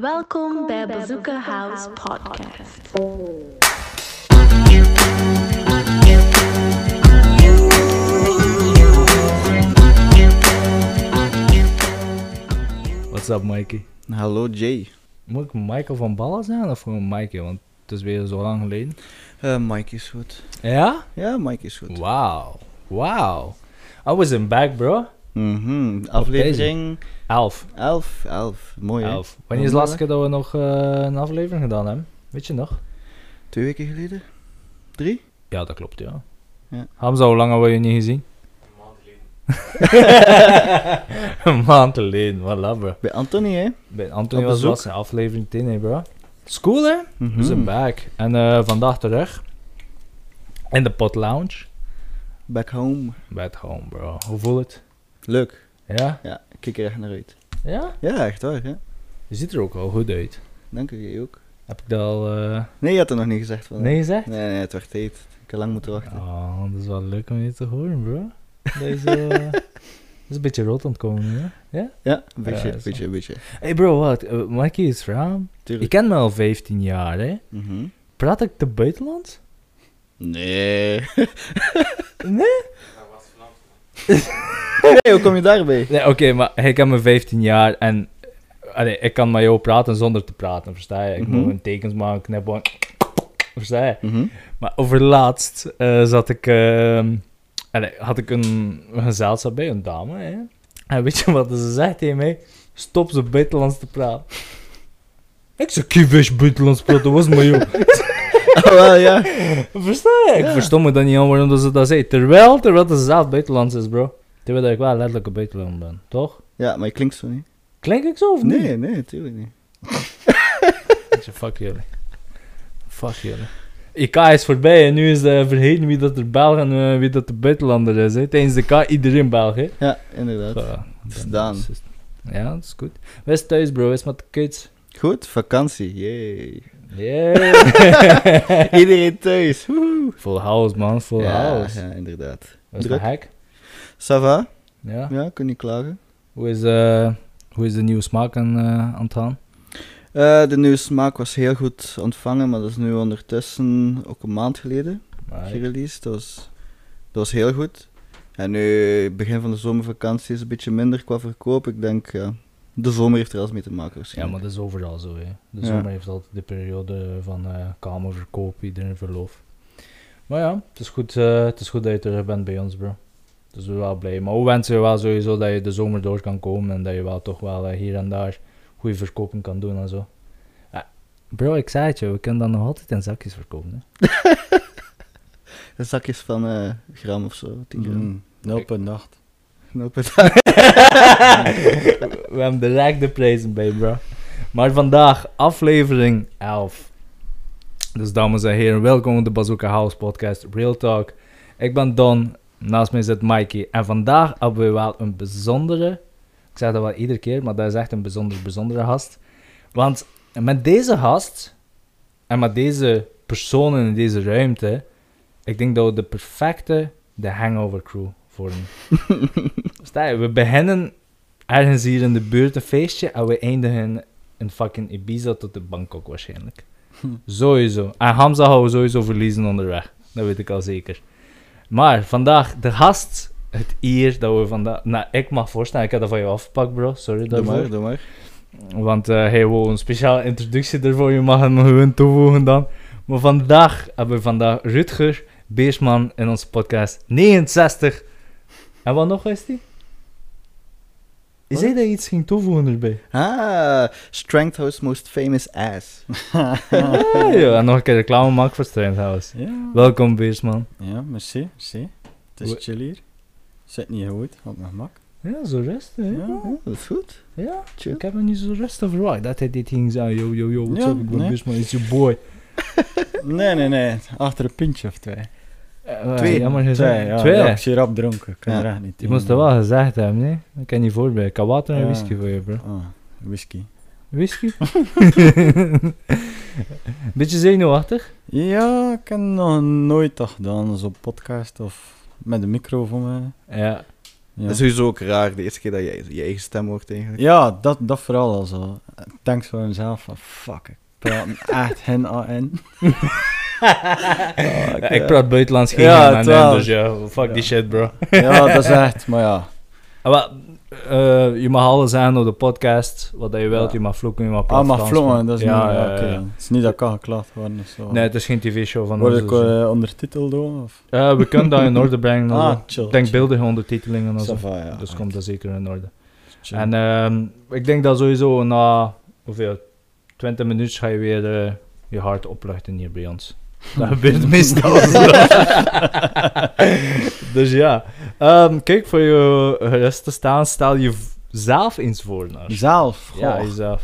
Welkom bij Bazooka House Podcast. What's up, Mikey? Hallo Jay. Moet ik Michael van Ballen zijn of gewoon Mikey? Want het is weer zo lang geleden. Eh, Mike is goed. Ja? Ja, Mike is goed. Wauw. Wauw. I was in back, bro. Mhm. Aflevering Elf. 11. 11. Mooi? Elf. Wanneer is de laatste keer dat we nog eh, een aflevering gedaan hebben? Weet je nog? Twee weken geleden? Drie? Ja, dat klopt, ja. Ja. Hamza, hoe lang hebben we je niet gezien? een maand geleden, voilà, bro. Bij Anthony hè? Bij Anthony was was in aflevering 10, hè, bro. School, hè? Mhm. We zijn back. En eh, vandaag terug. In de pot lounge. Back home. Back home, bro. Hoe voelt het? Leuk. Ja? Ja, ik kijk er echt naar uit. Ja? Ja, echt waar hè? Je ziet er ook wel goed uit. Dank u, jij ook. Heb ik dat al... eh, Nee, je had er nog niet gezegd van. nee gezegd? Nee, nee, het werd tijd. Ik heb lang moeten wachten. Oh, dat is wel leuk om je te horen, bro. Deze... eh, dat is een beetje rood aan het komen nu, hè? Ja? Ja, een beetje, Ja, beetje, een beetje. Hey bro, wat? Uh, Mikey is raam. Je Tuurlijk. kent me al 15 jaar, hè? Mhm. Praat ik te buitenlands? Nee. Nee? Nee, hoe kom je daarbij? Nee, oké, maar hij kent me 15 jaar en... Allee, ik kan met jou praten zonder te praten, versta je? Ik Mhm. moet een tekens maken, knippen... Versta je? Mhm. Maar overlaatst eh zat ik, allee, had ik een, gezelschap bij, een dame. Hè? En weet je wat ze zegt tegen mij? Stop ze buitenlands te praten. Ik zeg, kies buitenlands praten, dat was maar joh. Oh, wel, ja. Versta je? Ik Ja. verstond me dan niet aan waarom dat ze dat zei. Terwijl, terwijl ze zelf buitenlands is, bro. Terwijl dat ik wel letterlijk een buitenland ben, toch? Ja, maar je klinkt zo niet. Klink ik zo of niet? Nee, nee, natuurlijk niet. Ik zeg, fuck jullie. Fuck jullie. IK is voorbij en nu is eh, vergeten wie dat er Belg en eh, wie dat de buitenlander is. Hè. Tijdens de K iedereen Belg, hè. Ja, inderdaad. Ja, Het is dan- Ja, dat is goed. Wees thuis, bro. Wees met de kids. Goed, vakantie. Yay. Yeah. Iedereen thuis. Woehoe. Full house, man. Full ja, house. ja, inderdaad. Is Druk. een hack. Ça va? Ja. Ja, kun niet klagen. Hoe, is, eh, hoe is de nieuwe smaak aan, eh, aan het gaan? Eh, de nieuwe smaak was heel goed ontvangen, maar dat is nu ondertussen ook een maand geleden ik- gereleased. Dat was, dat was heel goed. En nu, begin van de zomervakantie, is een beetje minder qua verkoop. Ik denk, ja, de zomer heeft er alles mee te maken. Ja, maar dat is overal zo. Hè. De zomer heeft altijd de periode van uh, kamerverkoop, iedereen verlof. Maar ja, het is, goed, eh, het is goed dat je terug bent bij ons, bro. Dus we zijn wel blij. Maar we wensen je wel sowieso dat je de zomer door kan komen en dat je wel toch wel eh, hier en daar goede verkoping kan doen en zo. Bro, ik zei het je, we kunnen dan nog altijd in zakjes verkopen. Hè? zakjes van gram of zo, 10 gram. Mm, 0,8. nacht. we hebben direct de prijzen bij, bro. Maar vandaag aflevering 11. Dus dames en heren, welkom op de Bazooka House podcast Real Talk. Ik ben Don, naast mij zit Mikey. En vandaag hebben we wel een bijzondere, ik zeg dat wel iedere keer, maar dat is echt een bijzonder, bijzondere gast. Want met deze gast en met deze personen in deze ruimte, ik denk dat we de perfecte The Hangover Crew je, we beginnen ergens hier in de buurt een feestje en we eindigen in fucking Ibiza tot de Bangkok waarschijnlijk. Sowieso. En Hamza gaan we sowieso verliezen onderweg. Dat weet ik al zeker. Maar vandaag, de gast, het eer dat we vandaag... Nou, ik mag voorstellen, ik heb dat van jou afgepakt, bro. Sorry Doe daarvoor. maar, doe maar. Want eh hij wil een speciale introductie ervoor. Je mag hem gewoon toevoegen dan. Maar vandaag hebben we vandaag Rutger Beersman in onze podcast 69. En wat nog is die? Je Wat? zei dat je iets ging toevoegen erbij. Ah, Strength House Most Famous Ass. Ah, ja, en nog een keer reclame maken voor Strandhouse. Ja. Welkom Beersman. Ja, merci, merci. Het is We- chill hier. Zit niet goed, op mijn gemak. Ja, zo rustig. hè? Ja. Ja, dat is goed. Ja, Chill. ik heb me niet zo rustig verwacht dat hij dit ging zeggen. Yo, yo, yo, what's Ja, up? Ik ben nee. Beersman, is your boy. Nee, nee, nee. Achter een pintje of twee. Eh, Twee. Jammer Twee, gezegd. ja. Twee? ja, ik zie rap dronken. Ik kan Ja. er echt niet Je moest dat wel gezegd hebben, nee? Ik kan niet voorbij. Ik heb water en Ja. whisky voor je, bro. Ah, whisky. Whisky? Beetje zenuwachtig? Ja, ik heb nog nooit dat gedaan. Zo'n podcast of met een micro voor mij. Ja. Ja. Dat is sowieso ook raar, de eerste keer dat je je eigen stem hoort eigenlijk. Ja, dat, dat vooral al zo. Ik zo aan mezelf van, fuck, ik praat echt hen aan en. Ja, ik praat buitenlands geen Ja, ja, wel. dus ja, fuck Ja. die shit, bro. Ja, dat is echt, maar ja. Ah, maar, eh, je mag alles zijn op de podcast, wat je wilt. Ja. Je mag vloeken, je mag Ah, praten maar Frans, vlogen, dat is ja, niet, ja, ja, oké, ja. ja. Het is niet dat ik kan geklaagd worden of zo. Nee, het is geen tv-show van Word ons. ik dus, eh. ondertiteld doen? Of? Eh, we kunnen dat in orde brengen. Ah, also. chill. Ik denk beeldige ondertitelingen. en zo. Ja. dus komt dat zeker in orde. Chill. En ehm, ik denk dat sowieso na hoeveel, 20 minuten ga je weer eh, je hart opluchten hier bij ons. Dat gebeurt meestal dus ja. Ehm, kijk, voor je gerust te staan, stel je zelf eens voor. Naar. Zelf? Ja, goh. jezelf.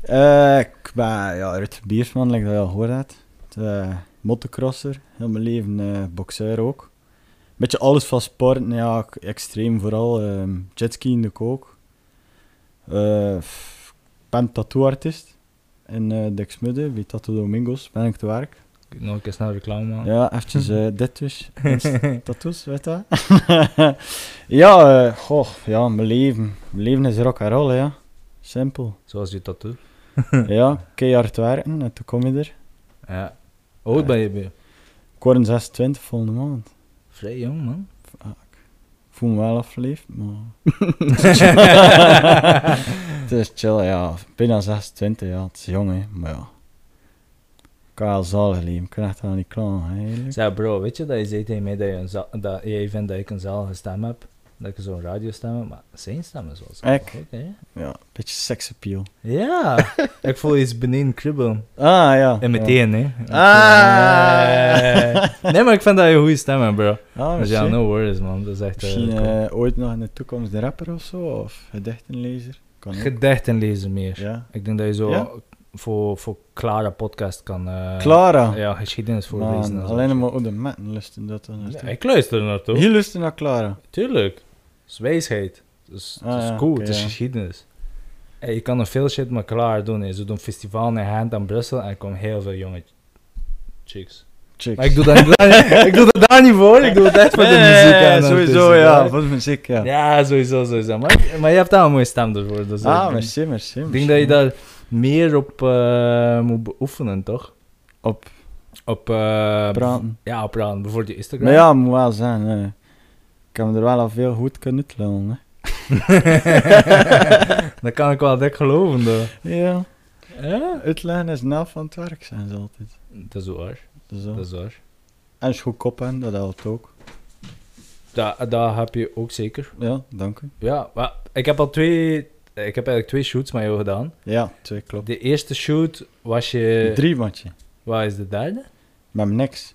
Eh, ik ben ja, Rut Biersman, like dat je al gehoord hebt. Uh, motocrosser, heel mijn leven eh boxeur ook. Beetje alles van sport, ja, extreem vooral. ehm jetskiën doe ik ook. Eh, f- ik ben tattooartist in uh, Dexmudde, bij Tattoo Domingos, ben ik te werk. Nog een keer snel reclame maken. Ja, eventjes eh, dit dus. Tattoos, weet je dat? ja, eh, goh, ja, mijn leven. Mijn leven is rock and roll, ja. Simpel. Zoals je tattoo. ja, keihard werken en toen kom je er. Ja. Hoe oud ben je? je? Ik word 26 volgende maand. Vrij jong, man. Ik voel me wel afgeleefd, maar... het is chill, ja. Bijna 26, ja. Het is jong, hè. Maar ja. Ik kan wel zalig leven. Ik kan echt wel niet klagen, eigenlijk. Zeg bro, weet je dat je zei tegen mij dat, je een dat jij vindt dat ik een zalige stem heb? Dat ik zo'n radiostem heb? Maar zijn stem is wel zo. Ja, beetje seksappeal. Ja, ik voel iets beneden kribbelen. Ah, ja. En ja. meteen, hè. Ah. Nee, maar ik vind dat je een goede stem hebt, bro. Ah, Dus ja, no worries, man. Dat is echt... eh, Misschien cool. eh, ooit nog in de toekomst de rapper of zo, of gedichtenlezer. Kan ook. Gedichten lezen meer. Ja. Ik denk dat je zo Ja? voor, voor Clara podcast kan... eh, Clara. Ja, geschiedenis voorlezen. Man, alleen maar hoe de metten lusten dat dan. Ja, ik luister er naartoe. Hier lusten naar Clara. Tuurlijk. Is wijsheid. Dus Ah, het is ja, cool, oké, het is ja. geschiedenis. En je kan er veel shit met klaar doen. hè. Ze doen festival in Gent en Brussel en er komen heel veel jonge chicks. Chicks. Maar ik doe, dat, ik doe dat daar niet voor, ik doe het echt voor de Nee, muziek. nee, en sowieso, ja. Voor de muziek, ja. Ja, sowieso, sowieso. Maar, maar je hebt daar een mooie stem ervoor. Dus Ah, merci, merci. ik denk dat je daar meer op eh, moet beoefenen, toch? Op Op eh, praten. Ja, op praten. Bijvoorbeeld je Instagram. Maar ja, moet wel zijn. hè. Ik heb er wel al veel goed kunnen uitlullen, hè. dat kan ik wel dik geloven, though. Ja. Ja? Uitleggen is na van het werk, zijn ze altijd. Dat is waar. Dat is waar. En als je goed kop hebt, dat helpt ook. Dat, dat heb je ook zeker. Ja, dank u. Ja, maar ik heb al twee... Ik heb eigenlijk twee shoots met jou gedaan. Ja, twee klopt. De eerste shoot was je... Drie matje. Waar is de derde? Met niks.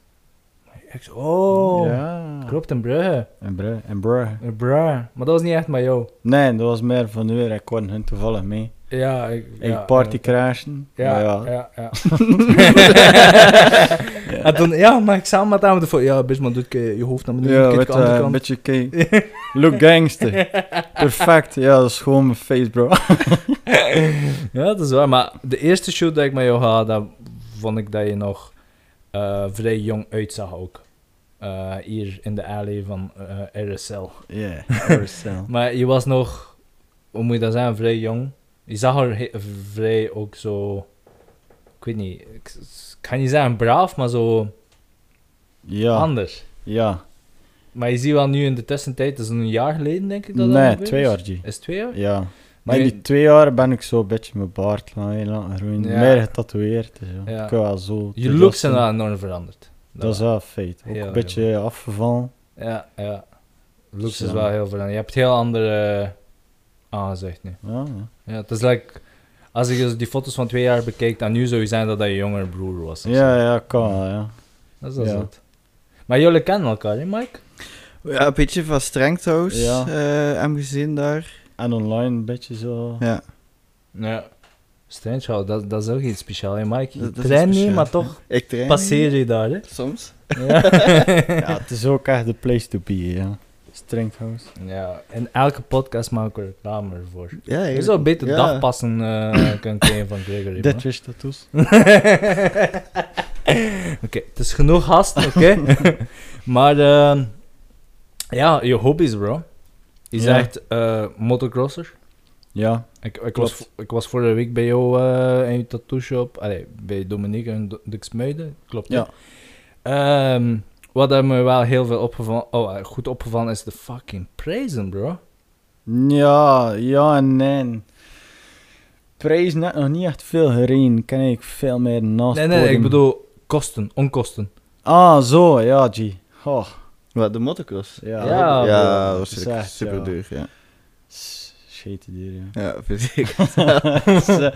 Ik oh, Ja. klopt, in Brugge. En bruh. In Brugge. Maar dat was niet echt met jou. Nee, dat was meer van nu. Ik kon hun toevallig mee. Ja, ik... Ik ja, party ja. crashen. Ja, ja, ja. ja. En toen, ja, maar ik samen met hem de Ja, best maar doe ik eh, je hoofd naar beneden, Ja, weet de andere je, een kant. beetje. Look gangster. Perfect. Ja, dat is gewoon mijn face, bro. Ja, dat is waar. Maar de eerste shoot dat ik met jou had, dat vond ik dat je nog eh, vrij jong uitzag ook. Eh, hier in de alley van eh, RSL. Ja, yeah, Maar je was nog, hoe moet je dat zeggen, vrij jong. Je zag er vrij ook zo, ik weet niet, ik kan niet zeggen braaf, maar zo Ja, anders. ja. Maar je ziet wel nu in de tussentijd, dat is een jaar geleden denk ik dat dat Nee, gebeurd twee jaar. Is het twee jaar? Ja. Maar in die twee jaar ben ik zo een beetje mijn baard groeien. Ja. Meer getatoeëerd. Dus ja. Ja. Ik wel zo... Je dat looks is zijn wel enorm veranderd. Dat is wel een feit. Ook Heel, een beetje afgevallen. Ja, ja. Looks Zo. is wel heel veranderd. Je hebt heel andere uh, aangezicht nu. Ja, ja. Ja, het is like, als ik dus die foto's van twee jaar bekijk, dan nu zou je zijn dat dat je jongere broer was. of zo. Ja, ja, kan wel, ja. Dat is Ja. zot. Maar jullie kennen elkaar, hè, Mike? Ja, een beetje van Strengthouse Ja. eh, hem gezien daar. En online een beetje zo... Ja. Ja. Strange, dat, dat is ook iets speciaals, hè, Mike? Dat- dat is traint niet, maar toch Ik train. passeer je daar, hè? Soms. Ja. Ja, het is ook echt de place to be, ja. Strengthouse. ja. In elke podcast maken we reclame ervoor. Ja, Je zou beter ja. dagpassen eh kunnen krijgen van Gregory. Man. wist tattoos. Oké, het is genoeg gast, oké? maar ehm, ja, je hobby's, bro. Je Ja. zegt eh motocrosser. Ja, Ik, ik, Klopt. was, ik was vorige week bij jou eh, in je tattoo shop. Allee, bij Dominique en Smuiden. Klopt. Ja. Ehm, wat er me wel heel veel opgevallen, oh, eh, goed opgevallen is de fucking prijzen, bro. Ja, ja en nee. Prijs net nog niet echt veel gereden. Ken ik veel meer naast Nee, nee, ik bedoel kosten, onkosten. Ah, zo, ja, G. Oh, Wat, de motocross? ja. Ja. ja, waarschijnlijk Zegt, super ja. duur, ja. Shit duur, ja. Ja, vind ik. Zo.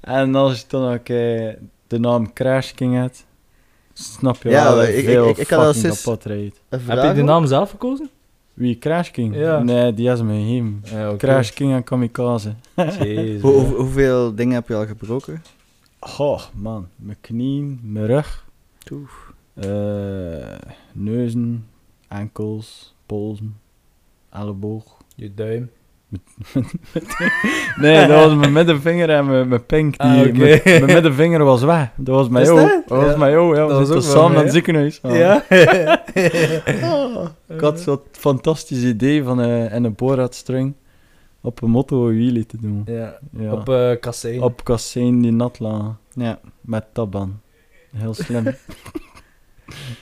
en als je dan ook eh, de naam Crash King hebt, snap je Ja, wel ik- veel ik- ik had al sinds- kapot rijdt. Heb je de naam zelf gekozen? Wie, Crash King? Ja. Nee, die is me gegeven. Ja, oké. Crash King en Kamikaze. Jezus, Hoe- bro. hoe- hoeveel dingen heb je al gebroken? Oh, man. Mijn knieën, mijn rug, Oef. eh, neuzen, enkels, polsen, elleboog. Je duim. Nee, dat was mijn middenvinger en mijn, mijn pink. Die, Ah, mijn, mijn middenvinger was weg. Dat was mijn jou. dat? Was mijn jou, ja. Dat was zitten ook wel samen naar het ziekenhuis. Ah. Ja. Ik had zo'n fantastisch idee van eh, in een boorradstring op een motto een wheelie te doen. ja. Ja. Op eh Kassei. Op kassein die nat lagen. Ja. Met taban. Heel slim.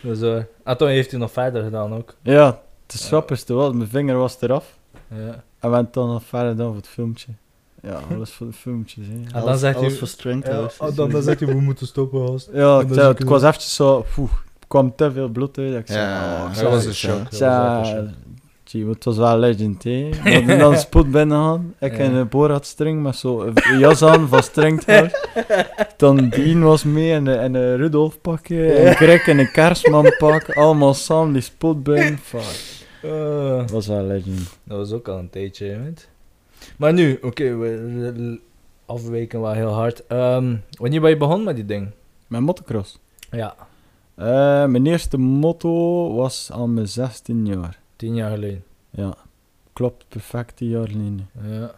Dus, eh, ah, toen heeft hij nog verder gedaan ook. ja, het grappigste was, mijn vinger was eraf. Ja. En we hebben dan nog verder dan voor het filmpje. Ja, alles voor de filmpjes. Hè. Ah, dan Alles- zegt alles hij- voor strength. Ja, oh, dan, dan zegt hij, we moeten stoppen, gast. Ja, En ik, dan zei, zie ik ik hem- was eventjes zo... Poeh, er kwam te veel bloed uit. dat Ik zei, Ja, oh, ik dat was een shock. Ja, gee, het was wel legend, hè. We hadden dan binnen gaan. Ik in een boorradstring met zo'n jas aan van stringthout. Dan Dean was mee in een, in een Rudolf pakje. En Greg in een kerstman pak. Allemaal samen die spoed binnen. Fuck. Eh, Dat was wel legend. dat was ook al een tijdje, weet. Maar nu, oké, we we afweken wel heel hard. Ehm, wanneer ben je begonnen met die ding? Mijn motocross. Ja, Eh, mijn eerste motto was al mijn 16 jaar. Tien jaar geleden. Ja. Klopt, perfect tien jaar geleden. Ja.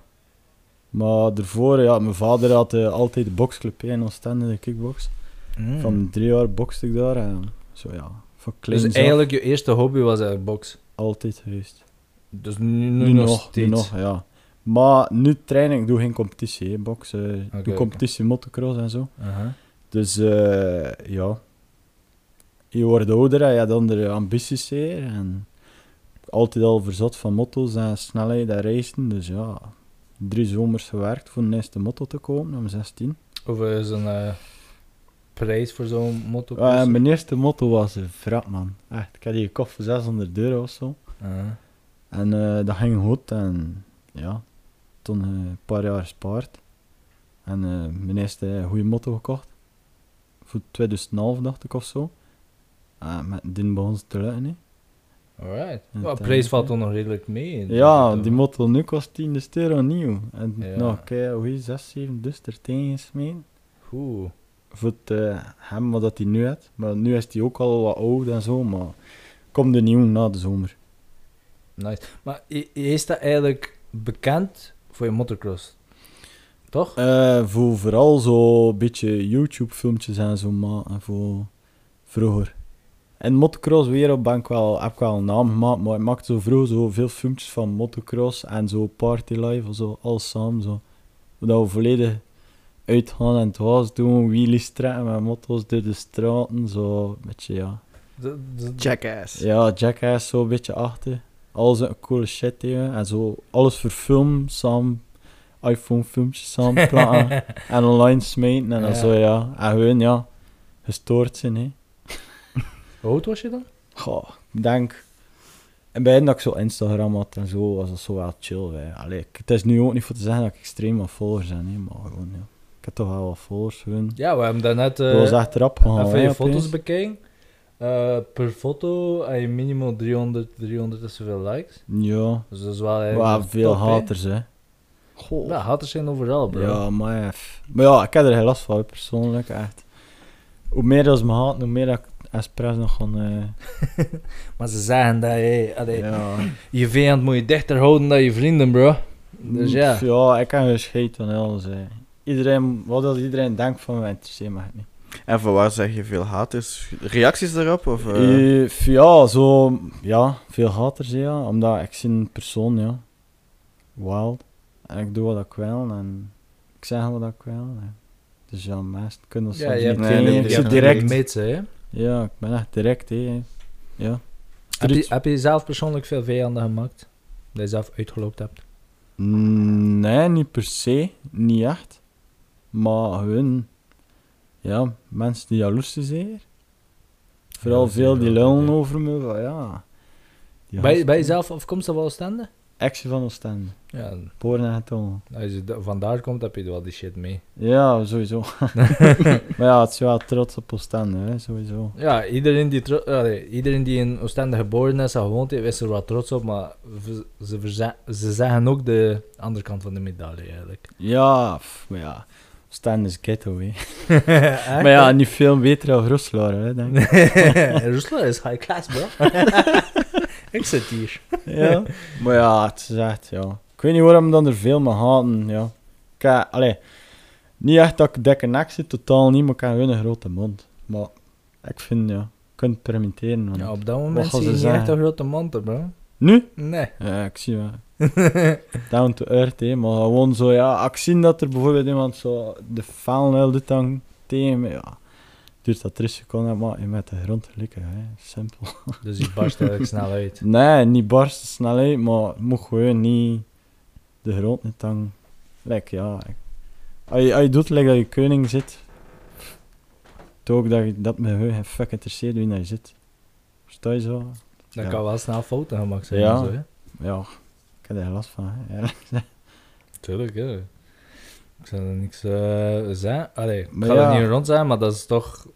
Maar daarvoor, ja, mijn vader had eh, altijd de boxclub in Oostende, de kickbox. Mm. Van drie jaar bokste ik daar en zo ja, van klein dus eigenlijk je eerste hobby was eigenlijk box. altijd geweest. Dus nu, nu, nog, nu nog, ja. Maar nu train ik, doe geen competitie, hè, boksen. Ik doe competitie motocross en zo. Dus eh, ja, je wordt ouder en je hebt andere ambities hier. En altijd al verzot van motto's en snelheid en racen. Dus ja, drie zomers gewerkt voor een eerste motto te kopen, om 16. Hoeveel is een eh, prijs voor zo'n motto? Eh, mijn eerste motto was een vrat, man. Echt, ik had die gekocht voor 600 euro of zo. Aha. En eh, dat ging goed en ja, toen eh, een paar jaar gespaard. En eh, mijn eerste goede motto gekocht. Voor 2011 dacht ik of zo. Met die begon ze te lukken. Alright. Prijs eh, valt toch nog redelijk mee. Ja, die motto nu kost 10 euro nieuw. En Ja. nog, hoe is 6, 7 dus er tegen gesmeten. Oeh. Voor het, eh, hem wat dat hij nu heeft. Maar nu is hij ook al wat oud en zo. Maar komt de nieuw na de zomer. Nice. Maar is dat eigenlijk bekend voor je motocross? Toch? Eh, voor vooral zo beetje YouTube-filmpjes en zo maken voor vroeger. In motocross wereld ben ik wel, heb ik wel een naam gemaakt, maar ik maakte zo vroeger zo veel filmpjes van motocross en zo party life of zo, alles samen zo. Dat we volledig uitgaan en het huis doen, wheelies trekken met motto's door de straten, zo een beetje ja. D- d- Jackass. Ja, Jackass zo een beetje achter. Alles een coole shit tegen en zo alles voor film, samen iPhone filmpjes samen en online smijten en dan Ja. zo ja. En gewoon ja, gestoord zijn hè. Hoe oud was je dan? Goh, ik denk... En bij dat ik zo Instagram had en zo, was dat zo wel chill. Hè. Allee, het is nu ook niet voor te zeggen dat ik extreem wat volgers heb, hè, maar gewoon, ja. Ik heb toch wel wat volgers, gewoon. Ja, we hebben daarnet uh, dat was echt rap gegaan, even hè, je foto's bekeken. Eh, per foto heb je minimaal 300, 300 en zoveel likes. Ja, Dus dat is wel veel top, haters, hè. Ja, haters zijn overal, bro. Ja, maar. Maar ja, ik heb er geen last van, persoonlijk, echt. Hoe meer dat ze me haat, hoe meer dat ik expres nog gewoon... eh, Maar ze zeggen dat je... allee, ja. Je vijand moet je dichter houden dan je vrienden, bro. Dus ja. Ja, ik kan geen scheid van alles, hè. Iedereen, wat als iedereen denkt van me, interesseert me echt niet. En van waar zeg je veel haters? Reacties daarop? Of, f- ja, zo, ja, veel haters, ja. Omdat ik zie een persoon, ja. wild. En ik doe wat ik wil en ik zeg wat ik wil. Dus ja, meest kunnen ze Ja, niet hebt, nee, nee, direct. Mitsen, hè? Ja, ik ben echt direct, hè. Ja. Heb je, heb je zelf persoonlijk veel vijanden gemaakt? Dat je zelf uitgeloopt hebt? Mm, Nee, niet per se. Niet echt. Maar gewoon... Ja, mensen die jaloers zijn. Vooral Ja, veel die wel, lullen ja. over me. Van, ja. Ben je, gasten- ben je zelf afkomstig van Oostende? Actie van Oostende. Ja, Poren en als je da- vandaar komt, heb je wel die shit mee. Ja, sowieso. maar ja, het is wel trots op Oostende, hè, sowieso. Ja, iedereen die, tro- allee, iedereen die in Oostende geboren is en gewoond heeft, is er wat trots op, maar ze, ze zeggen ook de andere kant van de medaille eigenlijk. Ja, pff, maar ja. Oostende is ghetto, hè. Maar ja, niet veel beter dan Roeslaar, hè, denk ik. Is high class, bro. Ik zit hier. ja. Maar ja, het is echt, ja. Ik weet niet waarom dan er veel mee haten, ja. Kijk, allee, niet echt dat ik dikke nek zit, totaal niet, maar ik heb gewoon een grote mond. Maar ik vind, ja, je kunt het permitteren. want- Ja, op dat moment gaan zie ze je niet echt zeggen? een grote mond, bro. Nu? Nee. Ja, ik zie wel. Down to earth, hè. Maar gewoon zo, ja, ik zie dat er bijvoorbeeld iemand zo de vuilnel doet dan tegen me, ja. Duurt dat 3 seconden, maar je met de grond liggen, hè. Simpel. Dus die barst eigenlijk snel uit. Nee, niet barsten snel uit, maar moet gewoon niet de grond niet dan. Like, ja. Als je, als je doet like dat je koning zit, toch ook dat, je, dat me geen fuck interesseert wie dat je zit. Versta je zo? Dat Ja. kan wel snel fouten gemaakt zijn. Ja. Zo, hè? Ja, ik heb er last van. Hè. Tuurlijk, hè. Ik zou er niks eh zeggen. Allee, ik Maar ga ja. er niet rond zijn, maar dat is toch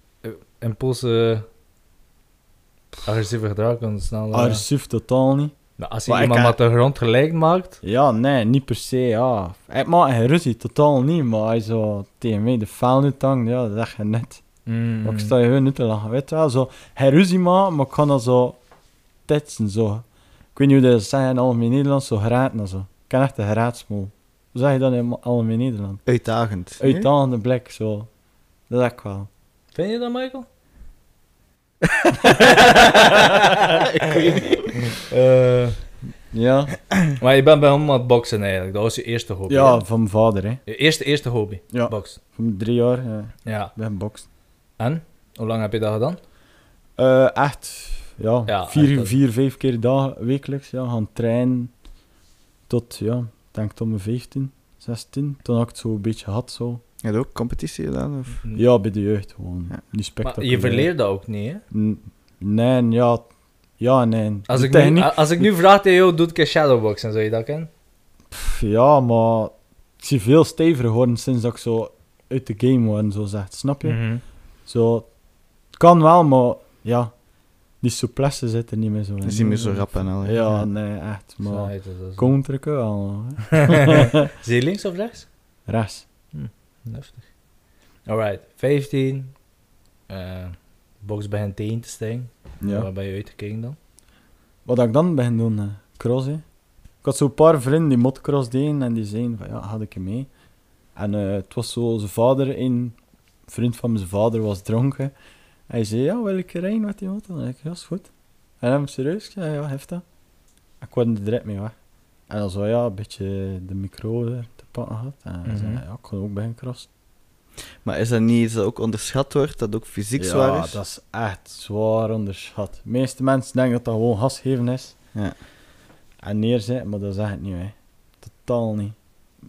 eh, impulsen, agressieve gedrag kan snel... eh, Agressief totaal niet. maar als je Maar iemand heb- met de grond gelijk maakt, Ja, nee, niet per se, ja. Ik maak geen ruzie, totaal niet, maar als je zo tegen mij de vuil niet hangt, ja, dat is echt net. mm, Maar ik sta je gewoon niet te lachen, weet je wel. Zo, geen ruzie maken, maar ik kan dat zo tetsen, zo. Ik weet niet hoe dat ze zeggen in algemeen Nederlands, zo geraten en zo. Ik ken echt een geraatsmol. Hoe zeg je dat in algemeen Nederland? Uitdagend. nee? Uitdagende blik, zo. Dat is ik wel. Vind je dat, Michael? Eh, Ja, maar je bent bij hem aan het boksen eigenlijk. Dat was je eerste hobby. ja hè? van mijn vader, hè. Je eerste, eerste hobby. Ja. Boksen. Van drie jaar, ja. Ja. Ik ben boksen. En? Hoe lang heb je dat gedaan? Eh, echt, ja, Ja, vier, echt. vier, vijf keer dag, wekelijks, ja. Gaan trainen tot, ja, ik denk tot mijn 15, 16. Toen had ik het zo een beetje gehad, zo. Heb je ook competitie gedaan? Of? Ja, bij de jeugd gewoon. Ja. Niet maar je verleert dat ook niet, hè? N- Nee, ja. Ja, nee. Als ik, nu, techniek- als ik nu vraag tegen jou, doe ik een shadowboxen, zou je dat kennen? Pff, Ja, maar ik zie veel steviger geworden sinds dat ik zo uit de game word, zo zegt. Snap je? Mhm. Zo, het kan wel, maar ja, die souplesse zit er niet meer zo in. Je ziet me zo rap en al. Ja, nee, echt. Zo Maar heet het dus. counteren wel. Zie je links of rechts? Rechts. Heftig. Alright, 15. eh box bij een teen te stijgen. Ja. Waar ben je uitgekeken dan? Wat ik dan begin doen, cross, hè. Ik had zo'n paar vrienden die motocross deden en die zeiden van, ja, had ik hem mee. En eh, het was zo, zijn vader, een vriend van mijn vader was dronken. Hij zei, ja, wil ik rijden met die motor? En ik, ja, is goed. En hem serieus, zei, ja, heeft dat. Ik word er direct mee weg. En dan zo, ja, een beetje de micro pakken gehad. En zei, Mhm. ja, ik kon ook bij een cross. Maar is dat niet iets dat ook onderschat wordt, dat ook fysiek zwaar is? dat is echt zwaar onderschat. De meeste mensen denken dat dat gewoon gas geven is. Ja. En neerzetten, maar dat zeg ik niet, hè. Totaal niet.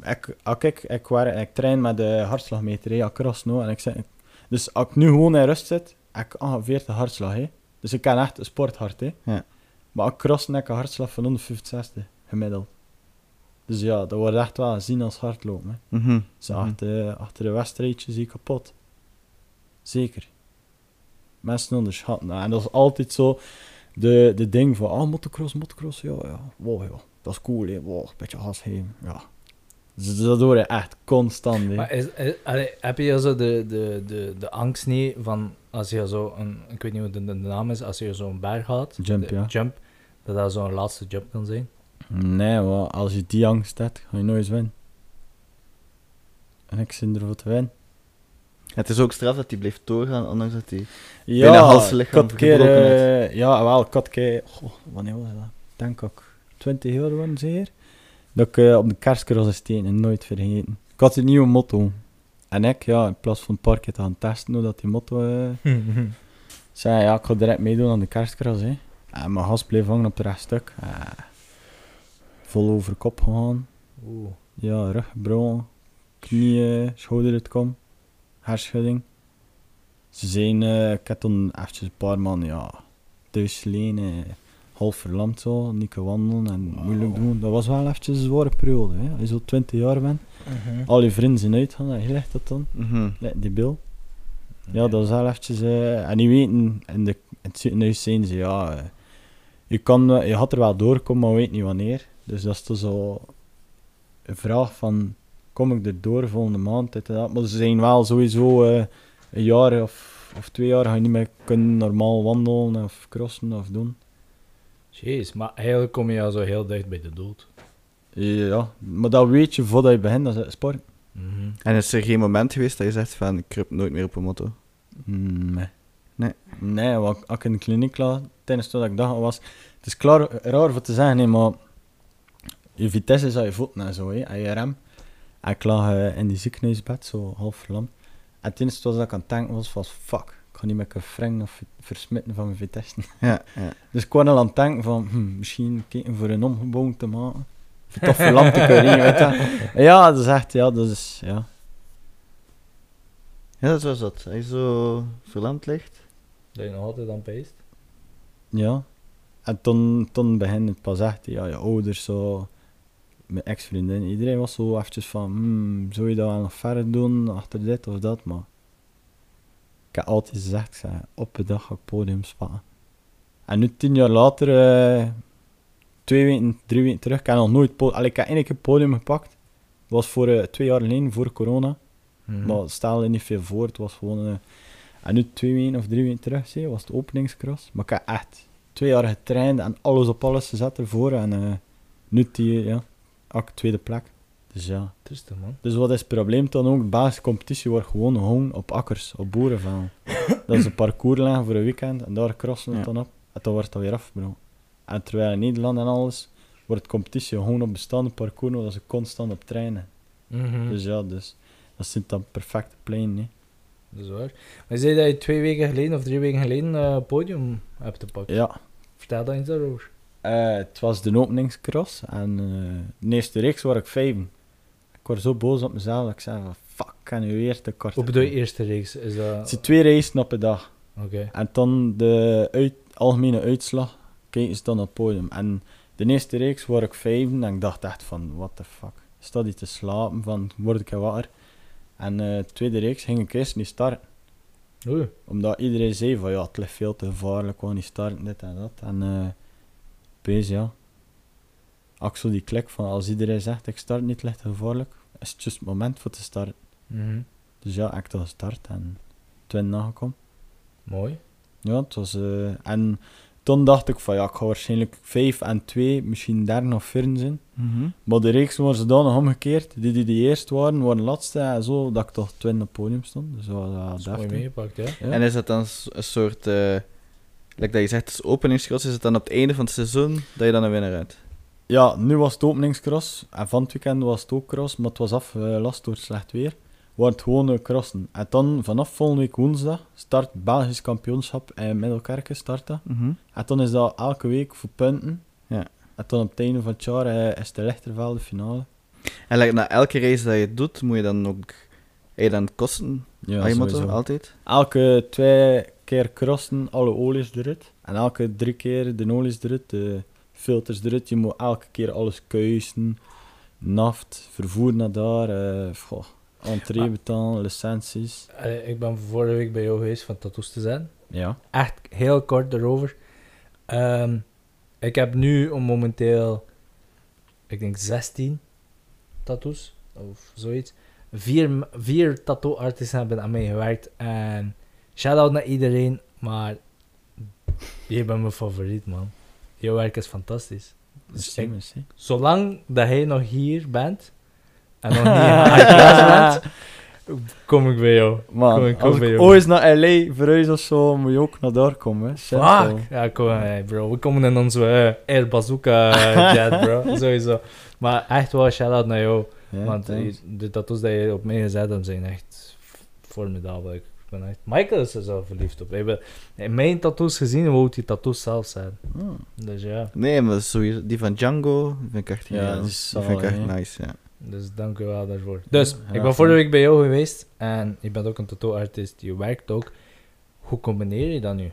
Ik, als ik, ik, waar, ik train met de hartslagmeter, hè, across no, en ik zeg, dus als ik nu gewoon in rust zit, heb ik ongeveer de hartslag, hè. Dus ik kan echt een sporthart, hè. Ja. Maar als ik cross, heb ik een hartslag van 165, gemiddeld. Dus ja, dat wordt echt wel gezien als hardlopen, hè. Mhm. Dus Mhm. achter, achter een wedstrijdje zie ik kapot. Zeker. Mensen onderschatten dat. En dat is altijd zo de, de ding van, ah, motocross, motocross, ja, ja, wow, ja, dat is cool, hè, wow, een beetje gas geven, ja. Dus dat hoor je echt constant, hè. Maar is, is- allee, heb je zo de, de, de, de angst niet van als je zo een, ik weet niet hoe de, de naam is, als je zo'n berg gaat, Jump, de ja. jump, dat dat zo'n laatste jump kan zijn? Nee, als je die angst hebt, ga je nooit winnen. En ik zit ervoor te winnen. Het is ook straf dat hij blijft doorgaan, ondanks dat hij... Ja, Bijna half zijn ik lichaam keer, eh, ja, wel, ik had een keer, goh, wanneer was dat? Denk ik, 20 jaar waren zeer. Dat ik eh, op de kerstcross is steken, nooit vergeten. Ik had een nieuwe motto. En ik, ja, in plaats van het parkje te gaan testen hoe dat die motto... eh zei, ja, ik ga direct meedoen aan de kerstcross, hè. En mijn gas bleef hangen op het rechtstuk. Vol over kop gegaan. Oeh. Ja, rug gebroken, knieën, schouder het kom, herschudding. Ze zijn, eh, ik heb toen eventjes een paar maanden, ja, thuis gelegen, eh, half verlamd zo, niet kunnen wandelen en moeilijk doen. Dat was wel eventjes een zware periode, hè. Als je zo 20 jaar bent, al je vrienden zijn uitgaan, en je legt dat dan, Mhm. Like die bil. Ja, dat is wel eventjes, eh, en die weten, in, de, in het ziekenhuis zijn ze, ja, je, kan, je had er wel doorkomen, maar weet niet wanneer. Dus dat is toch zo een vraag van, kom ik er door volgende maand, dit en dat. Maar ze zijn wel sowieso eh, een jaar of, of twee jaar ga je niet meer kunnen normaal wandelen of crossen of doen. Jeez, maar eigenlijk kom je al zo heel dicht bij de dood. Ja, maar dat weet je voordat je begint, dat is sport. Mhm. En is er geen moment geweest dat je zegt van, ik kruip nooit meer op een motto? Mm, Nee. Nee. Nee, want als ik in de kliniek lag, tijdens dat ik dag was... Het is klaar, raar voor te zeggen, nee, maar... Je vitesse is aan je voeten en zo, hè, aan je rem. En ik lag eh, in die ziekenhuisbed, zo half verlamd. En het eerste wat ik aan het denken was, was... Fuck, ik ga niet meer kunnen wringen of versmitten van mijn vitesse. Ja, ja. Dus ik kwam al aan het denken van... Hm, misschien kijken voor een omgebouwing te maken. Of toch verlamd te kunnen, weet je. Ja, dat is echt... Ja, dat is... Ja. Ja, dat was dat. Als je zo verlamd ligt. Dat je nog altijd aan peest. Ja. En toen, toen begint het pas echt, ja, je ouders zo, mijn ex-vriendin, iedereen was zo eventjes van, hmm, zou je dat wel nog verder doen, achter dit of dat, maar ik heb altijd gezegd, ik zei, op een dag ga ik podium spannen. En nu tien jaar later, eh, twee weken, drie weken terug, ik heb nog nooit, po- Allee, ik heb één keer podium gepakt, dat was voor eh, twee jaar geleden, voor corona, Mhm. maar stelde niet veel voor, het was gewoon... eh, en nu twee weken of drie weken terug, zie was het openingscross. Maar ik heb echt twee jaar getraind en alles op alles gezet ervoor. En nu die, ja, ook tweede plek. Dus ja. Man. Dus wat is het probleem dan ook? De basiscompetitie wordt gewoon gehouden op akkers, op boerenvelden. dat is een parcours leggen voor een weekend en daar crossen we het Ja. dan op. En dan wordt dat weer afgebroken. En terwijl in Nederland en alles wordt de competitie gewoon op bestaande parcours, waar ze constant op trainen. Mhm. Dus ja, dus dat zit dan perfecte plein, hè. Dat is waar. Maar je zei dat je twee weken geleden of drie weken geleden eh podium hebt gepakt. Ja, Vertel dat eens daarover. Eh, het was de openingscross en eh, de eerste reeks waar ik vijf. Ik was zo boos op mezelf dat ik zei van fuck, ik kan nu weer te kort. Hoe bedoel je eerste reeks? Is Het dat... zijn twee races op een dag. Oké. En dan de uit, algemene uitslag kijken ze dan op het podium. En de eerste reeks waar ik vijf en ik dacht echt van what the fuck. Staat hij te slapen van word ik wakker. En eh, de tweede reeks ging ik eerst niet starten. Oei. Omdat iedereen zei van ja, het ligt veel te gevaarlijk, gewoon niet starten, dit en dat. En eh opeens, ja. Zo die klik van als iedereen zegt ik start niet, te gevaarlijk, is het juist het moment voor te starten. Mhm. Dus ja, ik heb gestart en twin nagekomen. Mooi. Ja, het was... eh, en toen dacht ik van ja, ik ga waarschijnlijk 5 en 2, misschien derde of vierde zijn. Mhm. Maar de reeks waren ze dan nog omgekeerd. Die die de eerste waren, waren de laatste en zo, dat ik toch twin op het podium stond. Dus dat was wel Dat is mooi meegepakt, ja. Ja. En is dat dan een soort... eh like dat je zegt, het is openingscross, is het dan op het einde van het seizoen dat je dan een winnaar uit? Ja, nu was het openingscross. En van het weekend was het ook cross, maar het was afgelast door slecht weer. Het gewoon eh, crossen. En dan vanaf volgende week woensdag start het Belgisch kampioenschap in Middelkerken. Start dat. En dan is dat elke week voor punten. Ja. En dan op het einde van het jaar eh, is de Lichtervelde finale. En like, na elke race dat je doet, moet je dan ook... Je dan kosten Ja, je motto, altijd? Elke twee keer crossen, alle olies eruit. En elke drie keer de olies eruit, de filters eruit. Je moet elke keer alles kuisen, naft, vervoer naar daar. eh goh, entree Ah. betalen, licenties. Ik ben vorige week bij jou geweest van tattoos te zijn. Ja. Echt heel kort erover. Ehm, ik heb nu momenteel, ik denk 16 tattoos of zoiets. Vier, vier tattoo-artisten hebben aan mij gewerkt. En shout-out naar iedereen, maar jij bent mijn favoriet, man. Jouw werk is fantastisch. Dus ik, zolang dat hij nog hier bent en nog niet klas bent, Kom ik bij jou. Man, Kom ik als bij ik jou. ooit naar L.A. verhuis of zo, moet je ook naar daar komen. Shit. Ja, kom hey, bro. We komen in onze eh, Air Bazooka eh, jet, bro. Sowieso. Maar echt wel shout-out naar jou. Ja, want die- de tattoos die je op mij gezet hebt, zijn echt formidabel. Ik ben echt... Michael is er zelf verliefd op. Ik heb in mijn tattoos gezien, wou die tattoos zelf zijn. Hmm. Dus ja. Nee, maar sowieso, die van Django vind ik echt, Ja, die vind ik echt nice, ja. Dus dank u wel daarvoor. Dus, Ja, ik ben vorige week bij jou geweest en je bent ook een tattoo-artist, je werkt ook. Hoe combineer je dat nu?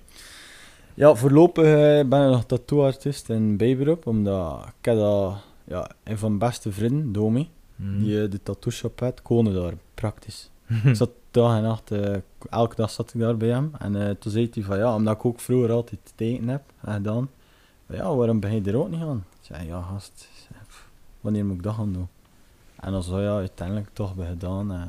Ja, voorlopig eh, ben ik nog tattooartist in bijberoep, omdat ik heb dat, ja, een van mijn beste vrienden, Domi, Hmm. die eh, de tattoo shop had, konen daar, praktisch. ik zat dag en nacht, eh, elke dag zat ik daar bij hem. En eh, toen zei hij van ja, omdat ik ook vroeger altijd tekenen heb en gedaan. Ja, waarom ben je er ook niet aan? Ik zei ja, gast, wanneer moet ik dat gaan doen? En dan zei ja, uiteindelijk toch bij gedaan. eh.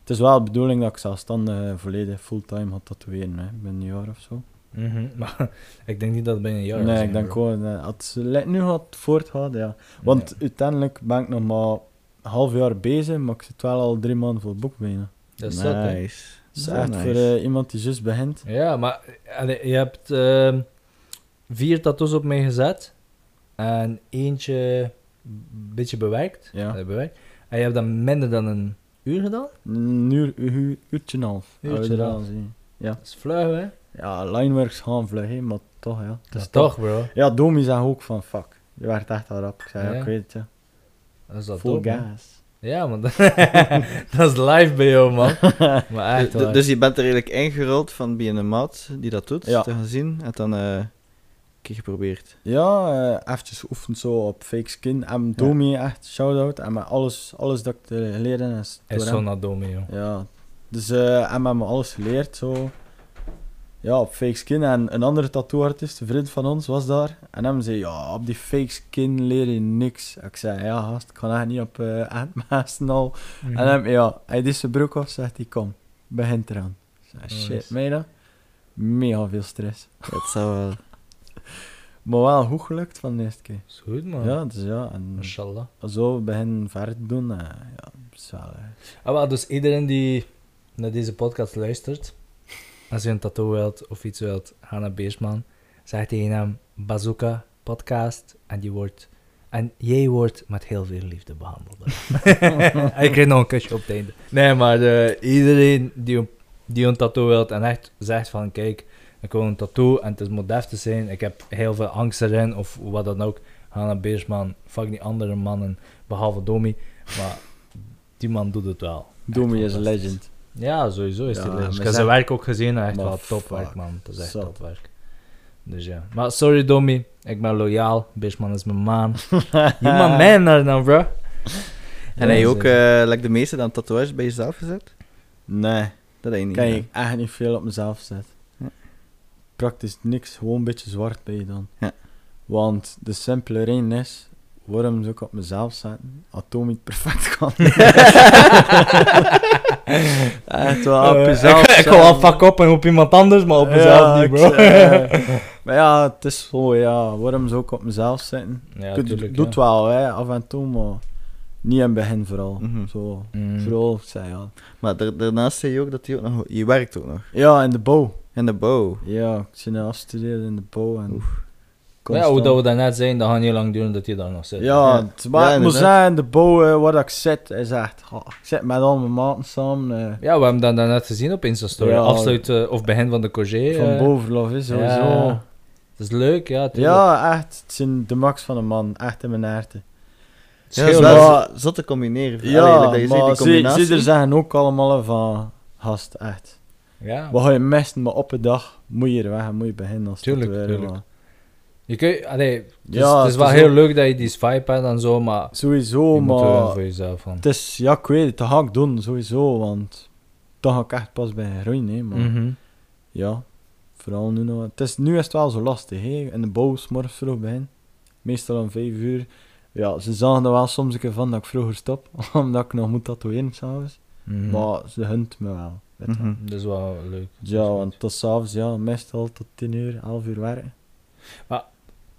het is wel de bedoeling dat ik zelfstandig volledig fulltime ga tatoeëren, hè, binnen een jaar of zo. Mhm, Maar ik denk niet dat het binnen een jaar nee, gaat ik denk gewoon, als het nu gaat voortgaan, ja. Want Ja, uiteindelijk ben ik nog maar een half jaar bezig, maar ik zit wel al drie maanden voor het boek bijna. Dat is hè. nice. Dat is Zo echt nice. voor eh, iemand die juist begint. Ja, maar allee, je hebt ehm, vier tattoos op mij gezet en eentje een beetje bewerkt. Ja. Allee, bewerkt. En je hebt dat minder dan een uur gedaan? Een uur, uur, uurtje en half. Uurtje en half. zien. Dat is vlug, hè? Ja, lineworks gaan vlug, hè, maar toch, ja. Dat is toch, bro. Ja, Domi zei ook van, fuck. Je werd echt al rap. Ik zei, ja, Ja. ik weet het, ja. Dat is dat Full man. Ja, man. dat is live bij jou, man. Maar echt, Du- waar. dus je bent er eigenlijk ingerold van bij een maat die dat doet, Ja. te gaan zien. En dan eh, een keer geprobeerd. Ja, eh eventjes oefend zo op fake skin. En Domi echt, shout-out. En met alles, alles dat ik geleerd heb, is Hij is zo naar Domi, joh. Ja, dus eh hij heeft me alles geleerd, zo. Ja, op fake skin. En een andere tattooartist, een vriend van ons, was daar. En hem zei, ja, op die fake skin leer je niks. Ik zei, ja gast, ik kan echt niet op eh handmasten al. Mhm. En hem, ja, hij deed zijn broek af, zegt hij, kom, begint eraan. Ik zei, shit, Nice. meen dat? Mega veel stress. Dat zou wel... Maar wel goed gelukt van de eerste keer. is goed, man. Ja, dus ja, en Mashallah. zo beginnen verder te doen, eh, ja, wel... eh, Ah, wel, dus iedereen die naar deze podcast luistert, als je een tattoo wilt of iets wilt, ga naar Beersman. Zeg tegen hem Bazooka podcast en, die wordt, en jij wordt met heel veel liefde behandeld. je krijgt nog een kusje op het einde. Nee, maar eh, iedereen die, een- die een tattoo wilt en echt zegt van kijk, ik wil een tattoo en het is modef te zijn, ik heb heel veel angst erin of wat dan ook, ga naar Beersman. Fuck die andere mannen, behalve Domi. Maar die man doet het wel. Domi is een legend. Ja, sowieso is Ja, die legend. Ik heb zij- zijn werk ook gezien en echt Maar wel topwerk, man. Dat is echt Zot. topwerk. Dus ja. Maar sorry, Domi. Ik ben loyaal. Beersman is mijn man. Je man man daar dan, bro. En heb je ook, eh like de meeste dan tatoeages bij jezelf gezet? Nee. Dat heb je niet kan ik echt niet veel op mezelf zetten. Ja. Praktisch niks, gewoon een beetje zwart bij je dan. Ja. Want de simpele reden is, waarom zou ik op mezelf zetten? Atoom niet perfect kan. echt wel op Eh, jezelf ik, ik ga wel fuck op en op iemand anders, maar op Ja, mezelf niet, bro. eh, maar ja, het is zo, ja, waarom zou ik op mezelf zetten? ja, ik tuurlijk. doe het ja. wel, hè, af en toe, maar niet in het begin vooral. Mhm. Zo, Mm. vooral, zei ja. Maar daar- daarnaast zei je ook dat je ook nog... Je werkt ook nog. Ja, in de bouw. In de bouw. Ja, ik zit nu afstuderen in de bouw en... ja, hoe dat we daarnet zijn, dat gaat niet lang duren dat je daar nog zit. Ja, Ja. het, maar Ja, moet zeggen, de bouw eh, waar ik zit, is echt... oh, ik zit met al mijn maten samen. eh, Ja, we hebben dat daarnet gezien op Insta-story. Ja. Afsluit eh, of begin van de Cogé. van eh, bovenlof is sowieso. ja. Ja. Het is leuk, ja. tuurlijk. echt. Het zijn de max van een man. Echt in mijn herten. Het Ja, dat is scheelt wel maar- zo- zot te combineren. Ja, Allee, dat je maar die ze er zeggen ook allemaal van... Gast, echt. ja. Wat ga je mesten, maar op een dag moet je er weg en moet je beginnen als Tuurlijk, tatoeëren, tuurlijk. maar Je allee, het is, Ja, het is het wel is heel leuk dat je die swipe hebt en zo, maar Sowieso, je moet er maar... voor jezelf van. Het is... Ja, ik weet het. Dat ga ik doen, sowieso. Want... Dan ga ik echt pas bij groeien, hè. Maar... Mhm. Ja, vooral nu nog. Het is, nu is het wel zo lastig, hè. In de bouw, 's morgens vroeg begin. Meestal om 5 uur. Ja, ze zagen er wel soms een keer van dat ik vroeger stop, omdat ik nog moet tatoeëren s'avonds. Mhm. Maar ze hunt me wel. Mhm. Dat is wel leuk. Ja, want tot s'avonds, ja, meestal tot 10 uur, 11 uur werken.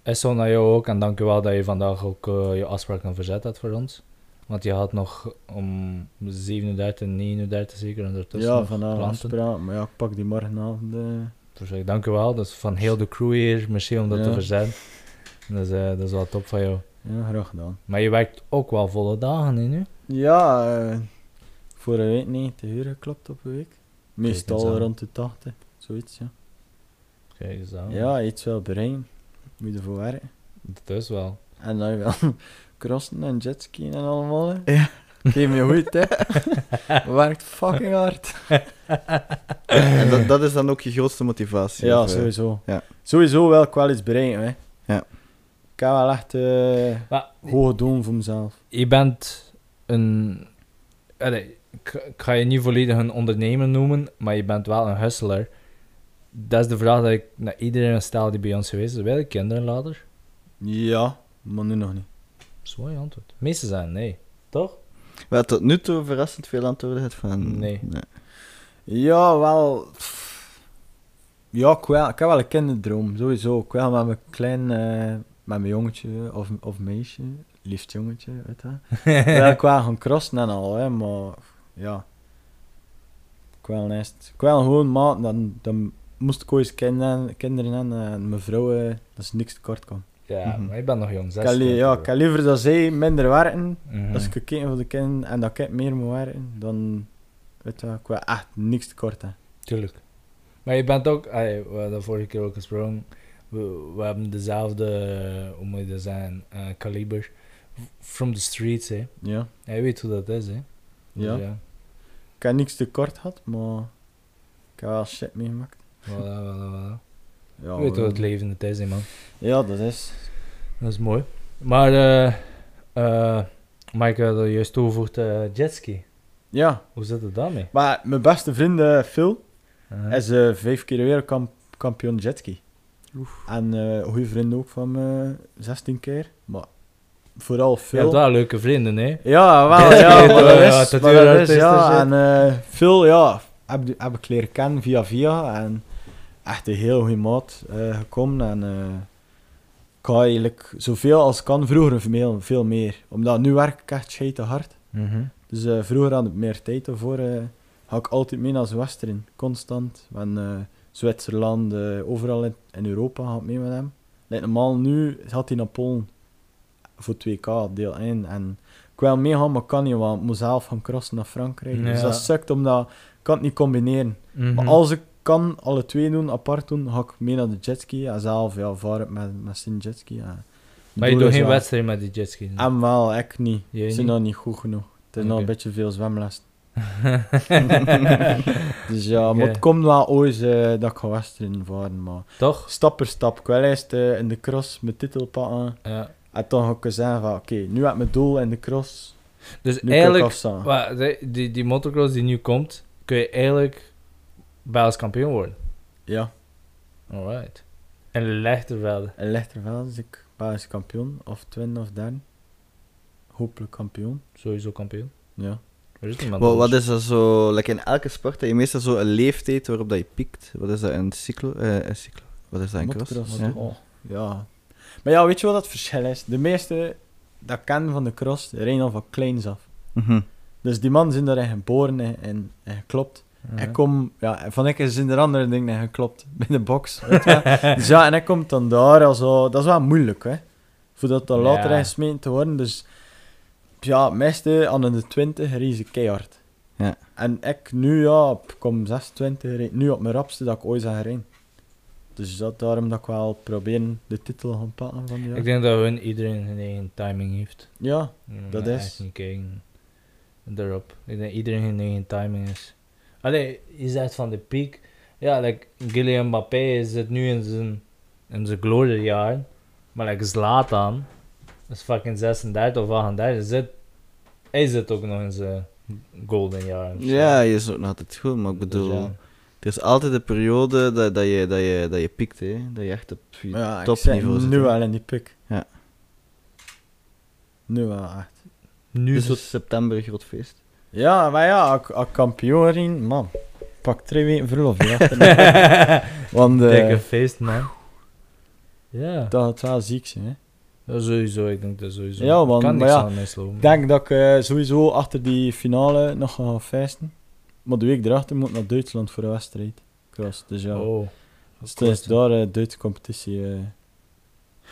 Is zo naar jou ook, en dankjewel dat je vandaag ook eh, je afspraak nog verzet hebt voor ons. Want je had nog om 37, 39 zeker ondertussen ja, klanten. afspraak, maar ja, ik pak die morgenavond. eh. Dus ik dank u wel. Dat is van heel de crew hier. Merci om dat Ja. te verzetten. Dat is, eh, dat is wel top van jou. ja, graag gedaan. Maar je werkt ook wel volle dagen nu? Ja, eh, voor een week 90 uur geklopt op een week. Meestal rond de 80, zoiets, ja. Kijk eens aan. Ja, iets wel bereiken. Moet je ervoor werken. Dat is wel. En dan wel crossen en jetskiën en allemaal. hè. Ja. Geef me een goede tip. Werkt fucking hard. En dat, dat is dan ook je grootste motivatie? Ja, of, eh? sowieso. ja. Sowieso wel ik wel iets bereiken, hè. Ja. Ik heb wel echt eh Maar hoge doelen voor mezelf. je bent een. Allee, ik, ik ga je niet volledig een ondernemer noemen, maar je bent wel een hustler. Dat is de vraag dat ik naar iedereen stel die bij ons geweest is. Wil je kinderen later? Ja, maar nu nog niet. Zwaar antwoord. De meeste zijn nee. Toch? Waar tot nu toe verrassend veel antwoorden van... Nee. Ja, wel. Ja, ik, wel, ik heb wel een kinderdroom, sowieso. Ik wil met mijn klein, eh, met mijn jongetje of, of meisje, liefst jongetje, weet je. wil ik wel gaan crossen en al, hè, maar ja. Ik wil eerst, ik wil gewoon maat, dan, dan moest ik ooit kinderen, kinderen en mijn vrouw, eh, dat is niks tekort kan. Ja, Mhm. maar je bent nog jong. Ik 16. heb, li- ja, ik heb liever dat zij minder werken, Mhm. als ik kijken voor de kinderen en dat ik meer moet werken, dan, weet je, ik wil echt niks tekort hebben. Tuurlijk. Maar je bent ook, allee, we hadden dat vorige keer ook gesproken, we, we hebben dezelfde, eh, hoe moet je dat zeggen, eh, kaliber. From the streets, hè. Ja. Hij weet hoe dat is, hè. Dus Ja. ja. Ik heb niks tekort gehad, maar ik heb wel shit meegemaakt. Voilà, voilà, voilà. Ja, Je weet hoe het leven het is, hè, man. Ja, dat is. Dat is mooi. Maar, eh, eh, Mike had er juist toegevoegd eh jetski. Ja, Hoe zit het daarmee? maar mijn beste vriend eh, Phil Uh-huh. is vijf keer wereldkampioen jetski. En goede vriend ook van me, 16 keer. Maar vooral Je Phil. hebt wel leuke vrienden, hè? Ja, wel, ja, maar dat is, dat ja. en Phil, ja, heb, heb ik leren kennen via via. En echt een heel goede maat eh, gekomen. En eh, ik ga eigenlijk zoveel als kan, vroeger veel, veel meer. Omdat nu werk ik echt scheite hard. Mhm. Dus eh, vroeger had ik meer tijd ervoor. ga ik altijd mee naar Zwesteren, constant. En Zwitserland, overal in, in Europa ga ik mee met hem. Like, normaal nu had hij naar Polen voor 2K, deel 1. En ik wil meegaan, maar kan niet, want ik moet zelf gaan crossen naar Frankrijk. Dus dat sukt, omdat ik kan het niet combineren. Mhm. Maar als ik kan alle twee doen, apart doen, ga ik mee naar de jetski. En zelf ja, vaar ik met, met zijn jetski. Ja. Maar je doet geen wedstrijd met die jetski. En wel, ik niet. Ze zijn nog niet goed genoeg. Het is nog een beetje veel zwemles. dus ja, maar Oké. het komt wel ooit eh, dat ik ga wedstrijden varen. Maar Toch? stap per stap. Ik wil eerst eh, in de cross mijn titel pakken. Ja. En dan ga ik zeggen van, oké, nu heb ik mijn doel in de cross. Dus Nu eigenlijk, die, die motocross die nu komt, kun je eigenlijk Belgisch kampioen worden. Ja, Alright. En Lechtervelde. in Lichterveld is ik Belgisch kampioen. Of twin of derde. Hopelijk kampioen. Sowieso kampioen. Ja. Er is niemand Wat, wat is dat zo, like in elke sport, heb je meestal zo een leeftijd waarop dat je piekt. Wat is dat, een cyclo? eh, een cyclo? Wat is dat, een cross? Ja. oh, ja. Maar ja, weet je wat het verschil is? De meeste dat ik ken van de cross, rijden al van kleins af. Mhm. Dus die man zijn daarin geboren en, en, en geklopt. Ja. Ik kom, ja, van ik zijn er andere dingen in geklopt. Bij de box. Weet je dus ja, en ik kom dan daar al zo. Dat is wel moeilijk, hè. Voordat dat later Ja. gesmeten te worden. Dus ja, meeste aan de 20 reizen keihard. Ja. En ik nu, ja, kom 26, rijd nu op mijn rapste dat ik ooit zag rijden. Dus dat, daarom dat ik wel probeer de titel gaan pakken van die jaar. Ik denk dat hun iedereen hun eigen timing heeft. Ja, Mm, Dat is. echt niet kijken daarop. Ik denk iedereen hun eigen timing is. Allee, je zegt van de piek. Ja, like Kylian Mbappé zit nu in zijn, in zijn gloriejaren. Maar like Zlatan is fucking 36 of 38. Zit, hij zit ook nog in zijn golden jaren. Ja, je is ook nog altijd goed, maar ik Dus bedoel, ja. er is altijd een periode dat, dat, je, dat, je, dat je piekt, hè. dat je echt op je ja ik topniveau zit nu wel in die pik. Ja. Nu wel echt. Nu Dus is september een groot feest. Ja, maar ja, als als kampioen man. Pak twee weken verlof. Want eh, dikke feest, man. Ja. dat gaat wel ziek zijn, hè. Ja, sowieso, ik denk dat sowieso. Ja, man, kan maar ja, aan mislopen. Ik denk dat ik eh, sowieso achter die finale nog ga gaan feesten. Maar de week erachter moet ik naar Duitsland voor een wedstrijd. Cross, dus ja. Oh. dus het is daar een Duitse competitie. eh.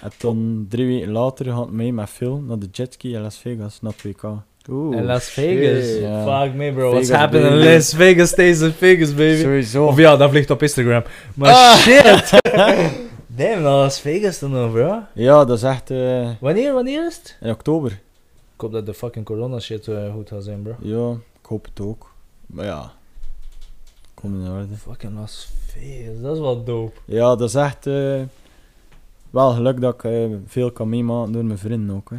En dan drie weken later gaat het mee met Phil naar de jetski in Las Vegas, naar het WK. Oeh, En Las Vegas. shit. Fuck me, bro. What's happening in. Las Vegas stays in Vegas, baby. Sowieso. Of ja, dat vliegt op Instagram. Maar Ah. shit. Damn, naar Las Vegas dan nog, bro. Ja, dat is echt eh, Wanneer, wanneer is het? in oktober. Ik hoop dat de fucking corona shit eh, goed gaat zijn, bro. Ja, ik hoop het ook. Maar ja, kom in orde. Fucking Las Vegas, dat is wel dope. Ja, dat is echt eh, wel geluk dat ik veel kan meemaken door mijn vrienden ook. Hè.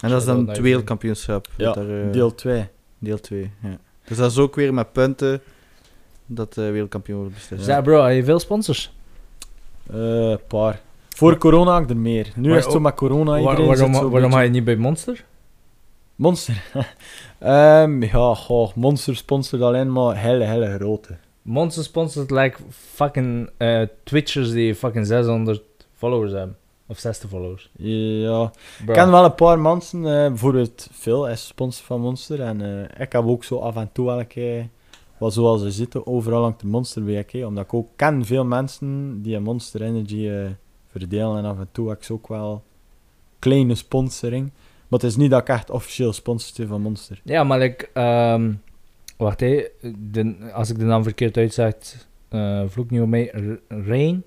En dat is dan het wereldkampioenschap. Ja, dat eh, deel 2. deel 2. Ja. Dus dat is ook weer met punten dat de wereldkampioen wordt beslist. Ja, bro, heb je veel sponsors? Een paar. Voor corona had ik er meer. Nu Maar is het zo met corona Waar- iedereen waarom waarom beetje- ga je niet bij Monster? Monster. Ehm, ja, goh, Monster sponsort alleen maar hele, hele grote. Monster sponsort like fucking eh, Twitchers die fucking 600 followers hebben. Of 60 followers. Ja, ik ken wel een paar mensen. eh, bijvoorbeeld Phil is sponsor van Monster. En eh, ik heb ook zo af en toe wel een keer, wat zoals ze zitten, overal langs de Monster WK. Omdat ik ook ken veel mensen die een Monster Energy eh, verdelen. En af en toe heb ik ook wel kleine sponsoring. Maar het is niet dat ik echt officieel sponsor ben van Monster. Ja, maar ik... ehm, wacht hé. De, als ik de naam verkeerd uitzeg, eh vloek niet op mij. R- Rain?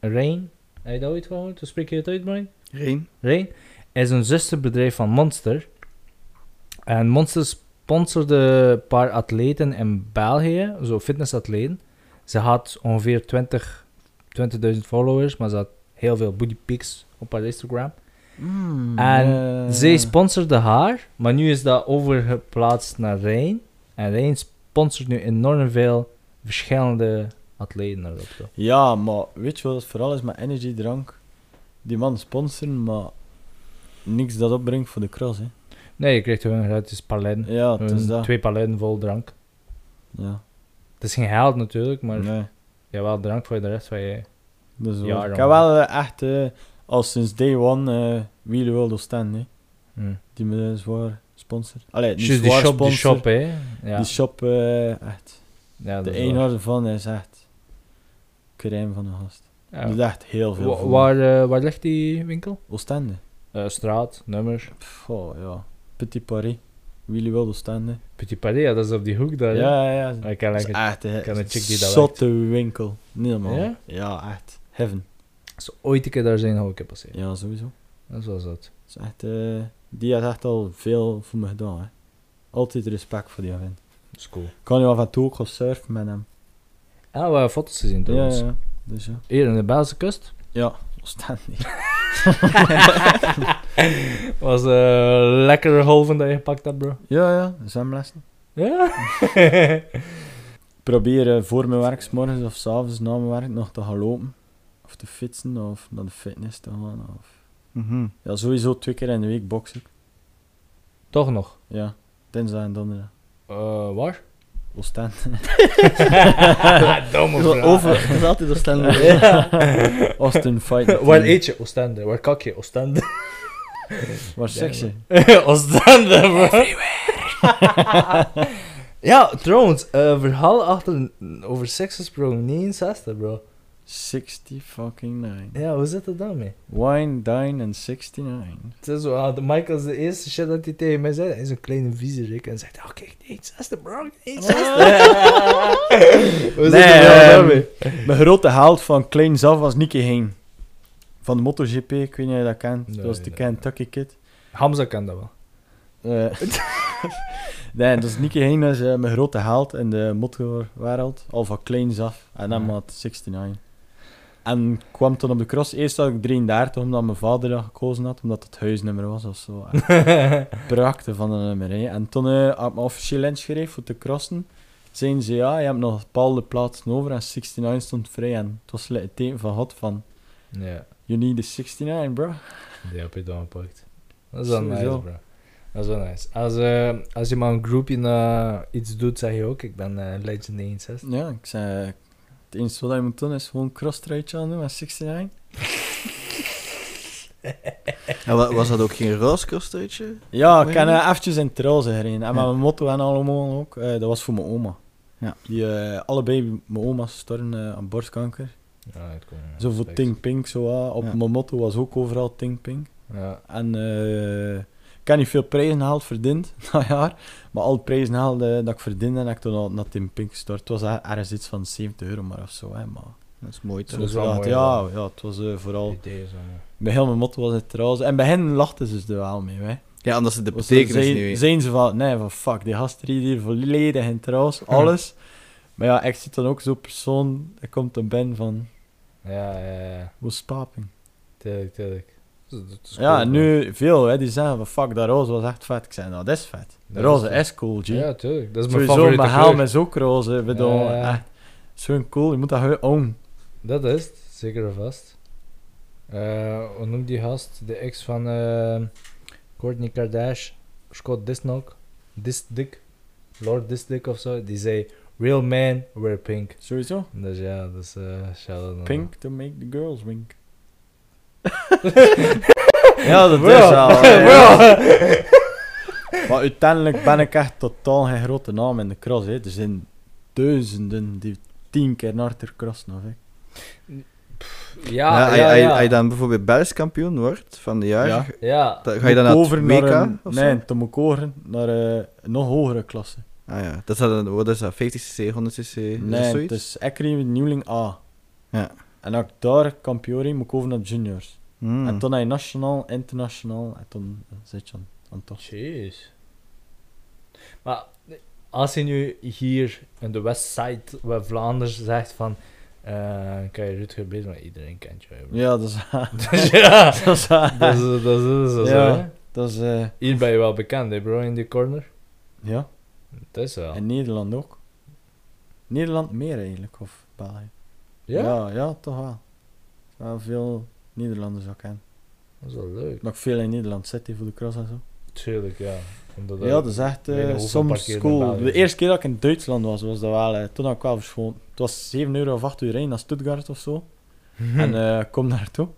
Rain? Heb je dat ooit gehoord? Hoe spreek je het uit, Brian? Reen? Rain is een zusterbedrijf van Monster. En Monster sponsorde een paar atleten in België, zo fitnessatleten. Ze had ongeveer 20 20.000 followers, maar ze had heel veel booty pics op haar Instagram. En Eh, Zij sponsorde haar, maar nu is dat overgeplaatst naar Rijn. En Rijn sponsort nu enorm veel verschillende atleten erop. Zo. Ja, maar weet je wat het vooral is met energiedrank? Die man sponsoren, maar niks dat opbrengt voor de cross, hè. Nee, je krijgt gewoon gratis paletten. Ja, het is dat. Twee paletten vol drank. Ja, Het is geen geld natuurlijk, maar nee. ja, wel drank voor de rest van je. Dat waar. ik heb wel eh, echt, eh, al sinds day one, eh Wheeler World Oostende, hè. Hm. Die me zwaar sponsort. Allee, niet die shop, die sponsor. shop, hè? Ja, Die shop, eh, echt. ja De dat is waar. ervan is echt crème van de gast. Ja. Die doet echt heel veel Wa- voor. waar, eh, waar ligt die winkel? Oostende. Eh, straat, nummers. Pff, Oh, ja. Petit Paris. Wheeler World Oostende. Petit Paris, ja, dat is op die hoek daar. hè? Ja, ja, ja. Ik ken Dat is lekker. echt een ken een chick die dat zotte winkel. Niet normaal. Ja? Ja? echt. Heaven. Als ooit een keer daar zijn, hou ik passeren. Ja, sowieso. Dat is. Dat is echt, eh, die heeft echt al veel voor me gedaan. Hè. Altijd respect voor die vent. Dat is cool. Ik kan nu af en toe ook gaan surfen met hem. Ja, we hebben foto's gezien Ja, trouwens. ja. Dus ja. Hier in de Belgische kust. Ja, Oostende. Was een lekkere golven dat je gepakt hebt, bro. Ja, ja. Zwemlessen. Ja? Probeer eh, voor mijn werk, 's morgens of 's avonds na mijn werk, nog te gaan lopen. Of te fietsen, of naar de fitness te gaan. Of... Mhm. Ja, sowieso twee keer in de week boksen. Toch nog. Ja, dinsdag en donderdag. Eh waar? Oostende. Domme Zo Over, het is altijd Oostende. ja. Austin Fight. Waar eet je? Oostende. Waar kak je? Oostende. Waar seks je? Oostende, bro. ja, trouwens, eh, verhaal achter over seks gesproken. 69, bro. 60 fucking 9. Ja, hoe zit het dan mee? Wine, dine en 69. Het is zo, ah, de Michael is de eerste shit dat hij tegen mij zei. Hij is een kleine viezerik en zegt, oh kijk, 61 bro, 61. Hoe zit het dan ehm, daarmee? Mijn grote held van kleins af was Nicky Heen. Van de MotoGP, ik weet niet of je dat kent. Nee, dat was de. Kentucky Kid. Hamza kan dat wel. Eh, nee, dus Nicky Heen is eh, mijn grote held in de motorwereld. Al van kleins af. En dan had 69. En kwam toen op de cross. Eerst had ik 33, omdat mijn vader dat gekozen had. Omdat het huisnummer was of zo. Prakte van een nummer. hè. En toen eh, had ik me officieel ingeschreven voor te crossen. Zeiden ze ja, je hebt nog bepaalde plaatsen over. En 69 stond vrij. En het was het teken van God van... ja, You need a 69, bro. die heb je dan gepakt. Dat is wel nice, bro. Dat is wel nice. Als, eh, als je maar een groepje naar iets doet, zeg je ook, ik ben eh, Legend 61. Ja, ik zei... Het enige wat je moet doen is gewoon een crosstruitje aan doen met 69. En wa- was dat ook geen rooskrosstruitje? Ja, ik heb je? uh, eventjes in Trouwse gereden. En met mijn motto en allemaal ook. eh, dat was voor mijn oma. Ja. Die, eh, allebei mijn oma's storven eh, aan borstkanker. Ja, het kon. Zo voor. Ting Ping, zo. ah. Op Ja. mijn motto was ook overal Ting Ping. Ja. En eh, ik heb niet veel prijzen gehaald verdiend dat jaar. Maar al prijzen gehaald eh, dat ik verdiende, heb ik toen al naar Tim Pink gestort. Het was er- ergens iets van 70 euro maar of zo. Hè, maar Dat is mooi toch? ja, mooi, ja, ja, het was eh, vooral... Idee. Bij heel mijn motto was het trouwens. En bij hen lachten ze er wel mee. Hè. Ja, omdat ze de betekenis zijn, niet weten. zijn ze van, nee, van fuck, die gast hier volledig in trouwens, alles. maar ja, ik zit dan ook zo'n persoon, ik komt een ben van, Ja, ja, ja. hoe is paping? Tuurlijk, tuurlijk. Dat is- Ja, nu veel, hè, die zeggen van fuck, dat roze was echt vet. Ik zei, nou, dat is vet. De Dat roze is is cool, G. Ja, tuurlijk. Dat is mijn Sowieso, favoriete mijn helm is ook roze. Ik bedoel, Ja, ja. echt, zo cool, je moet dat gewoon own. Dat is het, zeker en vast. Eh, hoe noemt die gast? De ex van eh Kourtney Kardashian, Scott Disnock, Disdick, Lord Disdick of zo. Die zei, real men wear pink. Sowieso. Dus ja, dat is eh naar Pink to make the girls wink. ja, dat Bro. is wel. Bro. Maar uiteindelijk ben ik echt totaal geen grote naam in de cross. Hè. Er zijn duizenden die tien keer harder crossen. Of, hè. Ja, Ja, ja, als je- ja. als je dan bijvoorbeeld Belgisch kampioen wordt van de jaar, Ja. Ja, dan ga je dan naar over WK naar een- of Nee, zo? dan moet ik over naar eh, een nog hogere klasse. Ah ja, dat is dan, wat is dat, 50cc, 100cc, is dat Nee, zoiets? het is ik reed nieuwling A. Ja. En ik daar kampioen moet ik over naar juniors. Hmm. En toen heb je nationaal, internationaal en toen eh, zit je aan, aan toch. Jeez. Maar als je nu hier in de Westside, waar Vlaanderen zegt van, eh kan je Rutger bezig, maar iedereen kent je. Ja, dat is... Dus ja, dat is... dat is, dat is, dat is Ja. zo, hè. dat is eh, Hier ben je wel bekend, hè, bro, in die corner. ja, Dat is wel. in Nederland ook. Nederland meer eigenlijk, of België. Ja? Ja, ja, toch wel. Wel veel Nederlanders ook kennen. Dat is wel leuk. Nog veel in Nederland zitten voor de cross en zo. Tuurlijk, ja. Omdat Ja, dat is echt eh, je soms cool. De eerste keer dat ik in Duitsland was, was dat wel, eh, toen had ik wel verschoond. Het was 7 euro of 8 euro rijden naar Stuttgart of zo. En eh, ik kom naartoe.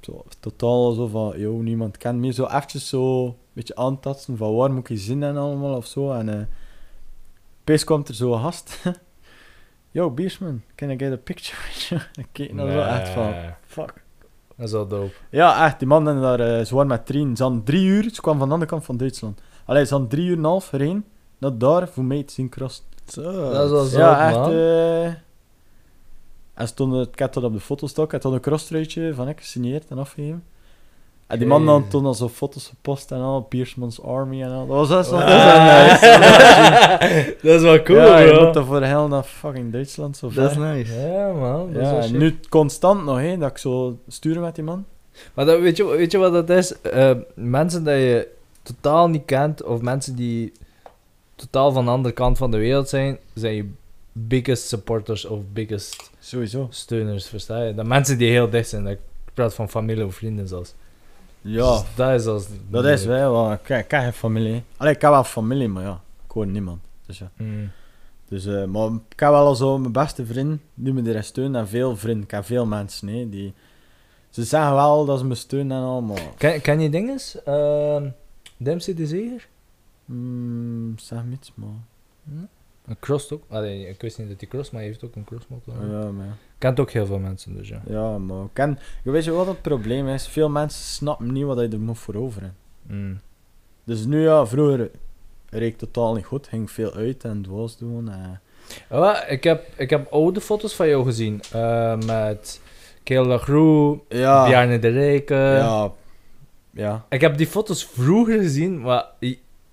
Zo, totaal zo van, yo, niemand kent me. Zo eventjes zo een beetje aantasten van waar moet ik zin en allemaal of zo. En eh opeens komt er zo'n gast. yo, Biersman, can I get a picture with you? Ik keek zo echt van, fuck. Dat is wel dope. Ja, echt, die man en daar, ze waren met trein. Ze hadden drie uur, ze kwamen van de andere kant van Duitsland. Allee, ze hadden drie uur en een half gereden naar daar voor mij te zien crossen. Zo. Dat is wel zo, ja, echt. en stond, ik had dat op de fotostok, ik had dan een crosstruitje van ik gesigneerd en afgegeven. En die man dan toen al zo foto's gepost en al, Piersmans Army en al. Dat was echt zo... Ah. Dat is wel nice. dat is wel cool, ja, je bro. moet dat voor de hel naar fucking Duitsland zo Dat is nice. Ja, man. Dat is Ja, wel en shit. nu constant nog, hè, dat ik zo sturen met die man. Maar dat, weet, je, weet je wat dat is? Eh, mensen dat je totaal niet kent, of mensen die totaal van de andere kant van de wereld zijn, zijn je biggest supporters of biggest Sowieso. steuners, versta je? Dat mensen die heel dicht zijn, dat ik praat van familie of vrienden zelfs. Ja, Dus dat is als... dat is wel, wel ik, ik heb geen familie. Allee, ik heb wel familie, maar ja, ik hoor niemand. Dus ja. Mm. Dus, eh, maar ik heb wel al zo mijn beste vriend die me erin steunen en veel vrienden. Ik heb veel mensen, die... Ze zeggen wel dat ze me steunen en al, maar... Ken, ken je dinges? Ehm Dempsey de Zeger? Mm, zeg me iets, maar... Een cross ook. Allee, ik wist niet dat hij cross, maar hij heeft ook een crossmotor. Ja, maar... Kent ook heel veel mensen, dus ja. Ja, maar... Ken, je weet je wat het probleem is? Veel mensen snappen niet wat je er moet voor over. Mm. Dus nu, ja, vroeger reed ik totaal niet goed. Ging veel uit en dwaas doen. En... Ah, ik, heb, ik heb oude foto's van jou gezien. eh, met Keel Lagroe, Ja, Bjarne de Rijken. ja, ja. Ik heb die foto's vroeger gezien, maar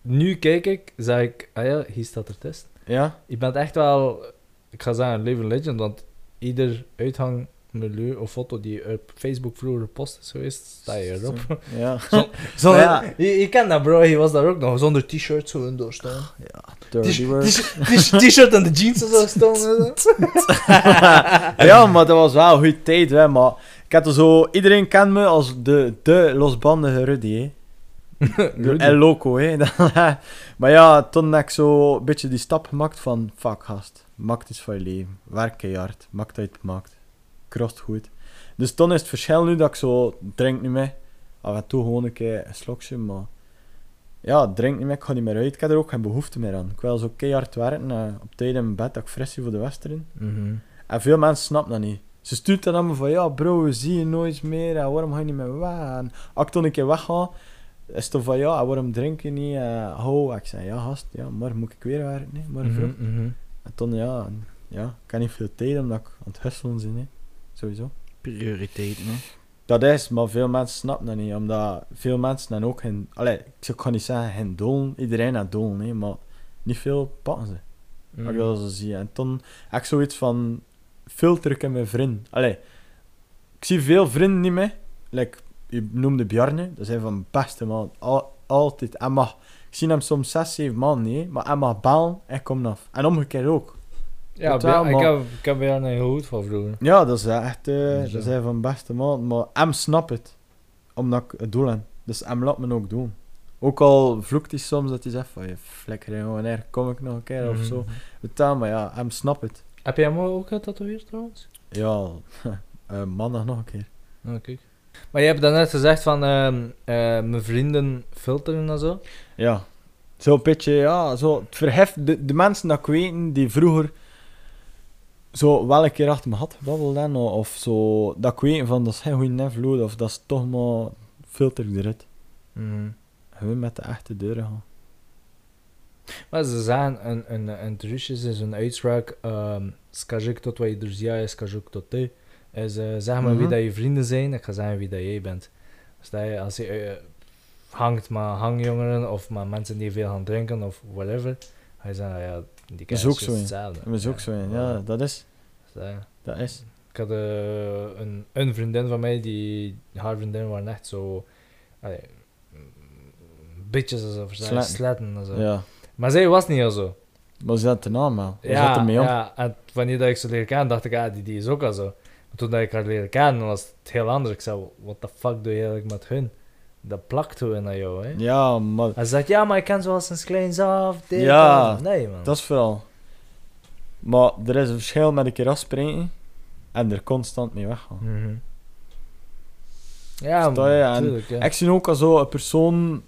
nu kijk ik, zeg ik, ah ja, hier staat er test. Ja? Je bent echt wel, ik ga zeggen, een living legend, want ieder uithangmilieu of foto die op Facebook vroeger post is geweest, sta je erop. Ja. Zo- ja. je, je kent dat bro, je was daar ook nog, zonder t-shirt zo in doorstaan. Dirty work. T-shirt en de jeans en zo staan. en zo. ja, maar dat was wel een goede tijd, hè, maar ik had er zo... Iedereen kent me als de, de losbandige Rudy, hè. De El Loco, hè. maar ja, toen heb ik zo een beetje die stap gemaakt van... Fuck, gast. Maak iets van je leven. Werk keihard. Maak dat je het maakt. Krost goed. Dus toen is het verschil nu dat ik zo... Drink niet meer. af en toe gewoon een keer een slokje, maar... Ja, drink niet meer, ik ga niet meer uit. Ik heb er ook geen behoefte meer aan. Ik wil zo keihard werken, eh, op tijd in mijn bed, dat ik fris zie voor de western. Mhm. En veel mensen snappen dat niet. Ze stuurt dan allemaal van, ja bro, we zien je nooit meer, en waarom ga je niet meer weg? Als ik dan een keer wegga, is het dan van, ja, waarom drink je niet? Uh, ho, ik zei, ja gast, ja, morgen moet ik weer werken, nee, morgen vroeg. Mhm, mhm. En toen, ja, en- ja, ik heb niet veel tijd omdat ik aan het hustelen ben, hè. sowieso. Prioriteiten, hè. Dat is, maar veel mensen snappen dat niet, omdat veel mensen dan ook geen, allee, ik ga niet zeggen geen doelen, iedereen heeft doelen, hè, maar niet veel pakken ze. Als ik dat zo zie. En toen heb ik zoiets van filter ik in mijn vrienden. Allee, ik zie veel vrienden niet meer. Like, je noemde Bjarne, dat zijn van mijn beste man. Al, altijd. En mag, ik zie hem soms 6, 7 maanden niet, maar hij mag bellen en komt af. En omgekeerd ook. Ja, wel, ik, heb, ik heb weer een heel goed van vroeger. Ja, dat is echt, eh, Zo. dat zijn van mijn beste man. Maar hem snapt het, omdat ik het doel heb. Dus hem laat me ook doen. Ook al vloekt hij soms dat hij zegt van, je flikker wanneer kom ik nog een keer of Mhm. zo. Betaal, maar ja, hem snapt het. Heb jij hem ook getatoeëerd trouwens? Ja, eh, maandag nog een keer. Kijk. Maar je hebt daarnet gezegd van ehm, eh, mijn vrienden filteren en zo. Ja. Zo'n beetje, ja, zo, het verheft de, de mensen dat ik weet, die vroeger zo wel een keer achter me had gebabbeld hebben, of, of zo, dat ik weet van, dat is geen goede invloed, of dat is toch maar filter ik eruit. Mhm. Gewoon met de echte deuren gaan. Maar ze zeggen, een, een, een trucjes is een uitspraak, um, skажи tot wat je друзья is, skажи tot te. Is, eh, zeg maar wie Mhm. dat je vrienden zijn, ik ga zeggen wie dat jij bent. Dus dat je, als je eh, hangt met hangjongeren of met mensen die veel gaan drinken of whatever, ga je zeggen, ja, die is kennis ook hè. hetzelfde. Dat is ook zo, hè. ja, dat is, Dus, dat is. Ik had eh, een, een vriendin van mij, die, haar vriendin waren echt zo, bitches en zo? Sletten. sletten en zo. Ja. Maar zij was niet al zo. Maar ze had de naam Ja, ja, en wanneer dat ik ze leerde kennen, dacht ik, ah, die, die is ook al zo. Maar toen dat ik haar leerde kennen, was het heel anders. Ik zei, what the fuck doe je eigenlijk met hun? Dat plakt hun naar jou, hè? Ja, maar Hij zegt, ja, maar ik ken ze wel sinds kleins af. dit, Ja, dat. Nee, man. dat is vooral. Maar er is een verschil met een keer afspreken en er constant mee weggaan. Mhm. Ja, Sta je? man, En tuurlijk, ja. Ik zie ook als zo een persoon.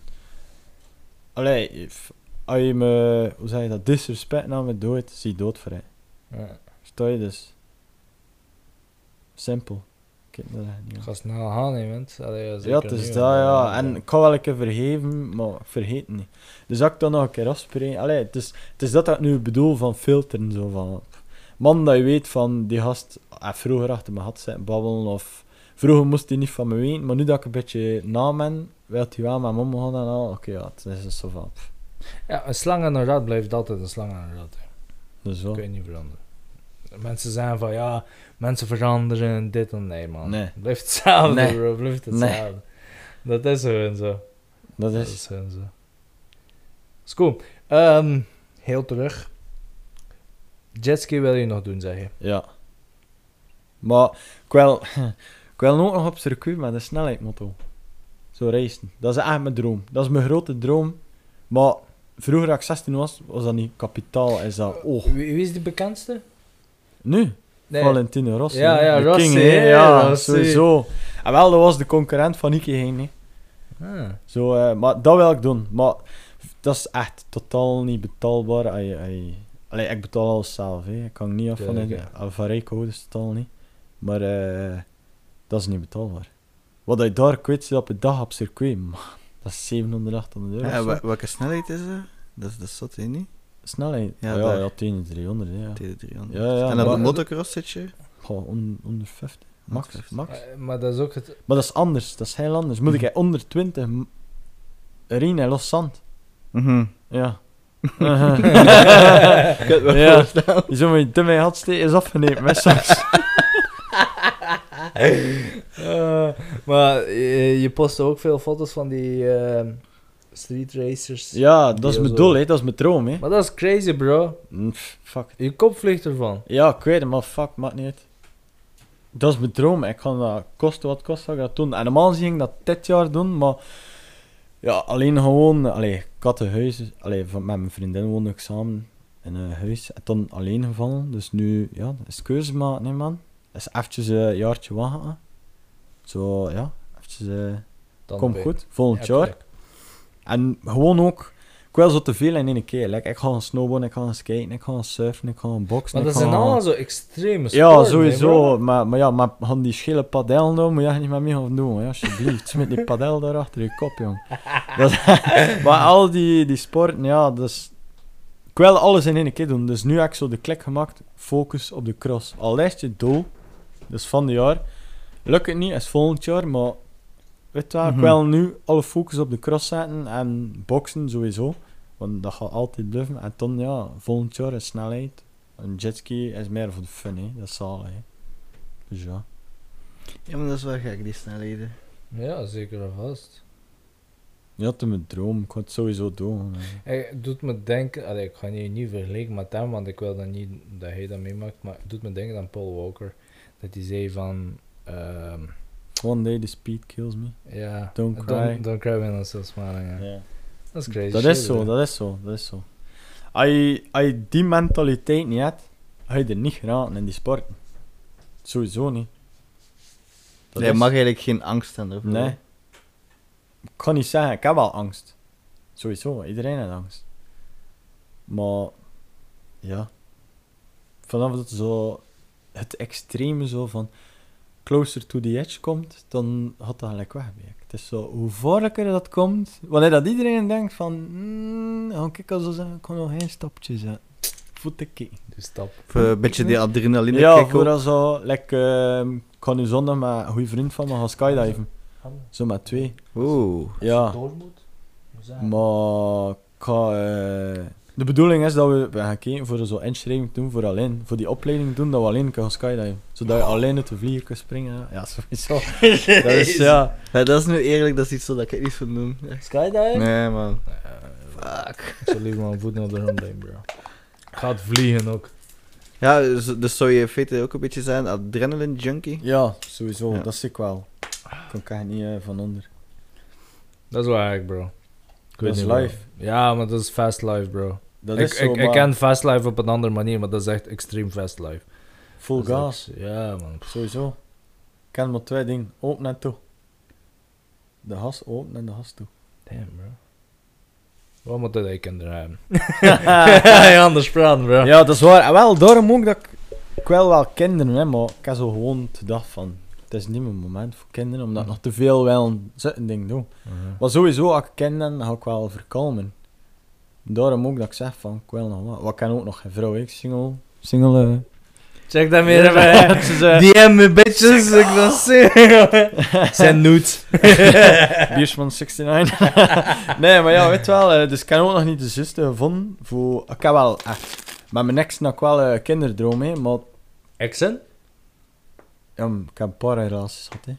Allee, als je me, hoe zeg je dat, disrespect naar me doet, zie je dood voor je. Ja. Sta je dus? Simpel. Kijk naar dat niet. Ik ga snel gaan, hè, want. Allee, Ja, het is dat, ja. eh, En ik kan wel een keer vergeven, maar ik vergeet niet. Dus ik dan nog een keer afspreek... Allee, het is, het is dat dat ik nu bedoel van filteren, zo van... Man, dat je weet van, die gast... ah, vroeger achter me had zitten babbelen, of... Vroeger moest hij niet van me weten, maar nu dat ik een beetje na ben, wil hij wel met me omgaan en al. Oké, ja, het is dus zo van... Ja, een slang aan een rad blijft altijd een slang aan een hè. Dus Dat kun je niet veranderen. Mensen zeggen van ja, mensen veranderen en dit en nee man. Nee. Blijft hetzelfde Nee. bro, blijft Nee. hetzelfde. Dat is gewoon zo. Dat Dat is... is gewoon zo. Is cool. Ehm, heel terug. Jetski wil je nog doen, zeg je. Ja. Maar ik wil, ik wil ook nog op circuit met een snelheidmotto. Zo racen. Dat is echt mijn droom. Dat is mijn grote droom. Maar vroeger als ik 16 was, was dat niet kapitaal. Is dat, oh. Wie, wie is de bekendste? Nu? Nee. Valentino Rossi. Ja, ja, De Rossi, king, hè. Ja, Rossi. sowieso. En wel, dat was de concurrent van Nicky heen. hè. Ah. Zo, eh, maar dat wil ik doen. Maar dat is echt totaal niet betaalbaar. Allee, ik betaal alles zelf. Hè. Ik kan niet af van de. Alvareco, dus totaal niet. Maar eh, dat is niet betaalbaar. Wat je daar kwijt zit op een dag op circuit, man, dat is 700, 800 euro. Ja, welke snelheid is er? Dat is, dat is zat, hè, niet? Snelheid? Ja, Ja, ja, daar. ja, tegen 300, hè, ja. TD300. Ja, ja, en op maar- een motocross zit je? Goh, on- onder 50. Max, 150. max. Eh, maar dat is ook het... Maar dat is anders, dat is heel anders. Moet ik onder 20 m- rijden en los zand? Mhm. Ja. Ik kan het me Ja. Je zou me te mijn had steken is afgenomen, met. Eh, maar eh, je post ook veel foto's van die ehm, street racers. Ja, dat is mijn doel, hè. dat is mijn droom. Hè. Maar dat is crazy, bro. Mm, pff, Fuck. Je kop vliegt ervan. Ja, ik weet het, maar fuck, maakt niet uit. Dat is mijn droom. Ik ga dat kosten wat kost, ga ik dat doen. En normaal zie ik dat dit jaar doen, maar... Ja, alleen gewoon... Allee, ik had een huis... Allee, met mijn vriendin woonde ik samen in een huis. En dan alleen gevallen. Dus nu, ja, dat is keuze maken, nee man. Dat is eventjes een jaartje wachten. Zo, ja, eventjes... Komt weer. goed, volgend Ja, jaar. En gewoon ook, ik wil zo te veel in één keer. Like, ik ga gaan snowboarden, ik ga gaan skaten, ik ga gaan surfen, ik ga gaan boksen. Maar dat zijn ga- allemaal zo extreme Ja, sporten, sowieso. hè, bro. maar, maar ja, maar gaan die schille padel doen, moet je echt niet met mij gaan doen, hè, alsjeblieft. Smit die padel daar achter je kop, jong. Dat, maar al die, die sporten, ja, dus... Ik wil alles in één keer doen, dus nu heb ik zo de klik gemaakt, focus op de cross. Al lijst je doel, dus van het jaar. Lukt het niet, is volgend jaar, maar... Weet je wel, ik Mhm. wil nu alle focus op de cross zetten en boksen sowieso. Want dat gaat altijd blijven. En dan, ja, volgend jaar is snelheid. Een jetski is meer voor de fun, hè. Dat is zalig, hè. Dus ja. Ja, maar dat is wel gek, die snelheden. Ja, zeker en vast. Ja, dat is mijn droom. Ik ga het sowieso doen. Hij doet me denken, allee, ik ga je niet vergelijken met hem, want ik wil dan niet dat hij dat meemaakt, maar het doet me denken aan Paul Walker. Dat hij zei van, ehm, One day the speed kills me. ja, Don't cry. Don't, don't cry when I'm still smiling. Ja. Dat is crazy Dat is zo, dat is zo, dat is zo. Als je, als je die mentaliteit niet hebt, ga je er niet geraken in die sporten. Sowieso niet. Dat Je is- mag eigenlijk geen angst hebben. ervoor. Nee. Ik kan niet zeggen, ik heb wel angst. Sowieso, iedereen heeft angst. Maar, ja. Vanaf dat zo het extreme zo van closer to the edge komt, dan gaat dat gelijk weg. bij ik. Het is zo, hoe vorlijker dat komt, wanneer dat iedereen denkt van, mm, ga ik al zo zeggen, ik kan nog één stapje zetten. Voeten kijken. Die stap. Of eh, een beetje die adrenaline Ja, kick voor ook. dat zo, like, ehm, ik kan nu zondag met een goede vriend van me gaan skydiven. Zo met twee. Oeh. Ja. Door moet? Maar ik ga, eh, de bedoeling is dat we, we gaan kijken voor zo'n inschrijving doen voor alleen. Voor die opleiding doen dat we alleen kunnen skydiven. Zodat je alleen uit de vlieger kunt springen. Ja, sowieso. dat is ja. Ja, dat is nu eerlijk, dat is iets zo dat ik niet zou doen. Skydiven? Nee, man. Fuck. Ik zal liever mijn voet naar de grond leggen, bro. Gaat vliegen ook. Ja, dus, dus zou je in feite ook een beetje zijn adrenaline junkie? Ja, sowieso. Ja. Dat zie ik wel. Kan ik echt niet eh, van onder. Dat is eigenlijk, bro. Ik Dat is niet, bro. live. Ja, maar dat is fast life, bro. Dat ik, is zo, ik, ik maar ken fast life op een andere manier, maar dat is echt extreem fast life. full Dat gas. echt- Ja, man. Sowieso. Ik ken maar twee dingen. Open en toe. De has open en de has toe. Damn, bro. Wat moet dat ik kinderen hebben? ja, anders praten, bro. Ja, dat is waar. En wel, daarom ook dat ik... Ik wil wel kinderen, hè, maar ik heb zo gewoon gedacht van... Het is niet mijn moment voor kinderen, omdat ik nog te veel wel een zitten ding doe. Mhm. Maar sowieso, als ik kinderen, dan ga ik wel verkalmen. Daarom ook dat ik zeg van, ik wil nog wat. Wat kan ook nog geen vrouw, ik single... Single... eh. Check dat meer eh, DM me, bitches. Ik wil zien. Zijn nudes. Biersman 69. nee, maar ja, weet wel, eh, dus ik heb ook nog niet de zuster gevonden. Voor, ik heb wel echt... Met mijn ex nog wel een kinderdroom, hè, maar... Exen? Ja, ik heb een paar relaties gehad, hè.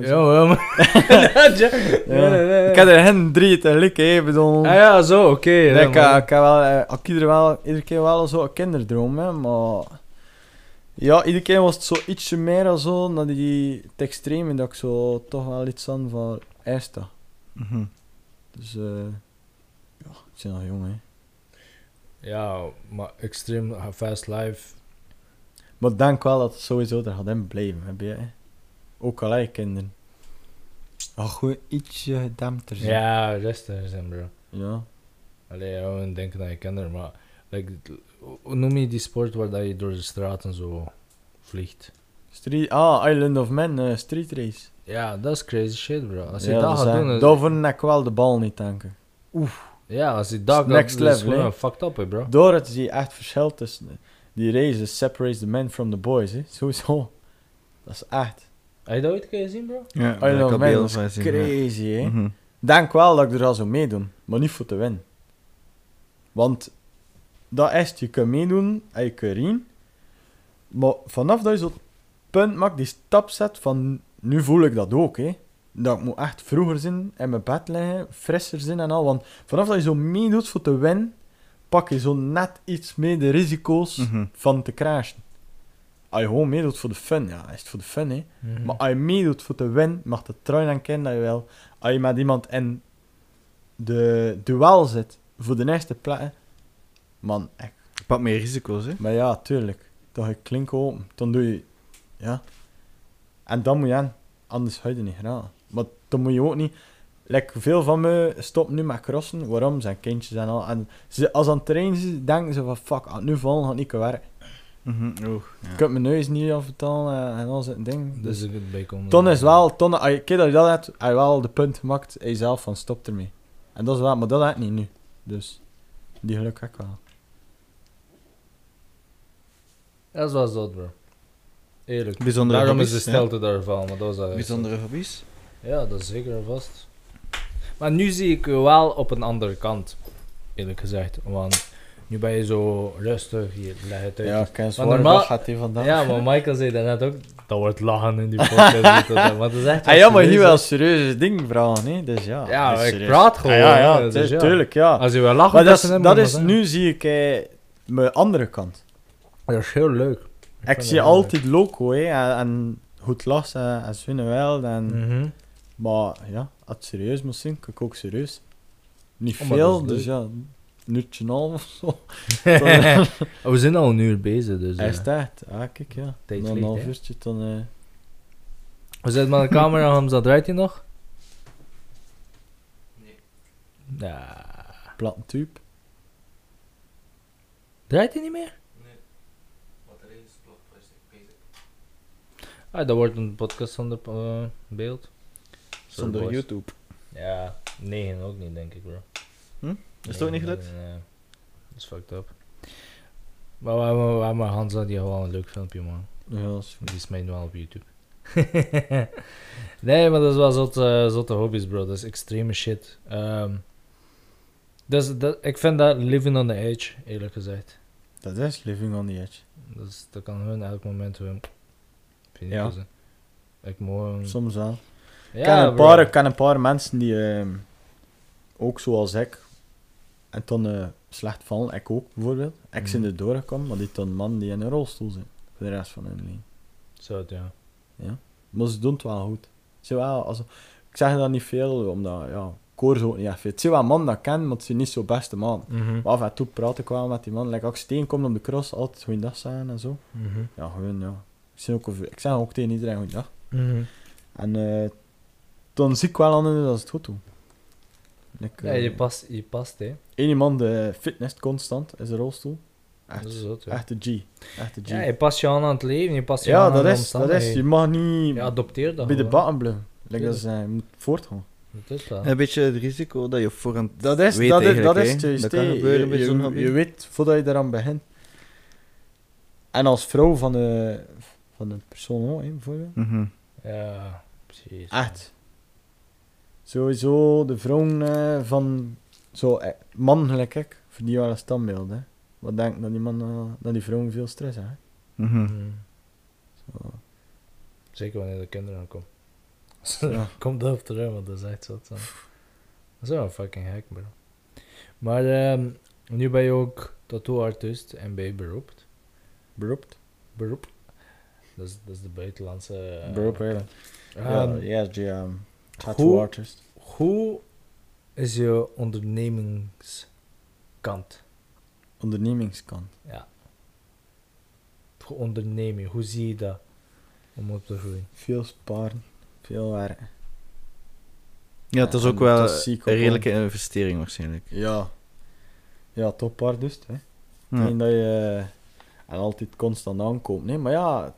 Ja, ja. Ik heb er hen drie tegelijk, hè, ik bedoel... Ah ja, zo, oké. Ja, ik, man. ik heb wel, eh, ik iedere, wel, iedere keer wel zo'n kinderdroom, hè, maar... Ja, iedere keer was het zo ietsje meer of zo, naar die het extreme, dat ik zo toch wel iets aan van eerste. Mhm. Dus, eh ja, ik ben nog jong, hè. Ja, maar extreem fast life. Maar ik denk wel dat het sowieso er gaat in blijven, heb je, hè. Ook al heb je kinderen. Oh, gewoon ietsje gedempter zijn. Ja, rustig zijn, bro. Ja. Allee, ja, we denken aan je kinderen, maar... Like, hoe noem je die sport waar dat je door de straten zo vliegt? Street, ah, Island of Men, eh, Street Race. Ja, dat is crazy shit, bro. Als je ja, dat is gaat doen... is- ik wel de bal niet denken. Ja, als je dat gaat next doen, is level, gewoon hè. fucked up, hè, bro. Door het zie je echt verschil tussen die races separates the men from the boys, hè. Sowieso. Dat is echt. Heb je dat ooit gezien, bro? Ja, beelden van zien, ja. crazy, hè. Mhm. Denk wel dat ik er al zou meedoen, maar niet voor te winnen. Want dat is, je kunt meedoen en je kunt rien. Maar vanaf dat je zo het punt maakt, die stap zet van nu voel ik dat ook, hè. Dat ik moet echt vroeger zijn in mijn bed liggen, frisser zijn en al. Want vanaf dat je zo meedoet voor te winnen, pak je zo net iets meer de risico's Mhm. van te crashen. Als je gewoon meedoet voor de fun, ja, is het voor de fun, hè. Mhm. Maar als je meedoet voor te winnen, mag de trui dan kennen dat je wel. Als je met iemand in de duel zit voor de eerste plek, man, echt. Je pakt meer risico's, hè? Maar ja, tuurlijk. Dan je klink open, dan doe je, ja. En dan moet je aan, anders ga je niet graag. Maar dan moet je ook niet... Like, veel van me stoppen nu met crossen. Waarom? Zijn kindjes en al. En ze, als ze aan het trainen denken ze van... Fuck, nu vallen, gaat niet kunnen werken. Mhm, oeh, ja. Ik heb mijn neus niet afbetalen en, en al zo'n ding. Dus Dus, ik bijkomen. Ton is wel... Ton, als je, keer dat je dat hebt, heb je wel de punt gemaakt in jezelf van stop ermee. En dat is wel... Maar dat heb ik niet nu. Dus... Die geluk heb ik wel. Dat is wel zot, bro. Eerlijk. Bijzondere Daarom is de ja. stelte daarvan, maar dat is wel echt Bijzondere hobby's. zot. Ja, dat is zeker en vast. Maar nu zie ik u wel op een andere kant, eerlijk gezegd. Want nu ben je zo rustig, je legt het uit. Ja, normaal- gaat hij vandaag. Ja, maar Michael zei daarnet ook, dat wordt lachen in die podcast. maar dat is echt Ah ja, maar hier wel serieuze ding vragen, hè. Dus ja. Ja, dat ik serieus. praat gewoon, Ah, ja, ja, dus is- ja. tuurlijk, ja. Als je wel lacht, Maar dat is, dat is nu zie ik eh, mijn andere kant. Dat is heel leuk. Ik, zie dat altijd loco, hè. En, en goed lachen en zwinnen wel. En, Mhm. Maar ja, als het serieus moet zijn, kijk ik ook serieus. Niet Oh, dat veel, dus leuk. ja, een uurtje en half of zo. Oh, we zijn al een uur bezig, dus... Hij eh, is echt. Ah, kijk, ja. Tijd Dan een half uurtje, dan... eh, We zitten met de camera, Hamza, draait hij nog? Nee. Ja. platte tube. Draait hij niet meer? Ah, dat wordt een podcast zonder eh, beeld. Zonder. YouTube. Ja, nee, ook niet, denk ik, bro. Is het ook niet gelukt? Nee. Dat is fucked up. Maar we hebben, we hebben Hansa, die had wel een leuk filmpje, man. Ja, dat is Die is mij nu wel op YouTube. nee, maar dat is wel zotte, zotte hobby's, bro. Dat is extreme shit. Ehm dus dat, ik vind dat living on the edge, eerlijk gezegd. Dat is living on the edge. Dus dat kan hun elk moment hun... Vind Ja. ik gewoon... Soms wel. Ja, ik, ken een bro. paar, ik ken een paar mensen die ehm, ook zoals ik en dan eh, slecht vallen. Ik ook bijvoorbeeld. Ik Mhm. ben er doorgekomen, maar die dan man die in een rolstoel zit voor de rest van hun leven. Zo, het, ja. Maar ze doen het wel goed. Ze wel, also, ik zeg dat niet veel, omdat ja, ze ook niet echt. Het zijn wel man dat ik ken, maar het zijn niet zo beste man. Mhm. Maar af en toe praat ik wel met die man. Like, als ik steenkom op de cross, altijd goeiedag zeggen en zo. Mhm. Ja, gewoon ja. Ik zeg ook, ik zeg ook tegen iedereen goeiedag. Mhm. En eh, dan zie ik wel aan hun dat ze het goed doen. Ik, Ja, eh, je past, je past, hè. Eén iemand de fitness constant is een rolstoel. Dat is Echt, zo, ja. echt de G. Echt de G. Ja, je past je aan aan het leven, je past je Ja, aan dat aan de is, dat is. Je mag niet Ja, adopteer dat bij de bakken blijven. Like, dat is, eh, je moet voortgaan. Dat is wel. Een beetje het risico dat je voorhand Dat is, weet dat is, dat is juist, Dat kan gebeuren je, bij je, zo'n je, weet voordat je eraan begint. En als vrouw van de, van de persoon ook, hè, bijvoorbeeld. Mhm. Ja, precies. Echt. Sowieso de vrouwen eh, van zo eh, man gelijk ik, voor die wel een standbeeld. Hè. Wat denk je dat die man eh, dat die vrouwen veel stress hebben? Mhm. Mhm. Zo. Zeker wanneer de kinderen aankomen. Ja. Komt dat op terug, want dat is echt zo. zo. Dat is wel een fucking hack, bro. Maar ehm, nu ben je ook tattoo-artiest en ben je beroept. Beroept? Beroep. Dat is, dat is de buitenlandse... eh, Beroep, ja. ehm, ja, die um, hoe-. Hoe is je ondernemingskant? Ondernemingskant. Ja. Hoe ondernemen, hoe zie je dat? Om op te groeien. Veel sparen, veel werken. Ja, het is ook wel een redelijke investering waarschijnlijk. Ja. Ja, toppaard dus. Hè. Ja. Dat je eh, en altijd constant aankoopt. Nee, maar ja,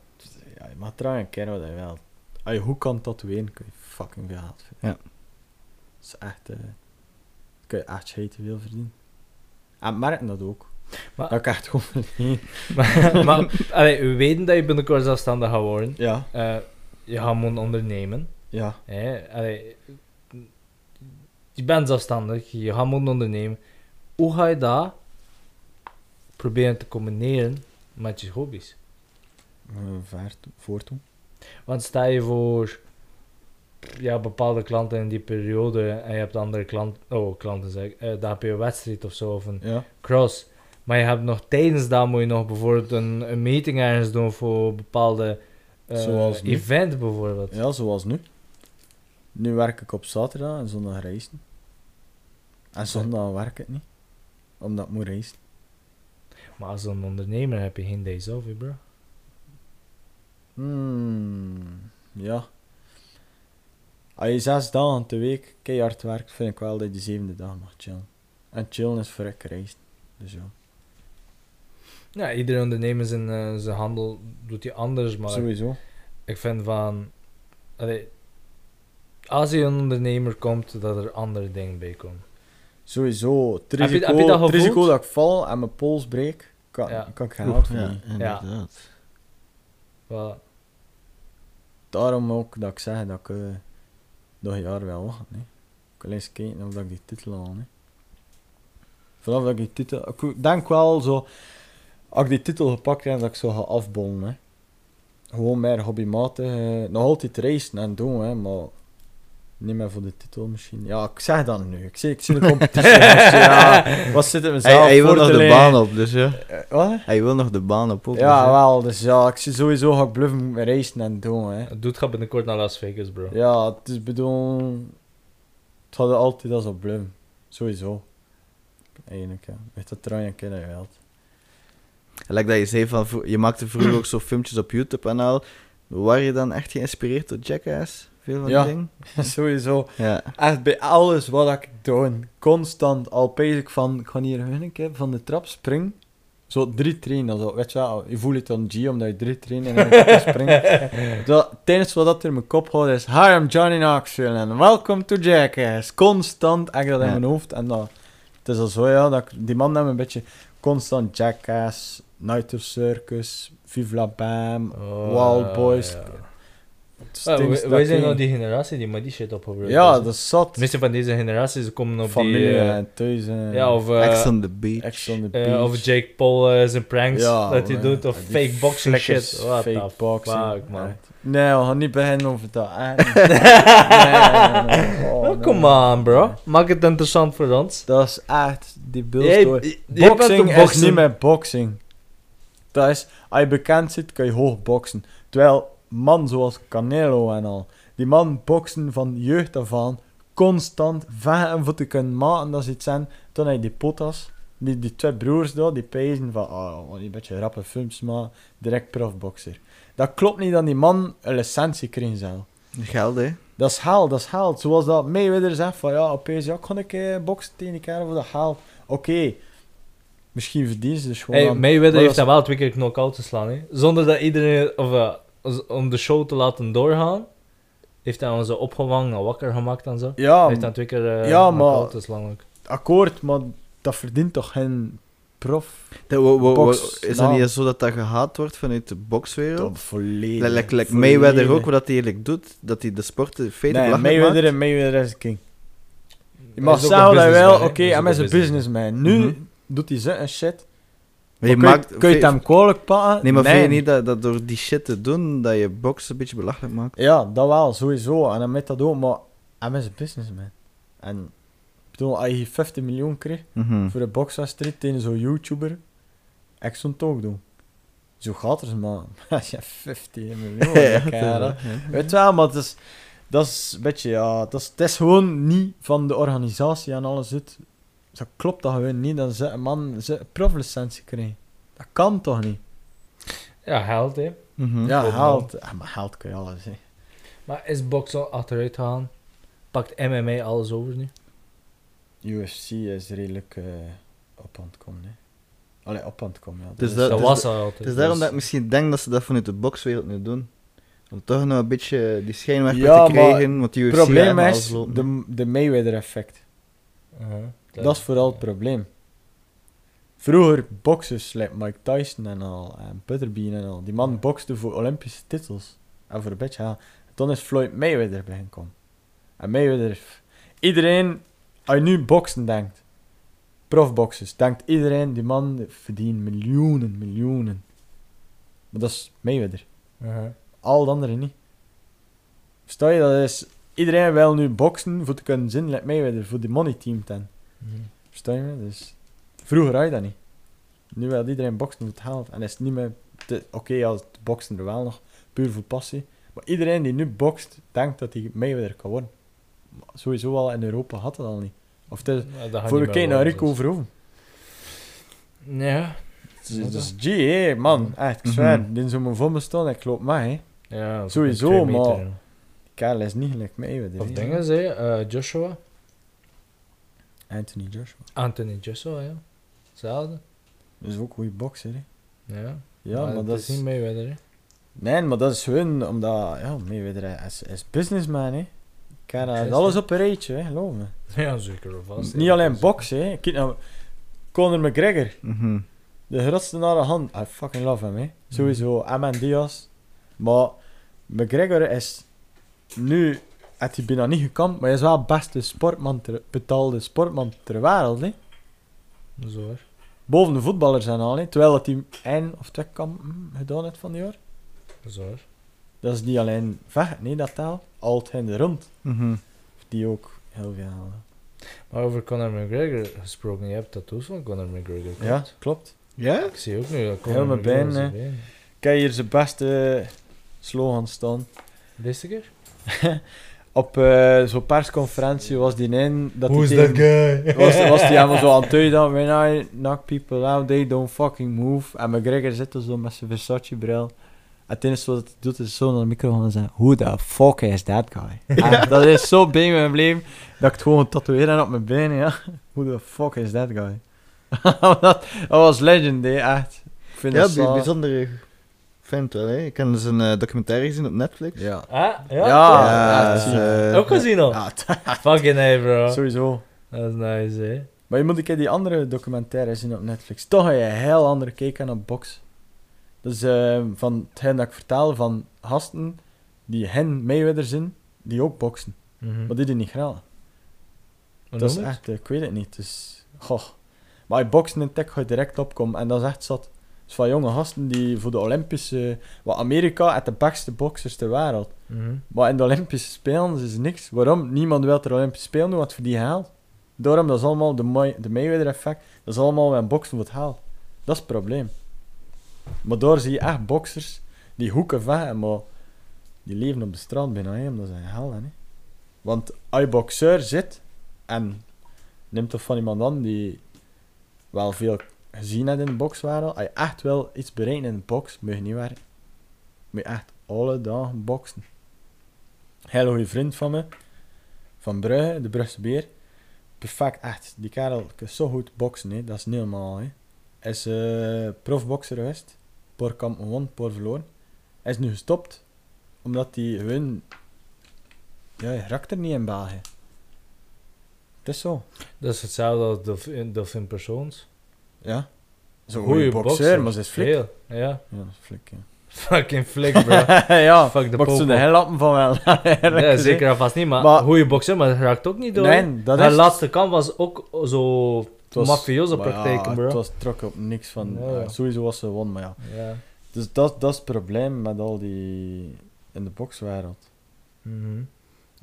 ja je mag trouwens kennen wat je wil. Als je goed kan tatoeëren, kun je fucking veel geld verdienen. Ja. Dat is echt... eh kun je echt scheiden veel verdienen. En merken dat ook. Maar- dat ik echt gewoon verdien. maar maar allee, we weten dat je binnenkort zelfstandig gaat worden. Ja, Eh, je gaat moeten ondernemen. ja. Hè? Allee, je bent zelfstandig, je gaat moeten ondernemen. Hoe ga je dat proberen te combineren met je hobby's? Uh, ver toe- voor toe. Want sta je voor ja, bepaalde klanten in die periode en je hebt andere klanten, oh klanten zeg ik, dan heb je een wedstrijd of zo of een Ja. cross. Maar je hebt nog tijdens dat moet je nog bijvoorbeeld een, een meeting ergens doen voor een bepaalde eh, Zoals nu. event bijvoorbeeld. ja, zoals nu. Nu werk ik op zaterdag en zondag reizen. En zondag werk ik niet. Omdat ik moet reizen. Maar als een ondernemer heb je geen days off, bro. Hmm, ja. Als je zes dagen per week keihard werkt, vind ik wel dat je de zevende dag mag chillen. En chillen is voor ik reizen. Dus ja. Ja, iedere ondernemer zijn, eh, zijn handel doet hij anders, maar Sowieso. ik vind van... allee, als je een ondernemer komt, dat er andere dingen bij komen. Sowieso. Het Heb je- risico, heb je dat het risico dat ik val en mijn pols breek, kan, Ja. kan ik geen Ja, inderdaad. Wel, Daarom ook dat ik zeg dat ik eh, nog jaar wil wachten. hè. Ik wil eens kijken of ik die titel haal. hè. Vanaf dat ik die titel... Ik denk wel zo... Als ik die titel gepakt heb, dat ik zo ga afbollen. Gewoon meer hobbymatig. eh, nog altijd racen en doen, hè, maar... Niet meer voor de titel misschien. Ja, ik zeg dat nu. Ik zie, ik zie de competitie. ja, wat zit het Hij, mezelf hij wil voor nog de baan op, dus ja. Eh, Wat? Hij wil nog de baan op ook. Ja, dus, hè. wel. Dus ja, ik zie sowieso ga ik bluffen met racen en doen, hè. het doet gaat binnenkort naar Las Vegas, bro. Ja, het is bedoel... Het had altijd als op bluffen. Sowieso. Eigenlijk, ja. Weet dat trouwens een keer dat je wilt. Like dat je zei van, vro- je maakte vroeger ook zo filmpjes op YouTube en al. Waar je dan echt geïnspireerd door Jackass? Veel van Ja. die dingen? Sowieso. Ja. Echt bij alles wat ik doe. Constant. Al bezig ik van... Ik ga hier een keer van de trap springen. Zo drie trainen. Zo, weet je wel. Je voelt het dan G omdat je drie trainen en dan springen. Zo, het enige wat dat in mijn kop houdt is... Hi, I'm Johnny Knoxville and welcome to Jackass. Constant. Echt dat in Ja. mijn hoofd. En dat... Het is al zo, ja. Dat ik, die man neemt een beetje... Constant Jackass. Night of Circus. Vive la Bam. Oh, Wild Boys. ja. Wij- zijn ik- nou die generatie die met die shit opgebruikt Ja, dat is zat. De meeste van deze generaties ze komen op Familie die... eh, en thuis. eh, ja, of... eh, Ex on the beach. Ex on the eh, beach. of Jake Paul eh, zijn pranks Ja, dat hij doet, of fake boxing flikkers, shit. What fake boxing. fuck, man. Nee, we gaan niet beginnen over dat. hè. Nee, nee, nee, nee. Oh, Oh, nee. come on, bro. Maak het interessant voor ons. Dat is echt die beeldstory. Boxing is niet meer boxing. Dat is, als je bekend zit, kan je hoog boksen. Terwijl man zoals Canelo en al, die man boksen van jeugd af aan, constant vechten voor te kunnen maken dat ze iets zijn. Toen hij die potas, die, die twee broers daar, die pezen van, oh, die beetje rappe films maken, direct profbokser. Dat klopt niet dat die man een licentie kreeg zelf. Geld, hè. Dat is geld, dat is geld. Zoals dat Mayweather zegt van ja, opeens, ja, kan ik eh, boksen tegen elkaar voor dat geld. Oké, misschien verdienen ze dus gewoon Hey, aan- Mayweather maar heeft dat hem wel twee keer knock-out te slaan, hè. Zonder dat iedereen... Of, eh, om de show te laten doorgaan, heeft hij ons opgevangen en wakker gemaakt en zo. Ja, Hij heeft dan twee keer eh Ja, maar- ook. akkoord, maar dat verdient toch geen prof? Dat, wo- wo- wo- Box, is dat niet zo dat dat gehaat wordt vanuit de bokswereld? Dat volledig. Like, like, like volledig. Mayweather ook, wat hij eigenlijk doet, dat hij de sporten feiten Nee, Mayweather maakt. en Mayweather is king. Je Hij mag zeggen dat wel, oké, hij is een businessman. Nu Mhm. doet hij zo en shit. Maar je kun, je- maakt, kun je het hem kwalijk pakken? Nee, maar vind je niet dat, dat door die shit te doen, dat je box een beetje belachelijk maakt? Ja, dat wel, sowieso. En hij met dat ook, maar hij is een businessman. En ik bedoel, als je 50 miljoen kreeg Mhm. voor een boxwedstrijd tegen zo'n YouTuber, ik zou het ook doen. Zo gaat het, man. Als je 50 miljoen Ja. Weet je wel, maar het is, dat is een beetje, ja, dat is, het is gewoon niet van de organisatie en alles. Het, dat klopt dat gewoon niet, dat ze een man ze een proflicentie krijgen. Dat kan toch niet? Ja, geld, hè. Mhm. Ja, geld. Ja, maar geld kun je alles, hè. Maar is boksen achteruit gaan? Pakt MMA alles over nu? UFC is redelijk eh, op aan het komen, hè. Allee, op aan het komen, ja. Dus dat- Dat dus was al altijd. Het is daarom dus- dat ik misschien denk dat ze dat vanuit de bokswereld nu doen. Om toch nog een beetje die schijnwerper Ja, te krijgen, want die Het UFC probleem is de, de Mayweather-effect. Dat is vooral het probleem. Vroeger boxers, like Mike Tyson en al, en Butterbean en al, die man bokste voor Olympische titels. En voor een beetje, ja. Toen is Floyd Mayweather bij gekomen. En Mayweather, iedereen, als je nu boksen denkt, profboxers, denkt iedereen, die man verdient miljoenen, miljoenen. Maar dat is Mayweather. Uh-huh. Al de anderen niet. Versta je, dat is, iedereen wil nu boksen voor te kunnen zien, like Mayweather, voor die money team ten. Mhm. Versta je me? Dus vroeger had je dat niet. Nu wil iedereen boksen voor het geld. En is het niet meer... Oké, ja, het boksen er wel nog, puur voor passie. Maar iedereen die nu bokst, denkt dat hij Mayweather kan worden. Maar sowieso al in Europa had dat al niet. Of het Ja, voor een keer naar Rico dus. Verhoeven. Ja. Dat is G, hé, man. Echt, ik zweer. Mhm. Die zou me voor me staan, ik loop mee, hè. Ja, Sowieso, maar-. Karel is niet gelijk mij. je, Of dingen zei je, eh, Joshua. Anthony Joshua. Anthony Joshua, ja. Hetzelfde. Dat is ook een goede bokser, hè. Ja, Ja, maar, dat is is... niet Mayweather, hè. Nee, maar dat is hun, omdat... Ja, Mayweather is, is businessman, hè. Juist, alles op een rijtje, hè, geloof me. Ja, zeker of vast. Niet alleen boksen, hè. Kijk nou, Conor McGregor. Mhm. De grootste naar de hand. I fucking love hem, hè. Sowieso, hem en Diaz. Maar McGregor is nu... Heeft hij bijna niet gekampt, maar hij is wel de beste sportman ter, betaalde sportman ter wereld, hè. Zo hoor. Boven de voetballers en al, hè. Terwijl dat hij één of twee kampen gedaan heeft van die jaar. Zo hoor. Dat is niet alleen vecht, nee, dat taal. Altijd in de rond. Mhm. Die ook heel veel halen. Maar over Conor McGregor gesproken, je hebt tattoos van Conor McGregor. Ja, klopt? klopt. Ja? Ik zie ook nu dat Heel Conor mijn McGregor been, zijn hè. been. Kijk hier zijn beste slogan staan. Deze keer? Op eh, zo'n persconferentie was die in dat Who's die that guy? was, was die helemaal zo aan het duiden when I knock people out, they don't fucking move. En McGregor zit er zo met zijn Versace-bril. En het enige wat hij doet is zo naar de microfoon en zeggen, who the fuck is that guy? En dat is zo bij me gebleven, dat ik het gewoon tatoeëren op mijn benen, ja. Who the fuck is that guy? dat, dat was legend, hè, echt. Ik vind Ja, dat bij- wel, hè. Ik heb dus een eh, documentaire gezien op Netflix. Ja. Ah, ja? Ja, Ja, dat is, eh, Ook gezien al? Ja, Fucking hey bro. sowieso. Dat is nice, hè. Maar je moet een keer die andere documentaire zien op Netflix. Toch ga je een heel andere kijk aan op box. Dus eh, van hetgeen dat ik vertel van gasten die hen Mayweather zijn, die ook boksen. Mhm. Maar die die niet graag. Hoe dat is echt, ik weet het niet. Dus, goh. Maar je boksen in tech ga je direct opkomen en dat is echt zat. Dus van jonge gasten die voor de Olympische... Wat Amerika heeft de beste boxers ter wereld. Mhm. Maar in de Olympische Spelen is niks. Waarom? Niemand wil er Olympische Spelen doen, wat voor die haalt. Daarom, dat is allemaal de, May- de Mayweather-effect. Dat is allemaal een boksen voor het haal. Dat is het probleem. Maar daar zie je echt boxers die hoeken vechten, maar die leven op de strand bijna, hè, omdat ze een hel hè. Want als je boxeur zit en neemt toch van iemand aan die wel veel gezien heeft in de bokswereld, als je echt wel iets bereikt in de box, moet je niet werken. Moet je echt alle dagen boksen. Heel goede vriend van me, van Brugge, de Brugse Beer. Perfect, echt. Die kerel kan zo goed boksen, hè. dat is niet normaal. Hè. Hij is eh profbokser geweest, kampen gewonnen, een paar verloren. Hij is nu gestopt, omdat hij gewoon... Ja, er niet in België. Het is zo. Dat is hetzelfde als Delphine Persoons. Ja. Zo'n Goeie goede bokser, maar ze is flik. Heel, ja. Ja, flik, ja. Fucking flik, bro. ja, Fuck de maar ik zo'n popo. heel lappen van wel. ja, zeker en vast niet, maar, Maar- goede bokser, maar dat raakt ook niet door. Nee, dat Haar is... laatste kant was ook zo het was- mafioze maar praktijken, ja, bro. Het was trok op niks van... Ja, ja. eh, sowieso was ze won, maar ja. Ja. Dus dat, dat is het probleem met al die... In de bokswereld. Mhm.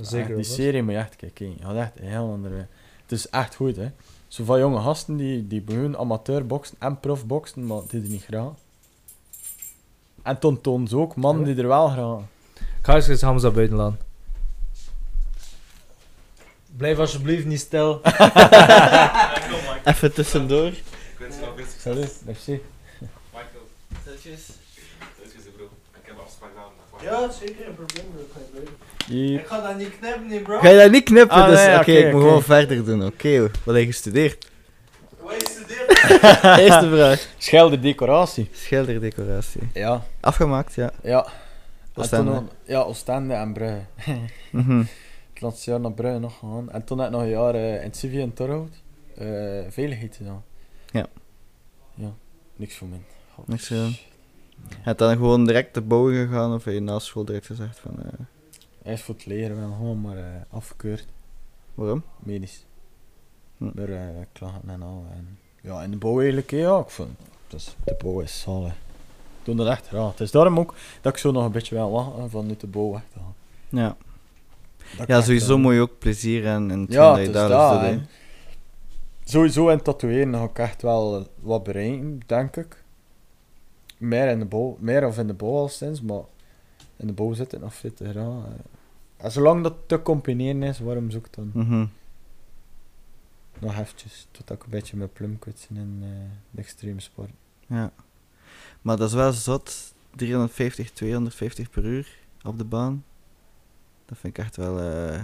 Zeker die serie moet je echt kijken. Je gaat echt een heel andere. Het is echt goed, hè. Zo van jonge gasten die, die beginnen amateur boksen en prof boksen, maar die doen niet graag. En ze ook mannen die er wel graag. Ik ga eens Hamza buitenland. Blijf alsjeblieft niet stil. Even tussendoor. Ik wens je nog veel succes. Salut, merci. Michael. Salutjes. Salutjes, bro. Ik heb afspraak vandaag. zeker, een probleem. Hier. ga dat niet knippen, niet, bro. Ga je dat niet knippen? Ah, dus, nee, oké, ik moet gewoon verder doen. Oké, wat heb je gestudeerd? Waar je studeert? Eerste vraag. Schilder decoratie. Schilderdecoratie. Ja, Afgemaakt, ja. ja. En Oostende. toen Ja, Oostende en Brugge. Mhm. Het laatste jaar naar Brugge nog gegaan. En toen heb ik nog een jaar eh, in het Civie in Torhout. eh veiligheid gedaan. Ja. Ja, niks voor mij. Niks gedaan. Het dan gewoon direct te bouwen gegaan of heb je na school direct gezegd van... eh, Hij is voor het leren wel gewoon, maar eh, afgekeurd. waarom? Medisch. Hm. Maar eh klachten en al. En, ja, in de bouw eigenlijk, eh, ja, ik. Dus de bouw is zalig. Doe dat echt graag. Het is daarom ook dat ik zo nog een beetje wel wachten van uit de bouw weg te gaan. Ja. Dat Ja, echt, sowieso eh, moet je ook plezier en, en Ja, dat je daar dat, doet, hè. hè. Sowieso in tatoeëren ga ik echt wel eh, wat bereiken, denk ik. Meer in de bouw, meer of in de bouw al sinds, maar in de bouw zit het nog eh. En zolang dat te combineren is, waarom zoek ik dan Mhm. nog eventjes, tot ik een beetje mijn plum kwijt zijn in eh, de extreme sport. Ja. Maar dat is wel zot. 350, 250 per uur op de baan. Dat vind ik echt wel... eh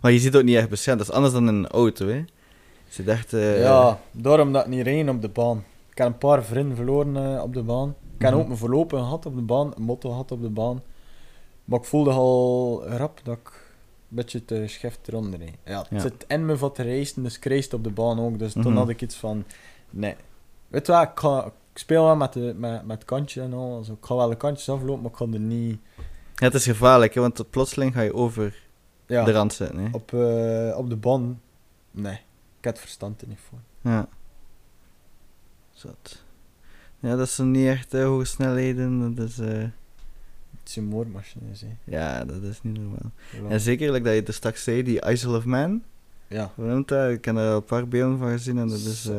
Maar je ziet ook niet echt beschermd. Dat is anders dan in een auto, hè. Je zit echt... eh, ja, daarom dat ik niet reed op de baan. Ik heb een paar vrienden verloren op de baan. Ik heb Mhm. ook mijn verlopen gehad op de baan, een motto gehad op de baan. Maar ik voelde al rap dat ik een beetje te scheft eronder. Ja, het Ja. zit in me van te racen, dus ik race op de baan ook. Dus Mhm. toen had ik iets van, nee. Weet je wat, ik, ga, ik speel wel met, de, met, met kantje en al. Also, ik ga wel de kantjes aflopen, maar ik ga er niet... Ja, het is gevaarlijk, hè, want plotseling ga je over Ja, de rand zitten, hè. op, eh, op de baan, nee. Ik heb het verstand er niet voor. Ja. Zot. Ja, dat zijn niet echt eh, hoge snelheden. Dat is, eh, Het is hè. ja, dat is niet normaal. Voilà. En zeker, like dat je er straks zei, die Isle of Man. Ja. Hoe noemt dat? Ik heb er een paar beelden van gezien en dat is... eh.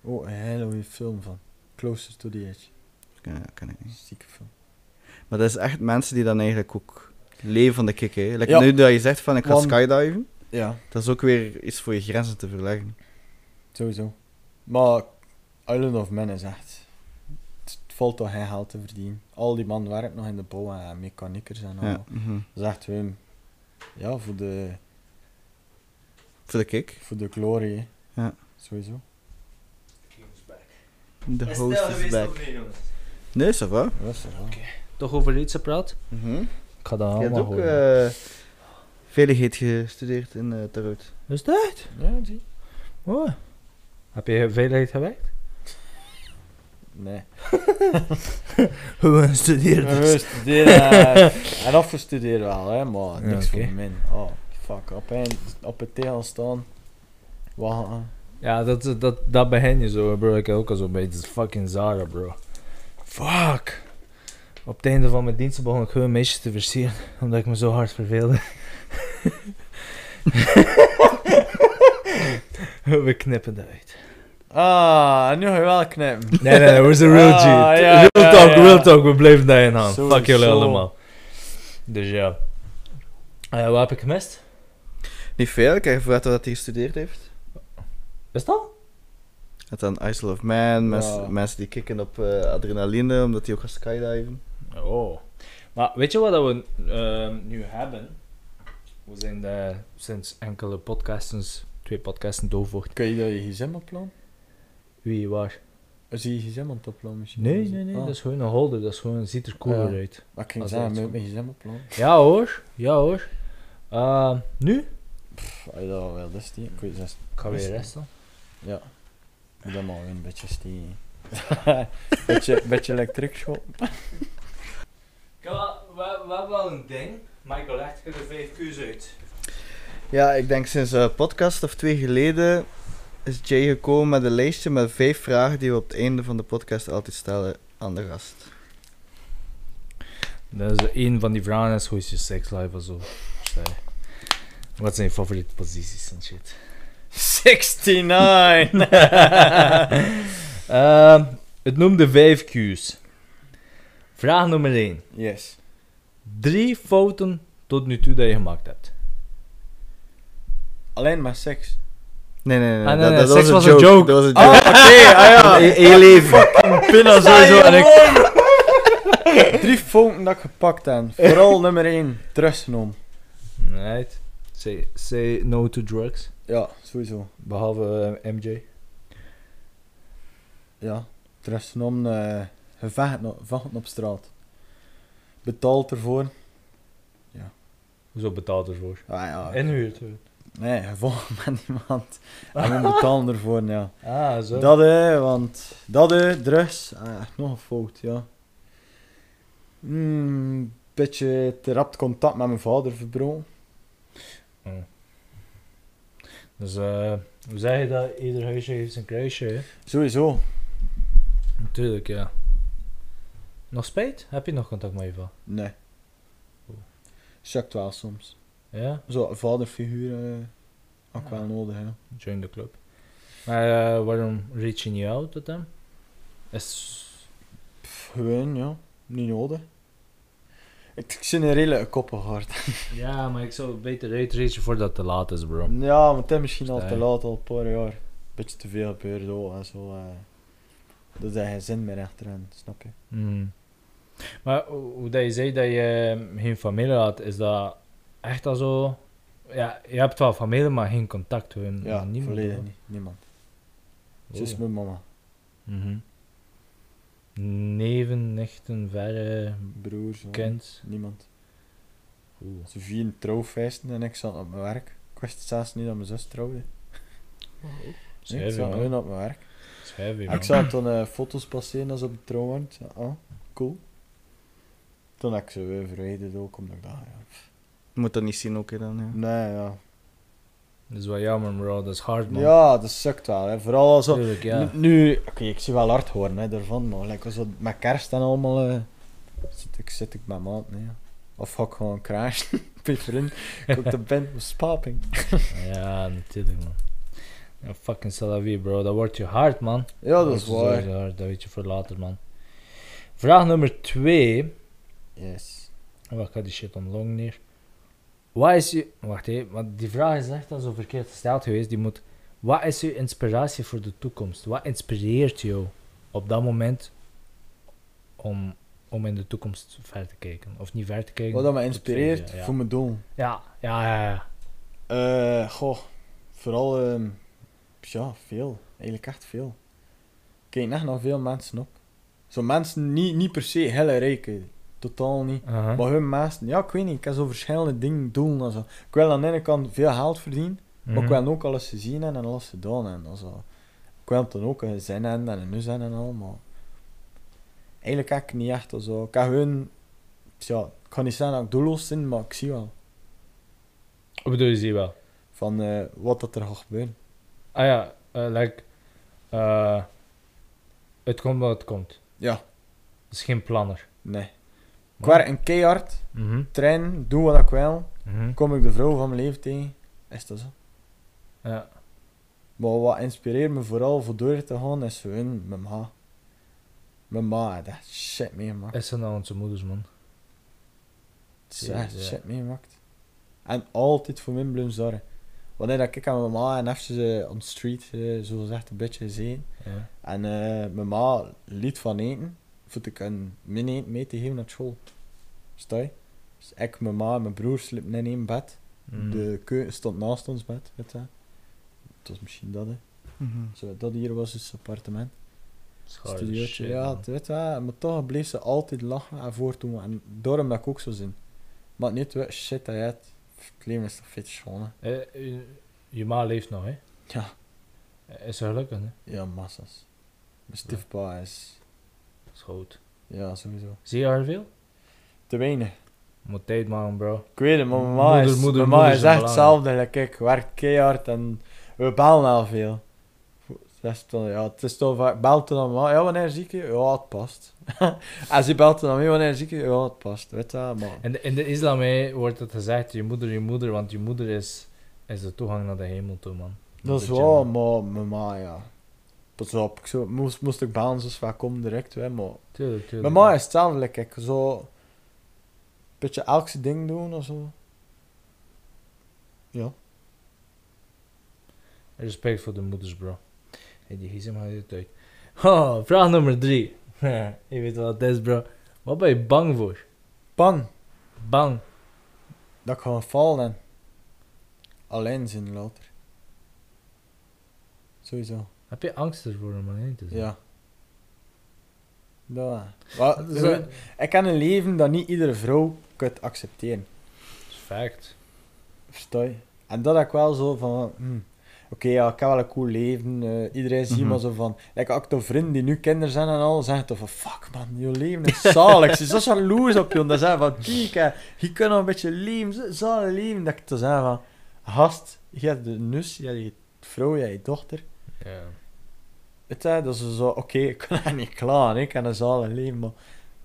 Oh, een hele goede film van. Closer to the Edge. ja, kan ik niet. Zieke film. Maar dat is echt mensen die dan eigenlijk ook leven van de kick, hè. Like Ja. Nu dat je zegt van, ik ga Want- skydiven, Ja, dat is ook weer iets voor je grenzen te verleggen. sowieso. Maar Island of Man is echt... Valt toch geen geld te verdienen. Al die man werkt nog in de bouw en mechaniekers en al. Ja. Dat is echt gewoon... Ja, voor de, Voor de kick. voor de glorie, hè. Ja. Sowieso. De host is back. Nee, ça va. Is wel. Toch over iets gepraat? Mhm. Ik ga dat Je hebt allemaal ook eh veiligheid gestudeerd in uh, Terhout. Is dat? Ja, zie. Oh. Heb je veiligheid gewerkt? Nee. Hoe studeert We studeren eh, en afgestuderen wel, hè, maar niks oké. voor mij. Oh, fuck. Op, een, op het tegel staan. Wachten. Ja, dat, dat, dat begin je zo, bro. Ik heb ook al zo bij het fucking Zara, bro. Fuck. Op het einde van mijn diensten begon ik gewoon meisjes te versieren, omdat ik me zo hard verveelde. We knippen dat uit. Ah, nu ga je wel knippen. Nee, nee, nee, we're the real G. Ah, ja, real ja, talk, ja. real talk, we blijven daar in aan. Sowieso. Fuck jullie allemaal. Dus ja. Eh, wat heb ik gemist? Niet veel, ik heb gevraagd wat hij gestudeerd heeft. Is dat? Het dan Isle of Man, mensen die kicken op eh, adrenaline, omdat die ook gaan skydiven. Oh. Maar weet je wat dat we ehm, nu hebben? We zijn eh, sinds enkele podcasts, twee podcasten doorvocht. Kun je dat je gsm oplaan? Wie, waar? Is je gsm aan het misschien? Nee, nee, nee, Ah. dat is gewoon een holder, dat is gewoon, ziet er cooler Ja. uit. Maar ik ging Als zeggen, dat mijn gsm oplaan. Ja hoor, ja hoor. Ehm, nu? Pff, Als je dat wel is, die. Ik weet het Ik ga weer Is- resten. Ja. Moet dat maar weer een beetje stien. beetje, beetje elektriek schop. We hebben wel een ding. Michael, leg er de vijf Q's uit. Ja, ik denk sinds een podcast of twee geleden is Jay gekomen met een lijstje met vijf vragen die we op het einde van de podcast altijd stellen aan de gast. Dat is een van die vragen is hoe is je sekslife of zo. Wat zijn je favoriete posities en shit? 69! Ehm, het noemde vijf Q's. Vraag nummer 1. yes. Drie fouten tot nu toe dat je gemaakt hebt. Alleen maar seks. Nee, nee, nee. Ah, nee, dat, nee, dat seks was een joke. joke. Dat was een Ah, joke. oké, ah ja. In in je leven. Pinna sowieso. En ik... Drie fouten dat ik gepakt heb. Vooral nummer 1, teruggenomen. Right. Say, say no to drugs. Ja, sowieso. Behalve eh, MJ. Ja, teruggenomen. eh gevechten op, vechten op straat. Betaald ervoor. Hoezo betaalt ervoor? Ah, ja. Inhuurd. Nee, gevochten met iemand. En we betalen ervoor, ja. Ah, zo. Dat hè, want dat hè, drugs, ah, echt nog een fout, ja. Hmm, beetje te rap contact met mijn vader verbroken. Dus eh, hoe zeg je dat? Ieder huisje heeft zijn kruisje, hè? Sowieso. Natuurlijk, ja. Nog spijt? Heb je nog contact met je vader? Nee. Shakt wel soms. Ja? Zo, vaderfiguur eh ook wel nodig, hè. Join the club. Maar eh, waarom reach je niet out tot hem? Is... Pff, Gewoon, ja. Niet nodig. Ik, ik zit een redelijk koppelhard. Ja, maar ik zou beter uitreachen voordat het te laat is, bro. ja, want het is misschien al te laat, al een paar jaar. Beetje te veel gebeurd ook en zo. eh. dat is geen zin meer achterin, snap je? Mm. Maar hoe dat je zei dat je eh, geen familie had, is dat echt al zo... Ja, je hebt wel familie, maar geen contact hun. Ja, niemand, volledig hoor. niet. Niemand. Oh. Zus mijn mama. Mhm. Neven, nichten, verre, Broers. kind. Niemand. Oeh. Ze vieren trouwfeesten en ik zat op mijn werk. Ik wist zelfs niet dat mijn zus trouwde. Nee, ik zat man. op mijn werk. Schrijf ik zag toen eh, foto's passeren als op de trouw waren. Ah, cool. Toen heb ik ze weer verwijderd ook, omdat ik dacht, ja. Je moet dat niet zien ook, hè, dan. Ja. Nee, ja. Dat is wel jammer, bro. Dat is hard, man. Ja, dat sukt wel. Hè. Vooral zo. Tuurlijk, ja. Nu, oké, ik zie wel hard horen hè, daarvan, maar like, zo, met kerst en allemaal eh, zit, ik, zit ik bij maat, nee. Of ga ik gewoon crashen bij vriend. Ik ook de band was popping. Ja, natuurlijk, man. Ja, fucking Salavi, bro. Dat wordt je hard, man. Ja, dat is waar. hard. Dat weet je voor later, man. Vraag nummer twee. Yes. Wacht, ik ga die shit omlong neer. Wat is je... Wacht even, want die vraag is echt al zo verkeerd gesteld geweest. Die moet... Wat is je inspiratie voor de toekomst? Wat inspireert jou op dat moment om, om in de toekomst ver te kijken? Of niet ver te kijken? Wat dat me inspireert ja. voor mijn doel. Ja, ja, ja. ja. Eh, goh, vooral, ehm, ja, veel. Eigenlijk echt veel. Ik kijk echt naar veel mensen op. Zo mensen, niet, niet per se hele rijke. Totaal niet. Maar hun mensen, ja, ik weet niet, ik heb zo verschillende dingen, doelen en zo. Ik wil aan de ene kant veel geld verdienen, maar ik Mhm. wil ook alles gezien en alles gedaan en zo. Ik wil dan ook een zin hebben en een nus hebben en al, maar... Eigenlijk heb ik niet echt zo. Ik heb gewoon... Ja, ik kan niet zeggen dat ik doelloos ben, maar ik zie wel. Wat bedoel je, zie wel? Van eh, wat dat er gaat gebeuren. Ah ja, eh, like... eh, het komt wat het komt. Ja, Het is geen planner. nee. Ik werk een keihard, Mhm. train, doe wat ik wil. Mhm. Kom ik de vrouw van mijn leven tegen, is dat zo. Ja. Maar wat inspireert me vooral voor door te gaan, is gewoon mijn ma. Mijn ma echt shit meegemaakt. Is ze nou onze moeders, man? Echt Jezus, ja. shit meegemaakt. En altijd voor mijn blijven zorgen. Wanneer dat ik aan mijn ma en even on the street, eh, zo gezegd, een beetje gezien. Ja. En eh, mijn ma liet van eten, ik een min eten mee te geven naar school. Sta je? Dus ik, mijn ma en mijn broer sliepen in één bed. Mhm. De keuken stond naast ons bed, weet je. Het was misschien dat, hè. Mhm. Zo, dat hier was dus appartement. Studiootje, ja, het weet je, wel, maar toch bleef ze altijd lachen en voortdoen. En daarom dat ik ook zo zin. Maar niet, weet, shit dat. Het leven is toch fit schoon, hè. Eh, je, je ma leeft nog, hè? Ja, Is ze gelukkig, hè? ja, massas. Mijn stiefpa is, Dat is ja, sowieso. Zie je haar veel? Te weinig. Moet tijd maken, bro. Ik weet het, maar mijn ma Moeder, is, moeder, mijn ma moeder is zijn echt hetzelfde. Like, ik werk keihard en we bellen al veel. Dat is toch, ja, het is toch vaak, belt dan maar, ja, wanneer zie ik je? Ja, het past. en ze belt dan mee, wanneer zie ik je? Ja, het past, weet je. En in de islam wordt het gezegd, je moeder, je moeder, want je moeder is, is de toegang naar de hemel toe, man. Dat is wel, maar mijn Pas op, ik zo, moest, moest ik bellen, zoals vaak kom direct, hè, maar... Tuurlijk, tuurlijk. Mijn ma is hetzelfde, like, ik zo... Een beetje elke ding doen of zo. Ja. Respect voor de moeders, bro. Hey, die gsm haalt het uit. Oh, vraag nummer drie. je weet wat het is, bro. Wat ben je bang voor? Bang, Bang. dat ik ga vallen en... Alleen zijn later. Sowieso. Heb je angst ervoor om alleen te zijn? Ja. Dat. Is, zo- ik ken een leven dat niet iedere vrouw kunt accepteren. dat is fact. Versta je? En dat heb ik wel zo van... hmm, Oké, ja, ik heb wel een cool leven. eh, iedereen ziet maar zo van... Like, ook de vrienden die nu kinderen zijn en al, zeggen toch van... Fuck man, je leven is zalig. Ze is zo jaloers op je. Dat zeggen van... Kijk, hè, je kunt nog een beetje leven. zo- Zalig leven. Dat ik te zeggen van... Gast, je hebt de nus, je hebt je vrouw, je hebt je dochter. Ja. Weet je, dat is zo... Oké, ik kan niet klaar. Ik kan een zalig leven, maar...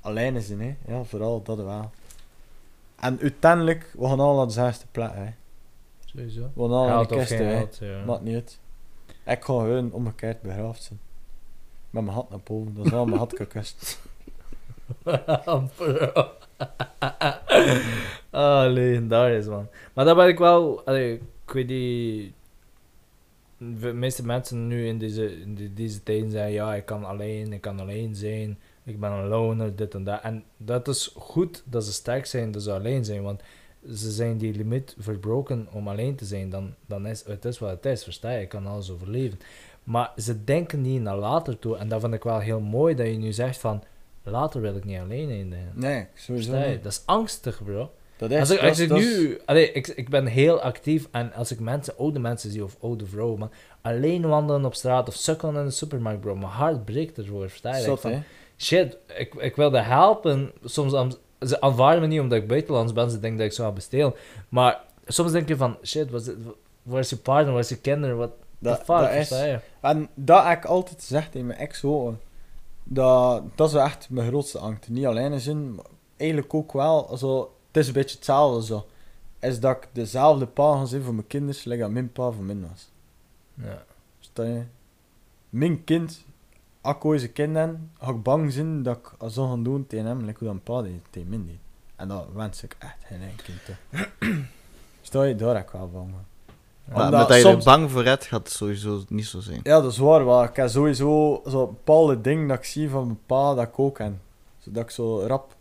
Alleen is hè. Ja, vooral dat wel. En uiteindelijk, we gaan al aan de zesde plek, hè. Sowieso. We gaan al Geld de kisten, hè. geld, ja. Maakt niet uit. Ik ga gewoon omgekeerd begraafd zijn. Met mijn hand naar boven. Dat is al mijn hand gekust. Bro. oh, legendarisch, man. Maar daar ben ik wel... allee, ik weet die... De meeste mensen nu in deze, in deze tijden zeggen... Ja, ik kan alleen, ik kan alleen zijn. Ik ben een loner, dit en dat. En dat is goed dat ze sterk zijn, dat ze alleen zijn. Want ze zijn die limiet verbroken om alleen te zijn, dan, dan is het is wat het is, versta je? Ik kan alles overleven. Maar ze denken niet naar later toe. En dat vind ik wel heel mooi dat je nu zegt van, later wil ik niet alleen eindigen. Nee, sowieso niet. Dat is angstig, bro. Dat is, Als ik, dat als is- ik dat is- nu, allee, ik, ik ben heel actief en als ik mensen, oude mensen zie of oude vrouwen, man, alleen wandelen op straat of sukkelen in de supermarkt, bro, mijn hart breekt ervoor, versta je? Zot, Van, hè? shit, ik, ik wilde helpen. Soms aan- ze aanvaarden me niet omdat ik buitenlands ben, ze denken dat ik zou bestelen. Maar soms denk je van, shit, het- waar is je partner, waar is je kinderen, wat de Dat, fuck, dat is, je? en dat heb ik altijd gezegd tegen mijn ex ook. Dat, dat is echt mijn grootste angst. Niet alleen zijn, maar eigenlijk ook wel. Zo, het is een beetje hetzelfde zo. Is dat ik dezelfde pa ga zijn voor mijn kinderen, zoals dat mijn pa voor mij was. Ja. Sta je? Mijn kind, als ik ooit een kind heb, ga ik bang zijn dat ik zo ga doen tegen hem, like hoe mijn pa deed tegen mij deed. En dat wens ik echt geen enkel kind toe. Sta je? Daar heb ik wel bang. Maar Omdat met dat je er soms- bang voor hebt, gaat het sowieso niet zo zijn. Ja, dat is waar. Ik heb sowieso zo bepaalde dingen dat ik zie van mijn pa dat ik ook ken. Zodat ik zo rap...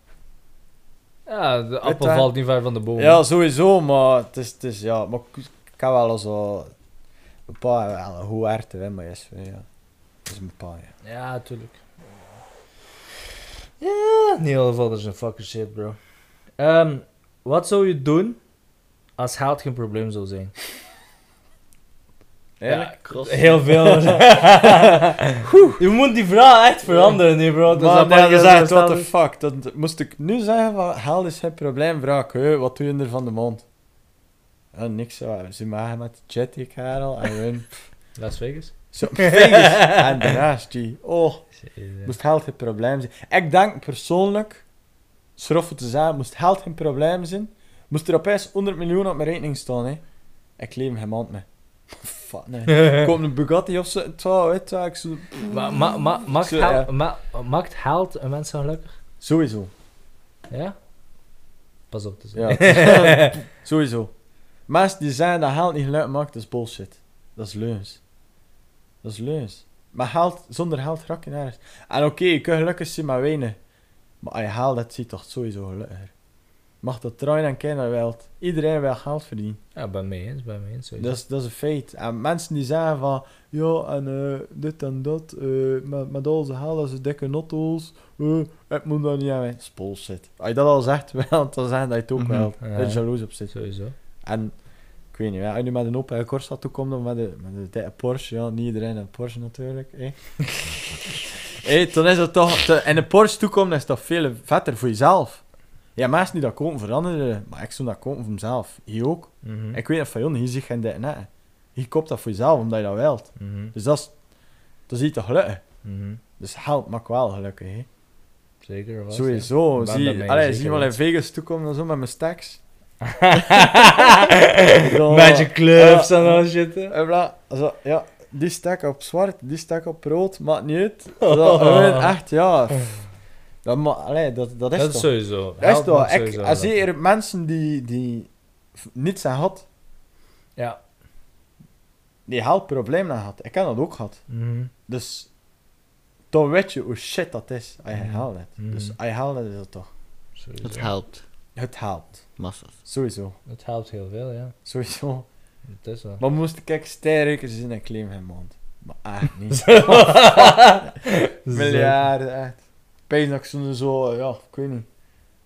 Ja, de appel valt niet ver van de boom. Ja, sowieso, maar het is... Het is ja, maar ik, heb wel zo... Mijn pa heeft wel een goed hart, hè, maar is, ja. Dat is mijn pa, ja. Ja, natuurlijk. Ja, in ieder geval, dat is een fucking shit, bro. Ehm, wat zou je doen als geld geen probleem zou zijn? Cross. Heel veel. je moet die vraag echt veranderen nu, bro. Dus maar dat dat mag je gezegd, zo what the fuck. Dat, moest ik nu zeggen van, geld is geen probleem, vraag ik, hè, wat doe je er van de mond? Ja, niks zo. Ze maken met de jetty, Karel, en hun... Las Vegas? Zo, vingers. en daarnaast, die. Oh, moest geld geen probleem zijn. Ik denk persoonlijk, schroff te zeggen, moest geld geen probleem zijn, moest er opeens 100 miljoen op mijn rekening staan, hè. Ik leef geen maand mee. Fuck, nee. Koop een Bugatti of zo, het zou, weet je, ik zo... Ma, ma, ma, maakt, Zo, geld, ja. ma, maakt geld een mens gelukkig? Sowieso. Ja? Pas op te Ja, zeggen. sowieso. Mensen die zeggen dat geld niet gelukkig maakt, dat is bullshit. Dat is leuns. Dat is leuns. Maar geld, zonder geld raak je nergens. En oké, je kunt gelukkig zijn met weinig. Maar als je geld hebt, zie je toch sowieso gelukkiger. Mag dat draaien en wilt. Iedereen wil geld verdienen. ja, ben mee eens, ben mee eens. sowieso. Dat is, dat is een feit. En mensen die zeggen van, ja, en eh, dit en dat, eh, met, met al zijn geld, is dikke notto's, eh, ik moet dat niet hebben. Is bullshit. Als je dat al zegt, wel, dan zeggen dat je het ook Mhm. wel. Ja. Dat je jaloers op zit. Sowieso. En ik weet niet, als je nu met een Opel Corsa toekomt of met een, met dikke Porsche, ja, niet iedereen een Porsche natuurlijk, hè. hey, dan is het toch, te, in een Porsche toekomt is dat veel vetter voor jezelf. Ja, mensen die dat kopen voor anderen, maar ik zou dat kopen voor mezelf. Je ook. Mhm. Ik weet niet van jullie, je ziet geen dit net. Je koopt dat voor jezelf omdat je dat wilt. Mhm. Dus dat is, dat is iets te gelukkig. Mhm. Dus geld maakt wel gelukkig, hè. Zeker was. Sowieso. Ben Zie, allee, zie wel in. Vegas toekomen en zo met mijn stacks. Magic clubs en al shit. En bla, zo, ja, die stak op zwart, die stak op rood, maakt niet uit. Gewoon echt, ja. pff. Dat, ma- allee, dat, dat is Dat is toch. sowieso. Dat is toch. Ik, sowieso als gelukkig. er mensen die, die niets aan had, Ja. die problemen aan had. Ik heb dat ook gehad. Mhm. Dus dan weet je hoe shit dat is als je hebt. Mhm. Dus als je hebt, is dat toch. Sowieso. Het helpt. Het helpt. Massas. Sowieso. Het helpt heel veel, ja. Sowieso. Het is wel. Maar moest ik sterker zijn, ik claim geen mond. Maar echt niet. Miljarden, echt. Pijn dat ik zo, zo, ja, ik weet niet.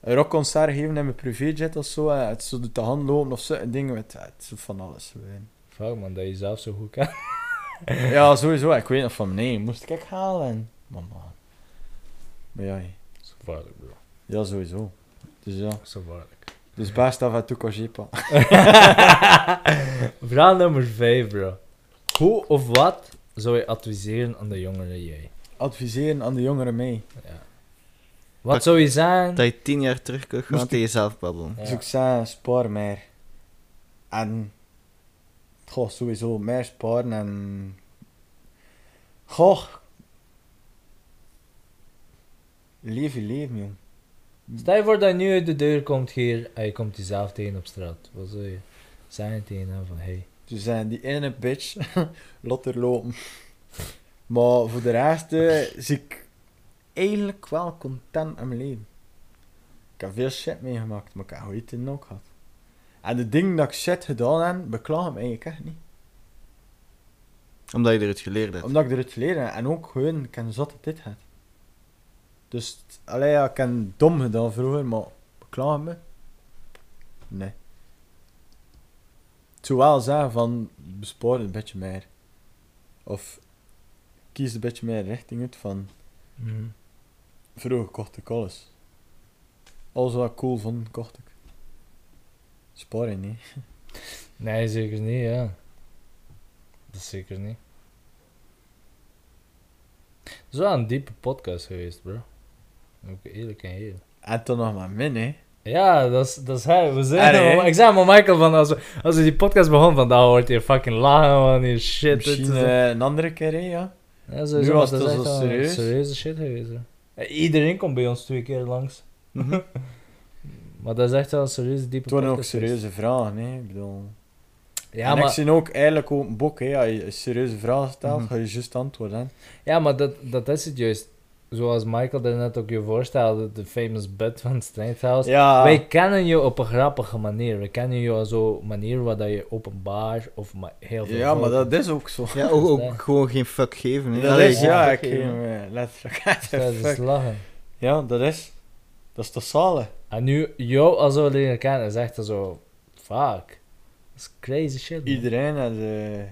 Een rockconcert geven in mijn privéjet of zo, en het zo door de hand lopen of zo, en dingen met, het is van alles. Fuck man, dat je zelf zo goed kan. Ja, sowieso, ik weet nog van, nee, moest ik halen. Maar man. Maar ja, Dat is gevaarlijk, bro. ja, sowieso. Dus ja, Dat is gevaarlijk. dus best af en toe kan jepa. Vraag nummer 5, bro. Hoe of wat zou je adviseren aan de jongere jij? Adviseren aan de jongeren mee. Ja. Wat zou je zeggen? Dat je tien jaar terug kunt gaan Moest tegen jezelf babbelen. Ja. Dus ik zei, spaar meer. En... Goh, sowieso meer sparen en... Goh... Leef je leven, jong. Stel je voor dat je nu uit de deur komt hier en je komt jezelf tegen op straat. Wat zou je zeggen tegen hem van hey? Ze zijn die ene bitch, laat er lopen. Maar voor de rest eh, zie ik eigenlijk wel content aan mijn leven. Ik heb veel shit meegemaakt, maar ik heb goede tijden ook gehad. En de dingen dat ik shit gedaan heb, beklaag ik me eigenlijk echt niet. Omdat je eruit geleerd hebt. Omdat ik eruit leren heb. En ook gewoon, ik ken zat dat dit gaat. Dus, allee, ja, ik heb dom gedaan vroeger, maar beklaag ik me? Nee. Ik zou wel zeggen van, bespaar een beetje meer. Of kies een beetje meer richting uit van, Mhm. Vroeger kocht ik alles. Alles wat ik cool vond, kocht ik. Spaar je niet. Nee, zeker niet, ja. Dat zeker niet. Het is wel een diepe podcast geweest, bro. Ook eerlijk en heel. En toen nog maar min, hè. Ja, dat is, dat is hij. We zijn ik zei maar Michael van als we, als we die podcast begonnen van daar hoort je fucking lachen man, hier shit. Misschien eh, een andere keer, hè, ja. ja, sowieso, nu was het dat is zo serieuze shit geweest. hè. Iedereen komt bij ons twee keer langs. Mhm. Maar dat is echt wel een serieuze diepe Het waren ook serieuze vragen, hè. Ik bedoel... Ja, en ik maar, zie ook eigenlijk ook een boek, hè. Als je een serieuze vraag stelt, Mhm. ga je juist antwoorden, hè. ja, maar dat, dat is het juist. Zoals Michael net ook je voorstelde, de famous bit van Strijdhouse. Ja. Wij kennen je op een grappige manier. We kennen je op zo'n manier waar dat je openbaar of ma- heel veel Ja, maar dat is ook zo. Ja, ook, ook gewoon geen fuck geven. hè. Dat is, ja, ik geef hem eh, letterlijk Dat is lachen. Ja, dat is... Dat is toch zalen? En nu, jou als we leren kennen, is echt zo... Fuck. Dat is crazy shit, man. Iedereen aan de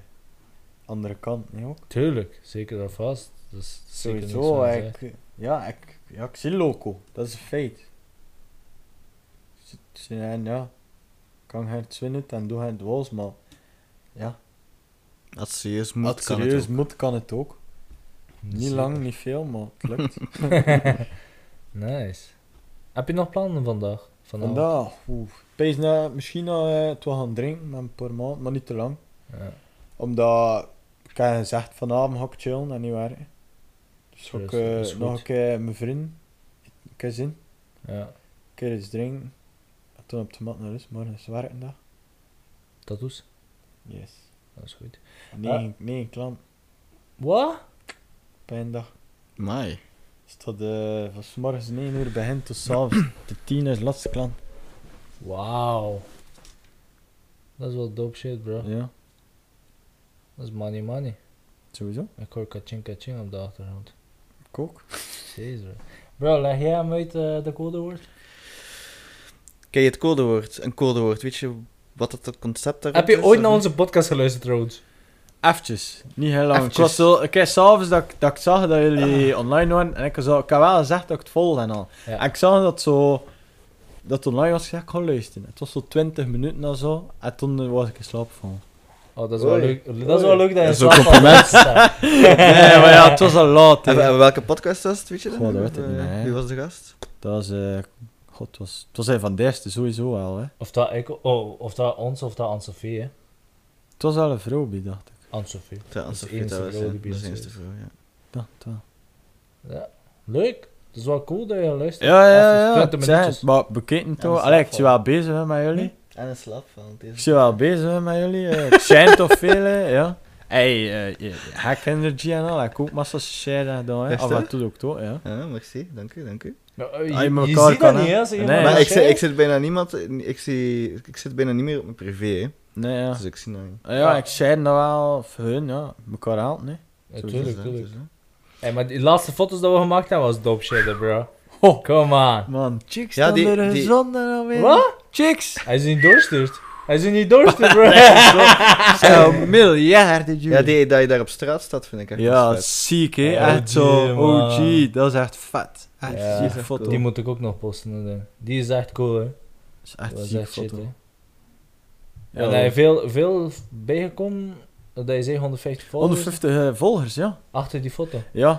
andere kant, niet ook? Tuurlijk, zeker en vast. Niks Sowieso, ik, ja, ik, ja, ik zie loco. Dat is een feit. En ja, kan het zwinnen en doe het wals, maar ja, Als het serieus moet, als het kan serieus het ook. moet, kan het ook. Niet Zeker. lang, niet veel, maar het lukt. nice. Heb je nog plannen vandaag? Vanavond? Vandaag, oeh. Pees na, misschien nog eh, het gaan drinken met een paar maanden, maar niet te lang. Ja. Omdat, ik heb gezegd, vanavond ga ik chillen en niet werken. Dus Dat ik is- eh, is nog een keer mijn vriend een keer zien. ja, Een keer iets drinken. En toen op de mat naar rust, morgen is werkendag. tattoos. Yes. Dat is goed. Negen, negen klant, Wat? pijndag. Mai. Dus dat eh van 's morgens 9 uur begint tot s'avonds de 10 is laatste klant. Wauw. Dat is wel dope shit, bro. Ja, Dat is money money. sowieso. Ik hoor kaching kaching op de achtergrond. Ik ook. Jezus, bro. Bro, leg jij hem uit eh, de codewoord? Ken je het codewoord? Een codewoord, weet je wat het concept daarop Heb je is, ooit naar niet? onze podcast geluisterd, trouwens? Eventjes, niet heel lang. Ik was zo, ik heb s'avonds dat, ik- dat ik zag dat jullie online waren en ik, zo, ik heb wel gezegd dat ik het volgde en al. Ja. En ik zag dat zo, dat het online was, ik zei, ik ga luisteren. Het was zo 20 minuten of zo en toen was ik in slaap gevallen. Oh, dat is wel Oei. leuk. Dat is wel leuk dat je slaap compliment. nee, maar ja, het was al laat. hè. En, en welke podcast was het, weet je dat? Goh, dat weet ik niet, eh, hè. Wie was de gast? Dat was, eh, god, het was, het was een van de eerste sowieso wel, hè. Of dat ik, oh, of dat ons of dat Anne-Sophie, hè? Het was wel een vrouw bij, dacht ik. Anne-Sophie. Ja, Dat is de Sophie, enige dat was, vrouw ja, die bij dat is de eerste is. vrouw, ja. Dat, dat. Ja, leuk. Het is wel cool dat je luistert. Ja, ja, Even ja. 20 ik zei minuutjes. het, Maar bekeken dat toch. is Allee, ik wel wel bezig hè, met jullie. En een Ik zie wel bezig met jullie. eh. Ik shine toch veel, hè, ja. Hey, je- hack energy en al. Ik ook massa share gedaan, hè. Echt, Af hè? en toe ook toch, ja. Ja, merci, dank u, dank u. Ja, eh, je, Ah, je ziet kan, dat niet, hè? Nee. maar ik, zit, ik zit bijna niemand, ik, zie, ik zit bijna niet meer op mijn privé, hè. Nee, ja. Dus ik zie dat niet. Ah, Ja, ik share nou wel voor hun, ja. Mekaar helpen, hè. Ja, tuurlijk, tuurlijk. hè. Hey, maar die laatste foto's dat we gemaakt hebben was dope shit, bro. Ho. Come on. Man, chicks Ja, die- die, die- alweer. Wat? Chicks! Hij is niet doorstuurd. Hij is niet doorstuurd, bro. Zo miljarden, jullie. Ja, die, dat je daar op straat staat, vind ik echt Ja, ziek, hè. Ja, echt zo. man. OG, dat is echt vet. Echt Ja, echt foto. cool. Die moet ik ook nog posten. Die is echt cool, hè. Dat is echt Dat is echt foto. hè. Ja, en hij heeft veel, veel bijgekomen, dat je zei 150 volgers 150 eh, volgers, ja. achter die foto. Ja, is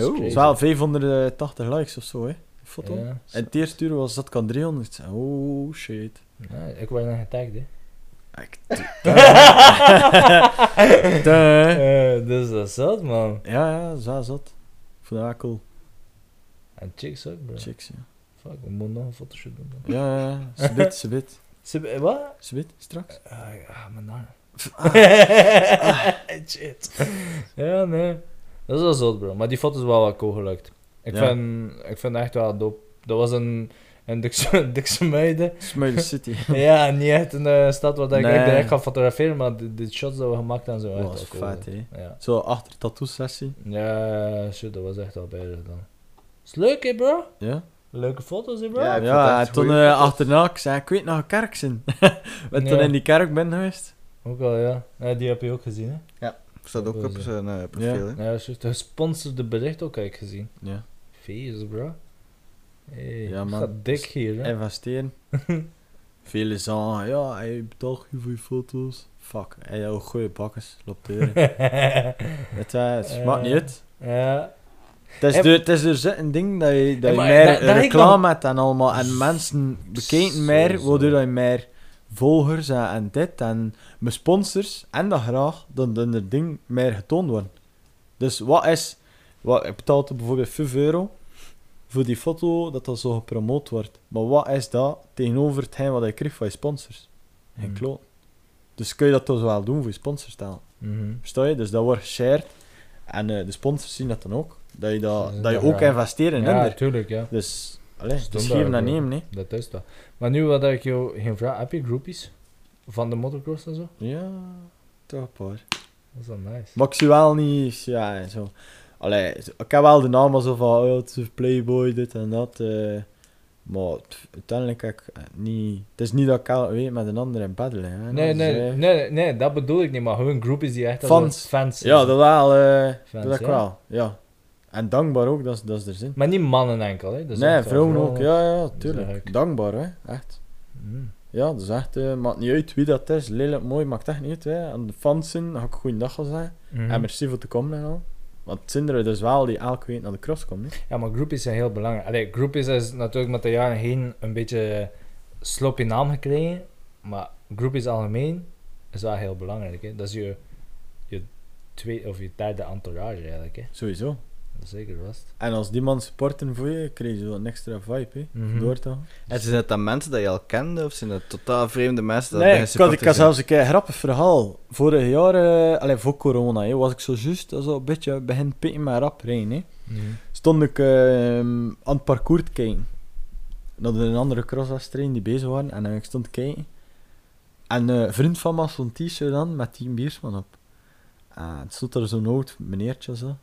Oh. het is wel 580 likes of zo, hè. Foto. Ja, En het eerste uur was dat kan 300. Oh shit. Nee, ik word nog getagd, hè. Ik- Duh. Eh, dus dat is dat, man. Ja, ja, zo zat. Vond dat wel cool. En chicks ook, bro. Chicks, ja. Fuck, we moeten nog een fotoshoot doen. dan. Ja, ja, ja. Subit, subit. Ze, eh, wat? Subit, straks. Ah, ja, mijn naam. Shit. Ja, nee. Dat is wel zot, bro. Maar die foto is wel wat cool gelukt. Ik, Ja. vind, ik vind het echt wel dope. Dat was een... En Dikse, Dikse Muiden. Smiley City. ja, niet echt een eh, stad waar ik Nee. echt direct ga fotograferen, maar de, de shots dat we gemaakt hebben, zo echt was wel cool. vet, hè. Ja. Zo achter tattoo-sessie. Ja, shit, dat was echt wel beter dan. Is leuk, hè, bro? Ja. Leuke foto's, hè, bro? Ja, ik vond Ja, en toen goeie eh, foto's. achterna, ik zei, ik weet nog een kerk zijn. We toen Ja. in die kerk ben geweest. Ook wel, ja. ja. Die heb je ook gezien, hè? Staat ook op zijn eh, profiel, hè. Ja, shit. Gesponsorde bericht ook, heb ik gezien. Ja. Feest, bro. Hey, Ja, man. Gaat dik hier, hè? Investeren. Velen zeggen, ja, hij betaalt je voor je foto's. Fuck, hij heeft ook goede bakkers. Loopt deur. het, eh, het maakt niet uit. ja. Het is, dus, het is dus een ding dat je, dat Ja, je meer dat- dat ik reclame hebt en allemaal. En mensen bekijken meer, waardoor je meer volgers en, en dit en mijn sponsors en dat graag, dan dan er ding meer getoond worden. Dus wat is, wat, ik betaalde bijvoorbeeld 5 euro voor die foto dat dat zo gepromoot wordt. Maar wat is dat tegenover hetgeen wat je krijgt van je sponsors? Geen Hmm. kloot. Dus kun je dat toch wel doen voor je sponsors. Mhm. Versta je? Dus dat wordt geshared. En eh, de sponsors zien dat dan ook. Dat je, dat, dat je dat ook investeert in Ja, natuurlijk, ja. Dus, allee, Ze dus geven dat en nemen, nee. Dat is dat. Maar nu wat ik jou geen vraag, heb je groupies? Van de motocross en zo? Ja, toch paar. Dat is wel nice. Maar ik zie wel niet, ja, zo. Allee, ik heb wel de naam zo van, oh, het is playboy, dit en dat. eh, maar uiteindelijk heb ik eh, niet... Het is niet dat ik weet met een ander in. Nee, is, nee, eh, nee, nee, dat bedoel ik niet, maar gewoon groupies die echt Fans. fans Ja, dat wel, Fans, dat ik ja. wel, ja. En dankbaar ook, dat is, dat is er zin. Maar niet mannen enkel, hè? Dus nee, vrouwen ook, ja, ja, is tuurlijk. Dankbaar, hè, echt. Mm. Ja, dat is echt, eh maakt niet uit wie dat is, lelijk, mooi, maakt echt niet uit, hè. En de fans zijn, ga ik een goede dag gaan zeggen. Mhm. En merci voor te komen en al. Want het zijn er dus wel die elke week naar de cross komen, hè. Ja, maar groupies zijn heel belangrijk. Allee, groupies is natuurlijk met de jaren heen een beetje sloppy naam gekregen. Maar groupies algemeen is wel heel belangrijk. Hè? Dat is je, je tweede of je derde entourage eigenlijk. Hè? Sowieso. Dat zeker vast. En als die man supporten voor je, krijg je zo een extra vibe, hè. Mhm. Door te gaan. En zijn het dan mensen dat je al kende, of zijn het totaal vreemde mensen dat Nee, bij ik je had, ik had zelfs een keer een grappig verhaal. Vorig jaar, allee, voor corona, hè, was ik zo juist zo een beetje begin pikken met rap rijden, hè. Stond ik ehm, aan het parcours te kijken. Naar een andere crosswedstrijd die bezig waren. En ik stond te kijken. En eh, een vriend van me had zo'n t-shirt aan met Team Biersman op. En het stond er zo'n oud meneertje zo.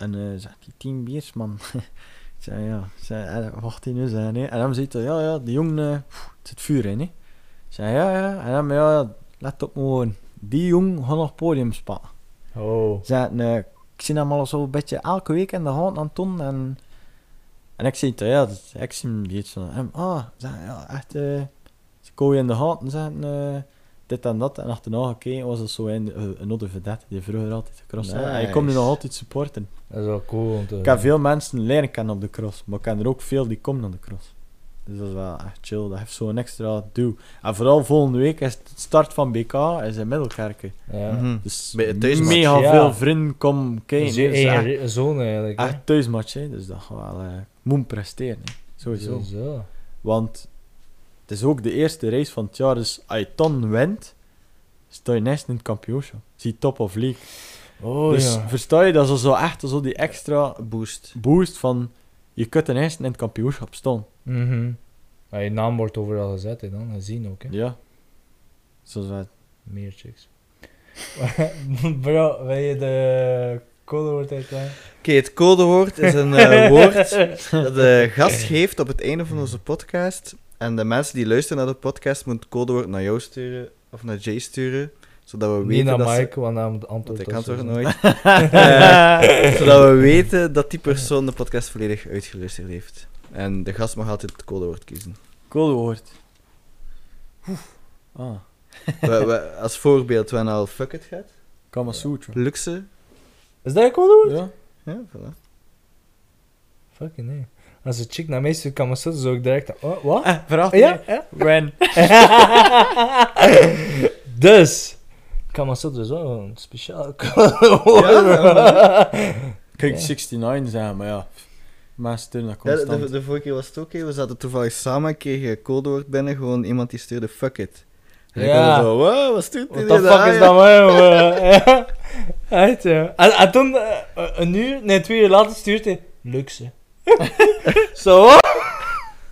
En eh zegt die Biersman. ik zei ja, ik zei, eh, wacht hij nu zijn. hè. En dan zei hij, ja, ja, die jongen, eh, pff, het zit vuur in. Hè. Ik zei ja, ja. En dan, ja, let op gewoon. Die jongen gaat nog podium spatten. Oh. Zei, nee, ik zie hem al zo een beetje elke week in de hand aan doen. En, en ik zei, ja, dat, ik zie hem iets van hem. Ah, zei, ja, echt, eh, ze in de hand en zei, eh, dit en dat. En achterna gekeken was het zo een, eh, een andere vedette die vroeger altijd gecrossed had. En ik kom nu nog Nice. altijd supporten. Dat is wel cool om te Ik heb veel mensen leren kennen op de cross, maar ik ken er ook veel die komen op de cross. Dus dat is wel echt chill, dat heeft zo'n extra duw. En vooral volgende week is het start van BK is in Middelkerken. Ja. Mhm. Dus thuismatch. mega Ja. veel vrienden komen Dat kijken. Dus echt- zoon eigenlijk. Echt thuismatch, hè. dus dat gaat wel eh moet presteren. Hè. Sowieso. Sowieso. Want het is ook de eerste race van het jaar, dus als je dan wint, sta je next in het kampioenschap. Zie top of league. Oh dus ja. versta je, dat is zo echt zo die extra Boost. boost van je kunt ten eerste in het kampioenschap staan. Mhm. Ja, je naam wordt overal gezet, hè, dan gezien ook. Hè. Ja. Zoals wij. Meer chicks. Bro, wil je de codewoord uitleggen? Oké, het codewoord is een eh, woord dat de gast geeft op het einde van onze podcast. En de mensen die luisteren naar de podcast moeten het codewoord naar jou sturen, of naar Jay sturen, zodat we Niet weten naar dat ze- Mike, want antwoord Want ik zo antwoord zijn. nooit. Eh, zodat we weten dat die persoon de podcast volledig uitgeluisterd heeft. En de gast mag altijd het codewoord kiezen. Codewoord. Ah. we, we- als voorbeeld, wanneer al fuck it gaat. Kama Sutra. Luxe. Is dat een codewoord? Ja. Ja, voilà. Fucking nee. Als een chick naar mij stuurt, kan me zo ik direct... Oh, wat? Ah, vraag Ja? ja? When? dus... Kan me zo dus wel een speciaal Ja. Kijk, Ja. 69 zijn, maar ja. Ja, de, constant. de, de vorige keer was het ook, we zaten toevallig samen, kregen een codewoord binnen, gewoon iemand die stuurde fuck it. En ik Ja. zo, wow, wat stuurt What die the daar, fuck is dat, man? Ja. Echt, ja. En, en toen, eh, een uur, nee, twee uur later stuurt hij... Luxe. Zo?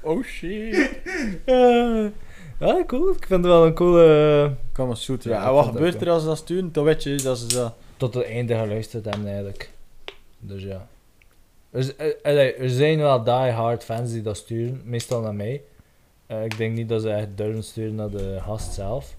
Oh shit. Eh, ja, cool. Ik vind het wel een coole... Kan maar zoet. Ja, wat gebeurt er als ze dat sturen? Dan weet je dat ze dat... tot het einde geluisterd hebben eigenlijk. Dus ja. Er, eh, er zijn wel die-hard fans die dat sturen, meestal naar mij. Eh, ik denk niet dat ze echt durven sturen naar de gast zelf.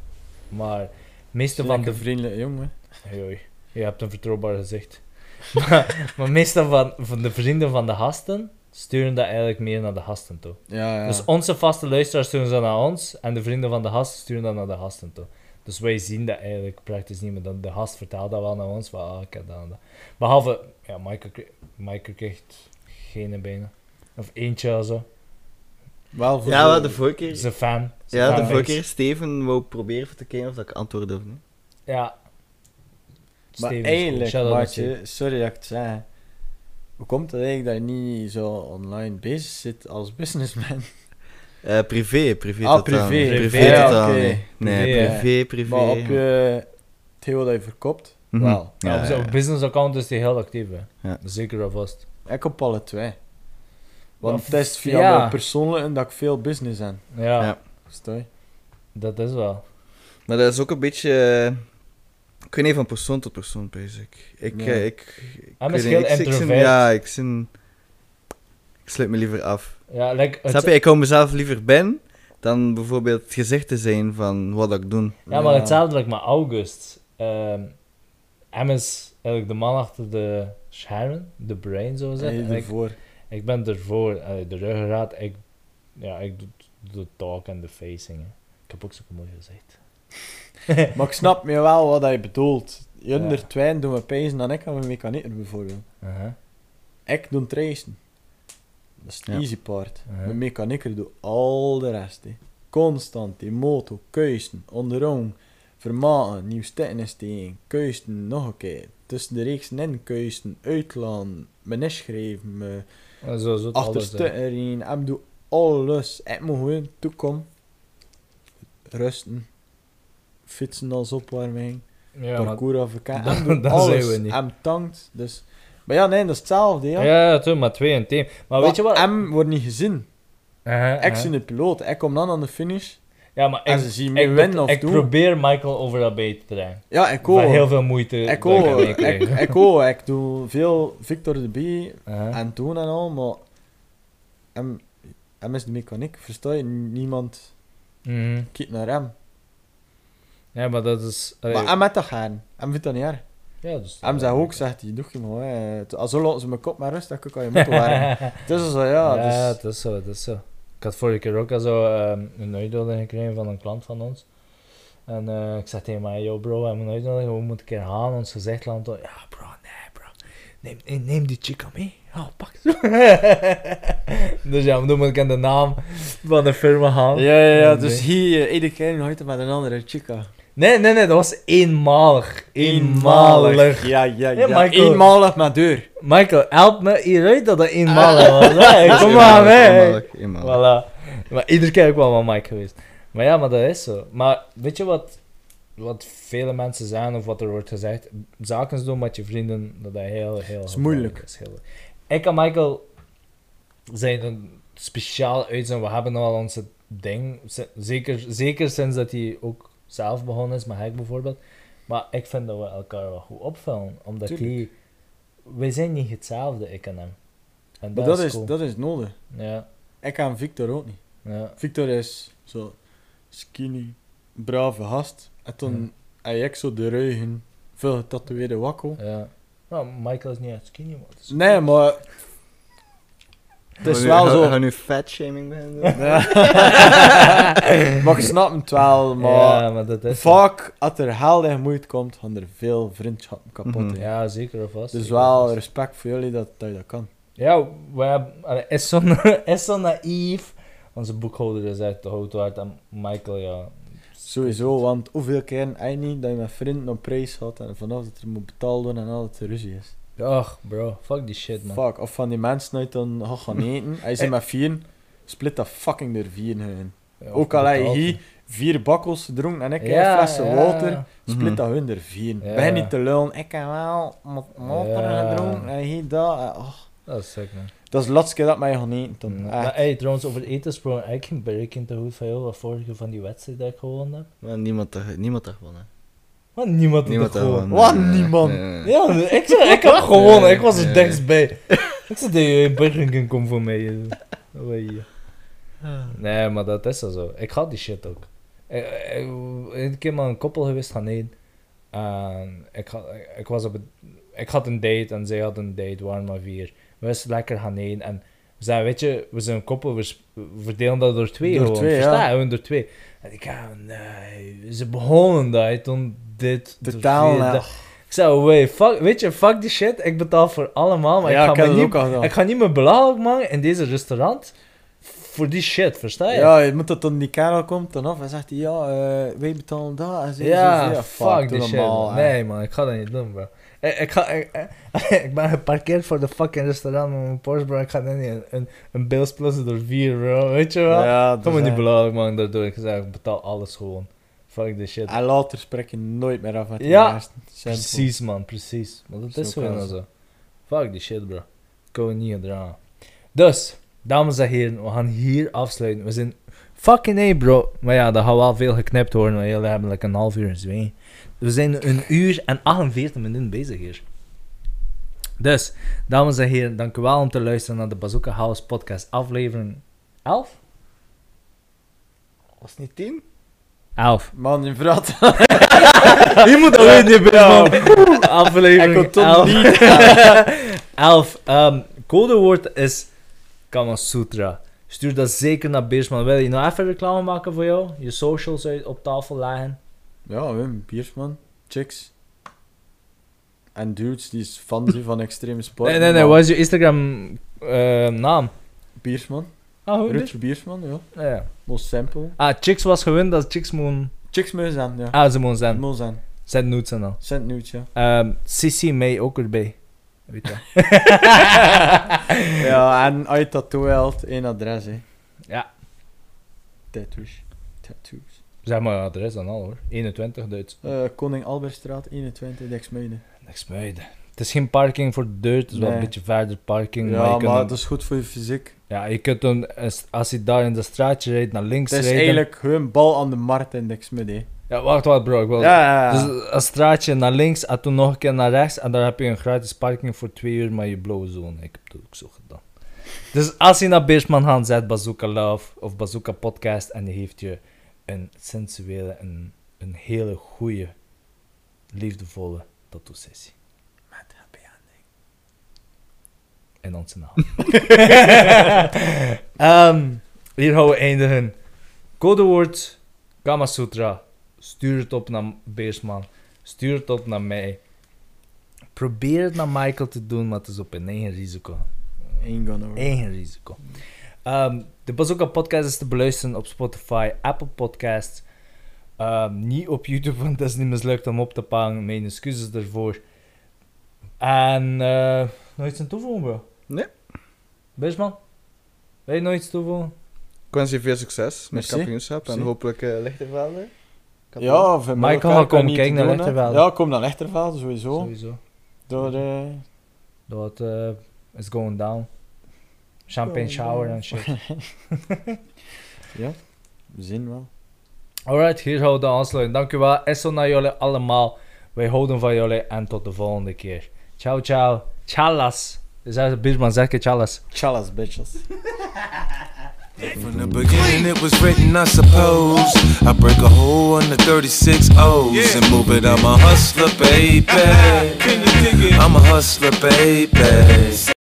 Maar meeste van de... vriendelijke jongen. Hey. Je hebt een vertrouwbaar gezicht. maar, maar meestal van, van de vrienden van de gasten sturen dat eigenlijk meer naar de gasten toe. Ja, ja. Dus onze vaste luisteraars sturen dat naar ons en de vrienden van de gast sturen dat naar de gasten toe. Dus wij zien dat eigenlijk praktisch niet meer. Dan de gast vertelt dat wel naar ons, van ah, ik heb dat en dat. Behalve, ja, Michael, Michael krijgt geen bijna. Of eentje of zo. Wel voor Ja, de- wel, de vorige keer... Zijn fan. Zijn Ja, de vorige keer Steven wou proberen te kijken of dat ik antwoordde of niet. Ja. Maar eigenlijk, maatje, sorry dat ik het zeg. Hoe komt het eigenlijk dat je niet zo online bezig zit als businessman? Eh, privé, privé Ah, privé. Privé, Privé ja, totaal oké. niet. Nee, Privé, privé, privé. maar op je Theo dat je verkoopt, Mhm. wel. Ja, Ja, op zijn business account is hij heel actief. Hè. Ja. Zeker of vast. Ik op alle twee. Want het is via ja. mijn persoonlijke dat ik veel business heb. Ja, Ja. Dat is wel. Maar dat is ook een beetje... eh, Ik weet niet, van persoon tot persoon, bezig. Ik, eh, ik, ik, Hij weet is niet, heel ik, ik, zin- introvert. Ja, ik zin... Ik sluit me liever af. Ja, like, het- Snap je? Ik hou mezelf liever binnen dan bijvoorbeeld het gezicht te zijn van wat ik doe. Ja, maar hetzelfde like met August. Ehm hem is eigenlijk de man achter de schermen, de brain zo En gezegd. je En ik, ervoor. ik ben ervoor, eh, de ruggengraat, ik, ja, ik doe de talk en de facing. Hè. Ik heb ook zo mooi gezegd. Maar ik snap me wel wat hij bedoelt. Je Ja. twee doen we pezen dan ik aan mijn mechanieker bijvoorbeeld. Uh-huh. Ik doe tracen. Dat is de Ja. easy part. Ja. Mijn mechanieker doet al de rest. Constant, die motor, keuzen, onderhoud, vermaken, nieuw steken, keuzen, nog een keer. Tussen de reeksen in keuzen, uitlaan, mijn schrijven, mijn En Zo, zo alles, hè. achterste erin. Ik doe alles. Ik moet gewoon toekomen. Rusten. Fietsen als opwarming. Ja, maar, parcours. Dat- Hem doet dat alles. zijn we niet. Hem tankt. Dus. Maar ja, nee, dat is hetzelfde. Ja. ja, maar twee in team. Maar weet je wat? Hem wordt niet gezien. Uh-huh, Ik uh-huh. zie de piloot. Ik kom dan aan de finish. Ja, maar En ik, ze zien ik, winnen of ik doen. probeer Michael over dat bij te brengen. Ja, ik Met heel ook. veel moeite. Ik ik ook. Ik, ik ook. Ik doe veel Victor de B en toen en al, maar hem, hem is de mechaniek. Versta je? Niemand Mhm. kijkt naar hem. Ja, maar dat is... allee, Maar hem met dat gaan. Hem vindt dat niet erg. ja, dus, Hem zegt ook, zegt hij, doe je maar. Als zo laten ze mijn kop maar rust, dan kan je moeten werken. Dus zo, ja. Ja, dus, het is zo, het is zo. Ik had vorige keer ook al zo ehm, een uitnodiging gekregen van een klant van ons. En eh, ik zei tegen mij, yo bro, we hebben een uitnodiging, we moeten een keer gaan, ons gezicht laten tonen." Ja bro, nee bro, neem, neem, neem die chica mee. Ja, pak ze. dus ja, dan moet ik aan de naam van de firma gaan. ja, ja, ja, dus hier, iedere keer nooit met een andere chica. Nee, nee, nee, dat was eenmalig. Eenmalig. Ja, ja, Ja. Eenmalig maar deur. Michael, help me hieruit dat dat eenmalig was. Hey, kom maar, eenmalig, hè. eenmalig, eenmalig. Voilà. Maar iedere keer ook wel met Mike geweest. Maar ja, maar dat is zo. Maar weet je wat, wat vele mensen zijn of wat er wordt gezegd? Zaken doen met je vrienden, dat is heel, heel... is moeilijk. is heel- Ik en Michael zijn een speciaal uit zijn. We hebben al onze ding. Zeker, zeker sinds dat hij ook zelf begonnen is, met Hek bijvoorbeeld. Maar ik vind dat we elkaar wel goed opvullen. Omdat Tuurlijk. die... Wij zijn niet hetzelfde, ik en hem. En Maar dat, dat is cool. dat is nodig. Ja, Ik en Victor ook niet. ja. Victor is zo skinny, brave gast. En toen heb ik zo de ruggen, veel getatoeëerde wakkel. Ja. Nou, Michael is niet echt skinny, is- Nee, maar... Het is wel nu- zo... Gaan we nu fatshaming beginnen? doen? maar ik snap het wel, maar... ja, maar dat is... Vaak, als er geld en moeite komt, gaan er veel vriendschappen kapot. Mhm. Ja, zeker of vast. Dus zeker wel vast. respect voor jullie dat, dat je dat kan. Ja, we hebben... Is zo, is zo naïef. Onze boekhouder is uit de hout waard en Michael, ja... Sowieso, want hoeveel keer je niet dat je met vrienden op prijs had en vanaf dat er moet betaald worden en altijd er ruzie is. Ach, bro. Fuck die shit, man. Fuck, of van die mensen uit dan gaan gaan eten. Hij zit met vier, split dat fucking door vier hun. Ja, Ook al heb je betaald, hier vier bakkels gedronken en ik heb Ja, flessen ja. water, split Mhm. dat hun door vier. Ja. Begin niet te lullen, ik heb wel wat water Ja. gedronken en hier dat. en, oh. Dat is sick, man. Dat is de laatste keer dat mij gaan eten. Toen. Maar hey, trouwens, over eten gesproken, ik ging bereken te goed van jou, wat vorige van die wedstrijd dat ik gewonnen heb. Maar niemand, dat- niemand dat gewonnen. Maar niemand had Niemand het gewonnen. Wat? Nee, Niemand? nee, nee. Ja, ik, zei, ik had gewonnen, ik was er Nee. dichtstbij. Ik zei, de Burger komt voor mij. eh. Oei. Nee, maar dat is zo. Ik had die shit ook. Ik, ik, een keer met een koppel geweest gaan eten. En ik, had, ik, was op een, ik had een date en zij had een date, we waren maar vier. We was lekker gaan eten en we zeiden, weet je, we zijn een koppel, we, verdelen dat door twee Door gewoon. twee, versta ja. door twee. En ik ga, nee, ze begonnen dat, toen dit, vier, nou. Ik zei, wait, fuck, weet je, fuck die shit, ik betaal voor allemaal, maar ja, ik, ik ga niet, al ik ga niet meer belachelijk maken in deze restaurant voor die shit, versta je? Ja, je moet dat dan die kerel komt dan af en zegt hij, ja, eh, wij betalen dat en zo. Ja, zo. fuck, die shit. normaal. Nee, man, ik ga dat niet doen, bro. Ik, ik, ga, ik, ik ben geparkeerd voor de fucking restaurant met mijn Porsche, bro. Ik ga dan niet een, een, een Bills plussen door vier, bro. Weet je wel? Ja, Kom me is niet belachelijk, man. Daardoor ik zei, ik betaal alles gewoon. Fuck die shit. En later spreek je nooit meer af met die Ja. Precies, man, precies. Maar dat is gewoon zo. Fuck die shit, bro. Komen niet gedragen. Dus, dames en heren, we gaan hier afsluiten. We zijn fucking nee, bro. Maar ja, dat gaat wel veel geknipt worden. want Jullie hebben like een half uur zwijn. We zijn een uur en 48 minuten bezig hier. Dus, dames en heren, dank u wel om te luisteren naar de Bazooka House podcast aflevering 11? Was het niet tien? 11. Man, je praat. Je moet dat weten, je man. Aflevering Ik kon toch 11. niet. 11. Ehm, codewoord is Kama Sutra. Stuur dat zeker naar Beersman. Wil je nou even reclame maken voor jou? Je socials op tafel leggen? Ja, Wim, Biersman, chicks. En dudes die is fan zijn van extreme sport. Nee, nee, nee. Wat is je Instagram eh, naam? Biersman, Ah, Rutger Biersman, ja. Ja. Most simpel. Ah, Chicks was gewend dat Chicks moeten... Chicks moet zijn, ja. Ah, ze moeten zijn. Moet zijn. Zijn nudes en al. Cent nudes, ja. Ehm Sissy May ook erbij. Weet je ja, en als je tattoo helpt, één adres, hè. Ja. Tattoos. Tattoos. Zeg maar adres en al hoor. 21 Duits. Eh, Koning Albertstraat, 21, Dexmuiden. Niks meiden. Het is geen parking voor de deur, het is wel een beetje verder parking. Ja, maar je maar, kunt dan- dat is goed voor je fysiek. Ja, je kunt dan, als- je daar in de straatje rijdt, naar links Het is rijden. eigenlijk gewoon bal aan de markt in Dexmuiden. hè. Ja, wacht, wacht bro, ik wil... Ja, ja, ja. Dus een straatje naar links en toen nog een keer naar rechts en daar heb je een gratis parking voor twee uur met je blauwe zone. Ik heb dat ook zo gedaan. Dus als je naar Beersman gaat, zet Bazooka Love of Bazooka Podcast en die heeft je een sensuele, een, een hele goede, liefdevolle tattoo-sessie. En onze naam. Ehm, hier gaan we eindigen. Codewoord Kama Sutra. Stuur het op naar Beersman. Stuur het op naar mij. Probeer het naar Michael te doen, maar het is op een eigen risico. Work. Eigen risico. Ehm, de Bazooka Podcast is te beluisteren op Spotify, Apple Podcasts. Ehm, niet op YouTube, want dat is niet mislukt om op te pakken. Mijn excuses daarvoor. En eh iets aan toevoegen, bro? Nee. Beersman? Wil je nog iets toevoegen? Ik wens je veel succes met Merci. kampioenschap en hopelijk uh, Lichtervelden. Ja, van elkaar gaat kan komen niet kijken naar doen, hè. Lichtervelde. Ja, kom naar Lichtervelde, sowieso. Sowieso. Door, eh, Dat eh is going down. Champagne shower en shit. ja, we zien wel. Alright, hier gaan we dan aansluiten. Dankjewel. Esso naar jullie allemaal. Wij houden van jullie en tot de volgende keer. Ciao, ciao. Chalas. Is dat Beersman? Zeg je chalas. Chalas, bitches. From the beginning, it was written, I suppose. I break a hole on the 36 O's and move it. I'm a hustler, baby. I'm a hustler, baby.